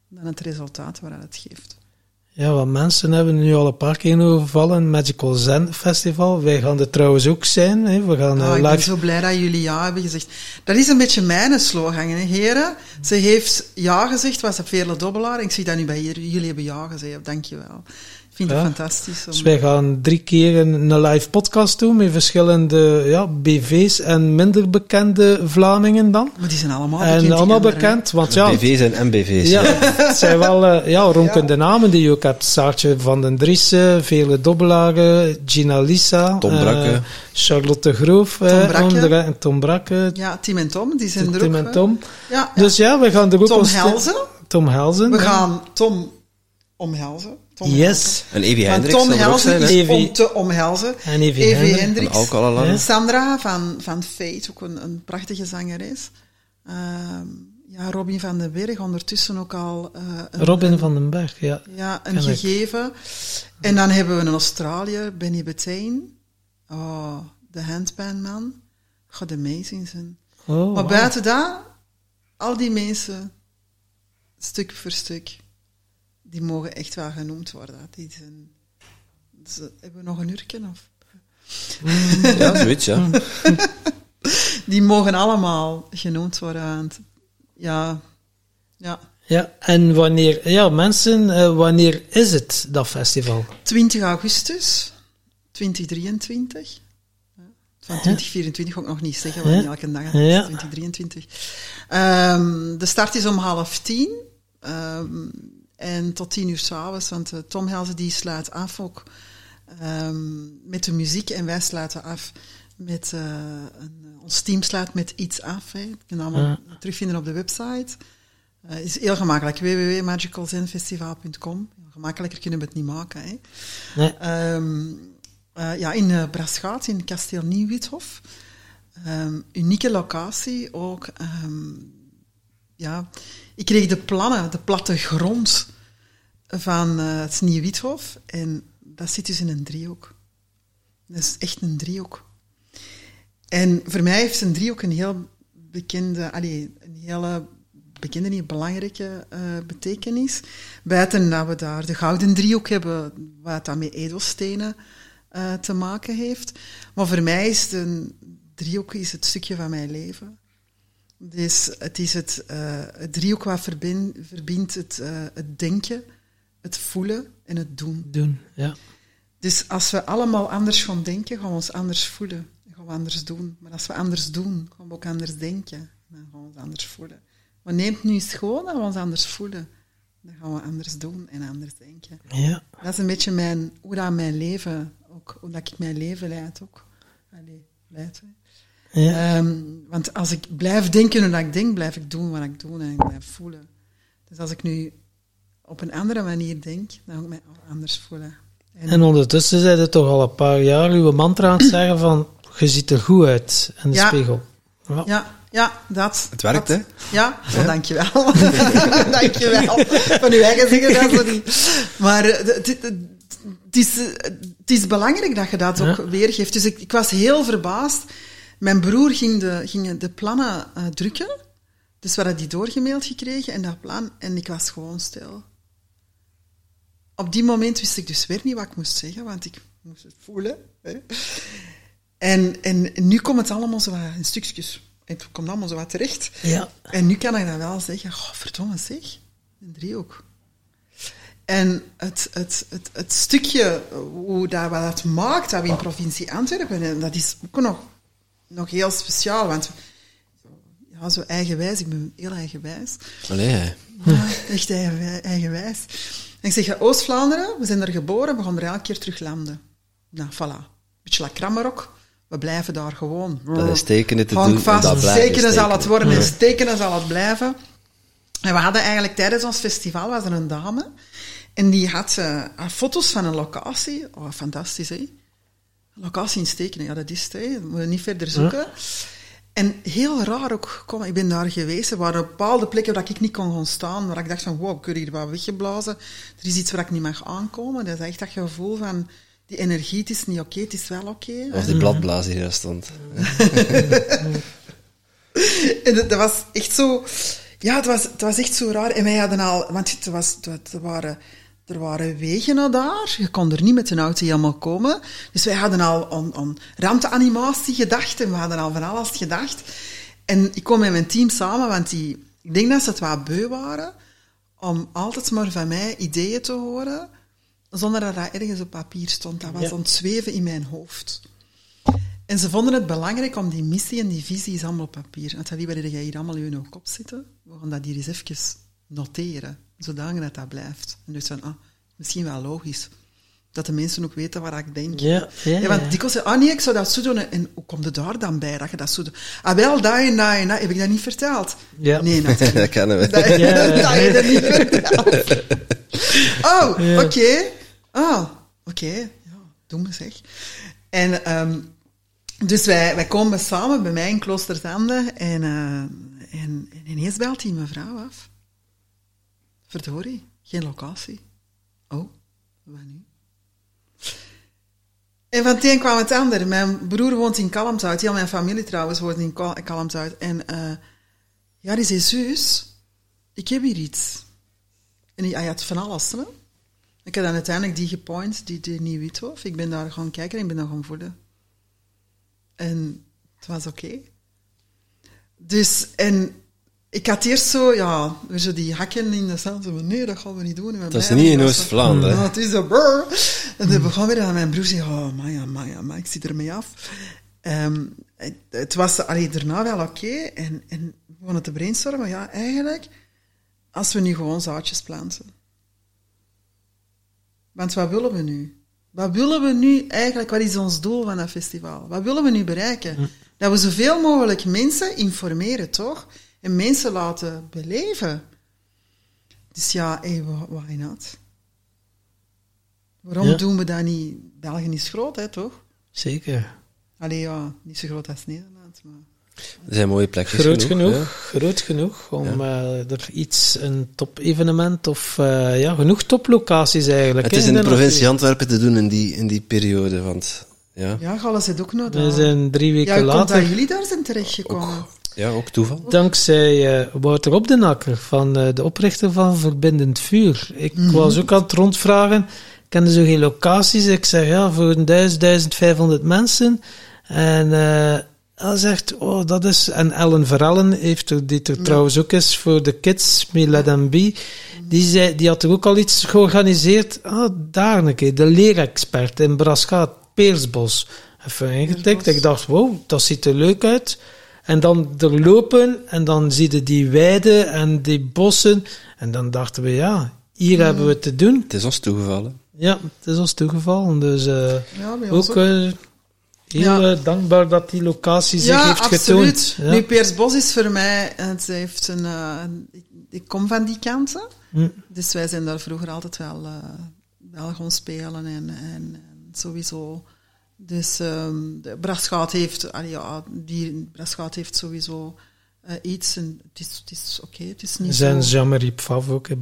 dan het resultaat waar het geeft. Ja, wat mensen hebben nu al een paar keer overvallen. Magical Zen Festival. Wij gaan er trouwens ook zijn. Hè. We gaan Ah, ik ben zo blij dat jullie ja hebben gezegd. Dat is een beetje mijn slogan, hè, heren. Ze heeft ja gezegd, was een vele dobbelaar. En ik zie dat nu bij. Jullie hebben ja gezegd, dankjewel. Ik vind Ja. het fantastisch. Om... Dus wij gaan drie keer een, live podcast doen met verschillende ja, BV's en minder bekende Vlamingen dan. Maar die zijn allemaal en bekend. die allemaal bekend, want ja, BV's en MBV's. ja, het zijn wel eh, ja, ronkende namen die je ook hebt. Saartje van den Driessen, Vele Dobbelaren, Gina Lisa, Tom eh, Brakke. Charlotte Groof, eh, Tom Brakke. en Tom Brakke, Ja, Tim en Tom, die zijn er Tim ook. en hè. Tom. Ja, ja. Dus ja, we gaan er ook Tom Helzen. Tom Helzen. We ja. gaan Tom omhelzen. Tom Yes. En Evie Hendricks Tom ook Helzen zijn, hè? is Evie. om te omhelzen. En Evie Evie Hendricks. Van Hendricks. Alcohol Ja. Sandra van, van Fate, ook een, een prachtige zangeres. Ehm, ja, Robin van den Berg, ondertussen ook al eh, een, Robin een- van den Berg, ja. ja, een gegeven. En dan hebben we een Australiër, Benny Betain. Oh, de handpanman. God, amazing zijn. Oh, maar buiten dat, al die mensen, stuk voor stuk, die mogen echt wel genoemd worden. Die zijn, ze, hebben we nog een uurtje? Of? Ja, zoiets, ja. Die mogen allemaal genoemd worden. Want, ja, ja. Ja, en wanneer, ja, mensen, eh, wanneer is het, dat festival? 20 augustus 2023. Ja, Van 2024 ga ik nog niet zeggen, want niet elke dag het is Ja. 2023. Ehm, de start is om half tien. ehm, en tot tien uur s'avonds, want eh, Tom Helzen die sluit af ook ehm, met de muziek en wij sluiten af met, eh, een, ons team sluit met iets af. Hè. Je allemaal terugvinden op de website. Het is heel gemakkelijk, www.magicalzenfestival.com. Gemakkelijker kunnen we het niet maken. Hè. Nee. Ehm, eh, ja, in uh, Braschaat, in Kasteel Nieuw-Withof. Ehm, unieke locatie ook. ja, ik kreeg de plannen, de platte grond van eh, het Nieuw-Withof. En dat zit dus in een driehoek. Dat is echt een driehoek. En voor mij heeft een driehoek een heel bekende, allee, een hele bekende, niet belangrijke uh, betekenis. Buiten dat we daar de gouden driehoek hebben, wat dan met edelstenen uh, te maken heeft. Maar voor mij is een driehoek is het stukje van mijn leven. Dus het is het, uh, driehoek wat verbind, verbindt het, uh, het denken, het voelen en het doen. Doen, ja. Dus als we allemaal anders gaan denken, gaan we ons anders voelen. Gaan we anders doen. Maar als we anders doen, gaan we ook anders denken. Dan gaan we ons anders voelen. Maar neemt nu eens gewoon dat we ons anders voelen. Dan gaan we anders doen en anders denken. Ja. Dat is een beetje mijn, hoe dat mijn leven, ook, hoe dat ik mijn leven leid ook. Allee, leid, hè. Ja. Um, want als ik blijf denken hoe dat ik denk, blijf ik doen wat ik doe en ik blijf voelen. Dus als ik nu op een andere manier denk, dan ga ik mij anders voelen. En, en ondertussen zijn het toch al een paar jaar uw mantra aan het zeggen van je ziet er goed uit in de ja. spiegel. Ja. ja, ja, dat. Het werkt, dat, hè? Ja, ja. Oh, dankjewel. dankjewel. Van uw eigen zeggen dat niet. Maar het, is, eh, het is belangrijk dat je dat ook weergeeft. Dus ik, ik was heel verbaasd. Mijn broer ging de, ging de plannen uh, drukken. Dus we hadden die doorgemaild gekregen en dat plan. En ik was gewoon stil. Op die moment wist ik dus weer niet wat ik moest zeggen, want ik moest het voelen. Hè. En, en nu komt het allemaal zo wat in stukjes. Het komt allemaal zo wat terecht. Ja. En nu kan ik dat wel zeggen. Oh, verdomme zeg. Een driehoek. En het, het, het, het stukje, hoe dat, wat dat maakt, dat we in provincie Antwerpen, dat is ook nog, nog heel speciaal. Want ja, zo eigenwijs, ik ben heel eigenwijs. Allee. Ja, echt eigen, eigenwijs. En ik zeg, Oost-Vlaanderen, we zijn er geboren, we gaan er elke keer terug landen. Nou, voilà. Beetje la Krammerok, we blijven daar gewoon. Dat is tekenen te Hang doen. vast, en dat tekenen zal het worden en stekenen zal het blijven. En we hadden eigenlijk tijdens ons festival, was er een dame, en die had eh, haar foto's van een locatie. Oh, fantastisch, hè? Een locatie in stekenen, ja, dat is het, hè? Dat moet je niet verder zoeken. En heel raar ook, kom, ik ben daar geweest, er waren bepaalde plekken waar ik niet kon gaan staan, waar ik dacht van, wow, ik word hier wat weggeblazen. Er is iets waar ik niet mag aankomen. Dat is echt dat gevoel van, die energie, het is niet oké, het is wel oké. Of die bladblazer die daar stond. En dat, dat was echt zo... Ja, het was, het was echt zo raar. En wij hadden al... Want het was, het, er, waren, er waren wegen naar daar. Je kon er niet met een auto helemaal komen. Dus wij hadden al aan, aan ruimteanimatie gedacht. En we hadden al van alles gedacht. En ik kom met mijn team samen, want die, ik denk dat ze het wat beu waren om altijd maar van mij ideeën te horen, zonder dat dat ergens op papier stond. Dat was Ja. aan het zweven in mijn hoofd. En ze vonden het belangrijk om die missie en die visie is allemaal op papier. En zei, waar jij hier allemaal in je kop zitten? We gaan dat hier eens even noteren, zodanig dat dat blijft. En dus van, ah, misschien wel logisch. Dat de mensen ook weten waar ik denk. Ja, ja, Ja, want dikwijls zeggen, ah nee, ik zou dat zo doen. En hoe komt het daar dan bij dat je dat zo doet? Ah wel, dat en dat en dat. Heb ik dat niet verteld? Ja. Nee, natuurlijk. dat kennen we. Dat, Ja. dat heb je niet verteld. Oh, Ja. oké. Ah, oké. Ja, doe me zeg. En ehm, dus wij, wij komen samen bij mij in Kloosterzande en, eh, en, en ineens belt die mevrouw af. Verdorie, geen locatie. Oh, wat nu? En van het een kwam het ander. Mijn broer woont in Kalmthout. Heel mijn familie trouwens woont in Kal- Kalmthout. En eh, ja, die zei, zus, ik heb hier iets. En hij had van alles. Hè? Ik heb dan uiteindelijk die gepoint, die, die niet wit was. Ik ben daar gaan kijken en ik ben daar gaan voelen. En het was oké. Dus, en ik had eerst zo, ja, weer zo die hakken in de zand. Zo, nee, dat gaan we niet doen. Dat is niet in Oost-Vlaanderen. Het is een brr. En dan begon weer aan mijn broer zei, oh, Maya, Maya, maar ik zit ermee af. Ehm, het, het was allee, daarna wel oké. En, en we begonnen te brainstormen. Ja, eigenlijk, als we nu gewoon zaadjes planten. Want wat willen we nu? Wat willen we nu eigenlijk? Wat is ons doel van dat festival? Wat willen we nu bereiken? Dat we zoveel mogelijk mensen informeren, toch? En mensen laten beleven. Dus ja, hey, wh- why not? Waarom Ja. doen we dat niet? België is groot, hè, toch? Zeker. Allee, ja, niet zo groot als Nederland, maar... Er zijn mooie plekjes Groot genoeg, ja. groot genoeg om eh, er iets, een top-evenement of eh, ja, genoeg toplocaties eigenlijk. Het hè, is in de de provincie Antwerpen te doen in die, in die periode, want ja, Ja, Gallen zit ook nog We zijn drie Ja, weken komt later. dat jullie daar zijn terechtgekomen? Ja ook toeval. Dankzij eh, Wouter Opdenakker, van eh, de oprichter van Verbindend Vuur. Ik Mhm. was ook aan het rondvragen. Ik kende zo geen locaties. Ik zeg ja, voor een 1000, 1500 mensen. En eh hij zegt, oh, dat is... En Ellen Verellen heeft er, die er trouwens ook is voor de kids, Me Let Them Be. Die, zei, die had er ook al iets georganiseerd. Ah, daar een keer, de leerexpert in Braschaat, Peersbos. Even ingetikt. Ik dacht, wow, dat ziet er leuk uit. En dan er lopen en dan zie je die weiden en die bossen. En dan dachten we, ja, hier hebben we het te doen. Het is ons toegevallen. Ja, het is ons toegevallen. Dus eh, Ja, ook ook. eh, heel Ja. eh, dankbaar dat die locatie zich Ja, heeft absoluut. getoond. Ja. Nu, Peersbos is voor mij... Het heeft een, ik, kom van die kanten. Hm. Dus wij zijn daar vroeger altijd wel, eh, wel gaan spelen en, en, en sowieso. Dus ehm de Braschaat heeft, allee, ja, die Braschaat heeft sowieso eh, iets. En het is, het is oké, het is niet Zijn zo... Jean-Marie Pfaff ook in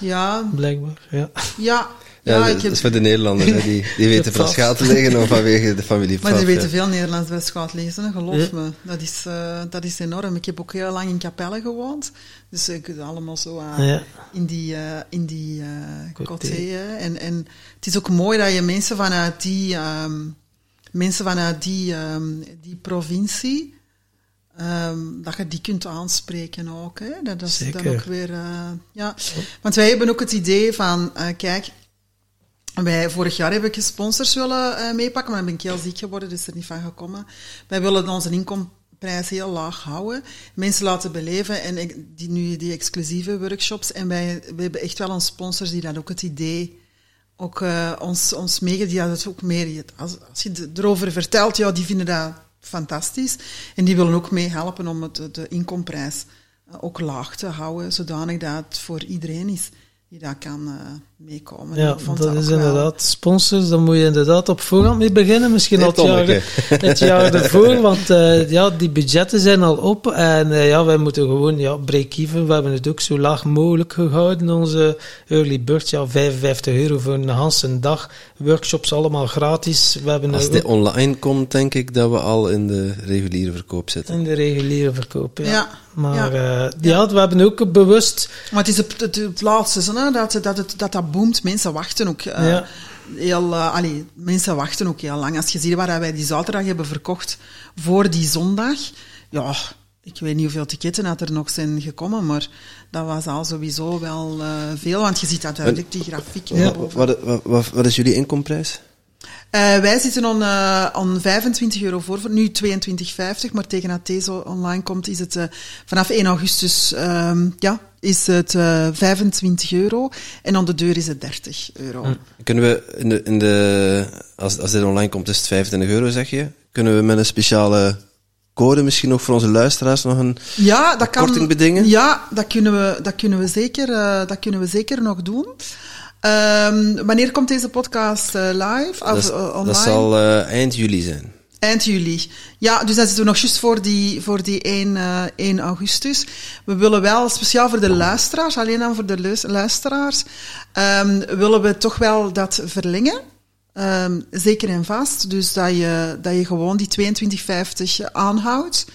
Ja, blijkbaar. Ja. ja, Ja, ja, dat, ik dat heb... is voor de Nederlanders, hè. die, die weten van schaal te liggen of vanwege de familie Maar die weten ja. veel Nederlands bij Schout lezen, geloof Ja. me. Dat is, eh, dat is enorm. Ik heb ook heel lang in Capelle gewoond. Dus ik het allemaal zo aan Ja. in die, eh in die eh Côté. côté, hè. En, en het is ook mooi dat je mensen vanuit die, ehm, mensen vanuit die, ehm, die provincie, ehm, dat je die kunt aanspreken ook. Hè. Dat is Zeker. dan ook weer, eh, ja. Want wij hebben ook het idee van, eh, kijk, wij, vorig jaar heb ik sponsors willen eh, meepakken, maar dan ben ik heel ziek geworden, dus er niet van gekomen. Wij willen onze inkomprijs heel laag houden, mensen laten beleven en die, nu die exclusieve workshops. En wij, hebben echt wel een sponsors die dat ook het idee ook eh, ons, ons meegeven, dat ook meer, als, als je erover vertelt, ja, die vinden dat fantastisch. En die willen ook meehelpen om het, de inkomprijs eh, ook laag te houden, zodanig dat het voor iedereen is die dat kan meekomen. Ja, dat is inderdaad sponsors. Daar moet je inderdaad op voorhand mee beginnen. Misschien al het het jaar ervoor, want eh, ja, die budgetten zijn al op. En eh, ja, wij moeten gewoon ja, break-even. We hebben het ook zo laag mogelijk gehouden. Onze early bird, ja, 55 euro voor een hele dag. Workshops allemaal gratis. We hebben Als dit online komt, denk ik dat we al in de reguliere verkoop zitten. in de reguliere verkoop. Ja. Ja, Maar ja. ja. ja, we hebben ook bewust Maar het is het, het, het laatste, hè, dat, dat, het, dat dat boomt. Mensen wachten ook eh, Ja. heel... eh, allee, mensen wachten ook heel lang. Als je ziet waar wij die zaterdag hebben verkocht voor die zondag... Ja, ik weet niet hoeveel ticketten dat er nog zijn gekomen, maar dat was al sowieso wel eh, veel. Want je ziet dat duidelijk, die grafiek Ja. Wat, wat, wat, wat is jullie inkomprijs? Eh, wij zitten on, eh, on 25 euro voor, nu 22,50, maar tegen dat deze online komt, is het eh, vanaf 1 augustus ehm, ja, is het eh 25 euro en aan de deur is het 30 euro. Kunnen we, in de, in de, als, als dit online komt, is het 25 euro, zeg je. Kunnen we met een speciale code misschien ook voor onze luisteraars nog een... Ja, dat kan. korting bedingen? Ja, dat kunnen we, dat kunnen we, zeker, eh, dat kunnen we zeker nog doen. Ehm, wanneer komt deze podcast eh, live? Of, Dat, eh, online? dat zal eh, eind juli zijn. Eind juli. Ja, dus dat zitten we nog juist voor die, voor die 1, eh, 1 augustus. We willen wel, speciaal voor de luisteraars, alleen dan voor de luis- luisteraars, ehm, willen we toch wel dat verlengen. Ehm, zeker en vast. Dus dat je, dat je gewoon die 22,50 aanhoudt.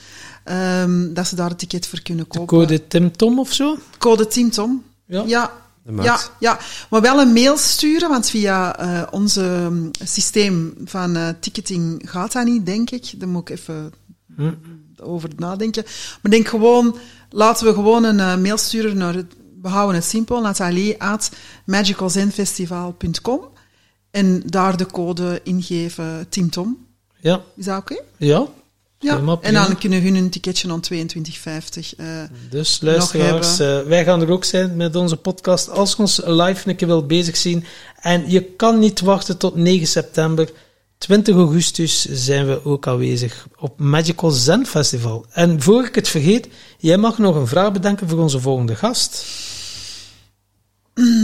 Ehm, dat ze daar het ticket voor kunnen kopen. code TimTom of zo. Code Team Tom. Ja. Ja. Ja, ja, maar wel een mail sturen, want via eh onze mm, systeem van eh, ticketing gaat dat niet, denk ik. Daar moet ik even Hm. over nadenken. Maar denk gewoon, laten we gewoon een eh, mail sturen naar het, we houden het simpel, Nathalie at magicalzenfestival.com en daar de code ingeven Team Tom. Ja, Is dat oké? ja. Ja, en dan kunnen hun een ticketje aan 22,50 eh Dus luisteraars, eh, wij gaan er ook zijn met onze podcast. Als je ons live een keer wil bezig zien en je kan niet wachten tot 9 september, 20 augustus zijn we ook aanwezig op Magical Zen Festival. En voor ik het vergeet, jij mag nog een vraag bedenken voor onze volgende gast.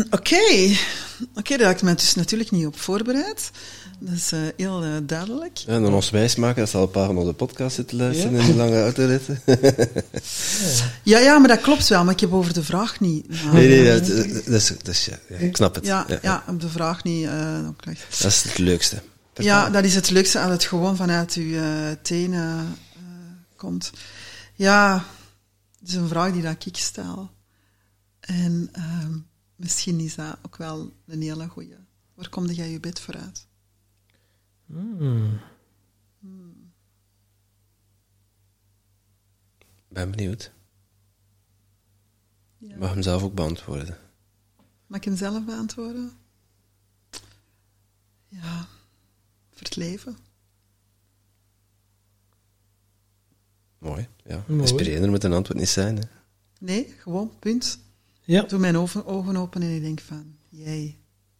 Oké, oké, daar had ik me dus natuurlijk niet op voorbereid. Dat is eh, heel eh, duidelijk. En dan ons wijsmaken dat ze al een paar van onze podcasts zitten luisteren in die lange autoritten. Ja, ja, maar dat klopt wel, maar ik heb over de vraag niet. nee, nee, dat, dat is, dat is, ja, ik snap het. Ja, ja, op de vraag niet. eh. Dat is het leukste. ja, dat is het leukste als het gewoon vanuit uw eh, tenen eh, komt. Ja, het is een vraag die dat ik stel. En ehm, misschien is dat ook wel een hele goeie. Waar komde jij je bed vooruit? Hmm. ben benieuwd. Ja. Ik mag hem zelf ook beantwoorden. Mag ik hem zelf beantwoorden? Ja, voor het leven. Mooi, ja. Mooi. Inspirerender moet een antwoord niet zijn. Hè. Nee, gewoon, punt. Ja, Ik doe mijn ogen, ogen open en ik denk van, jij,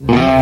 Hè?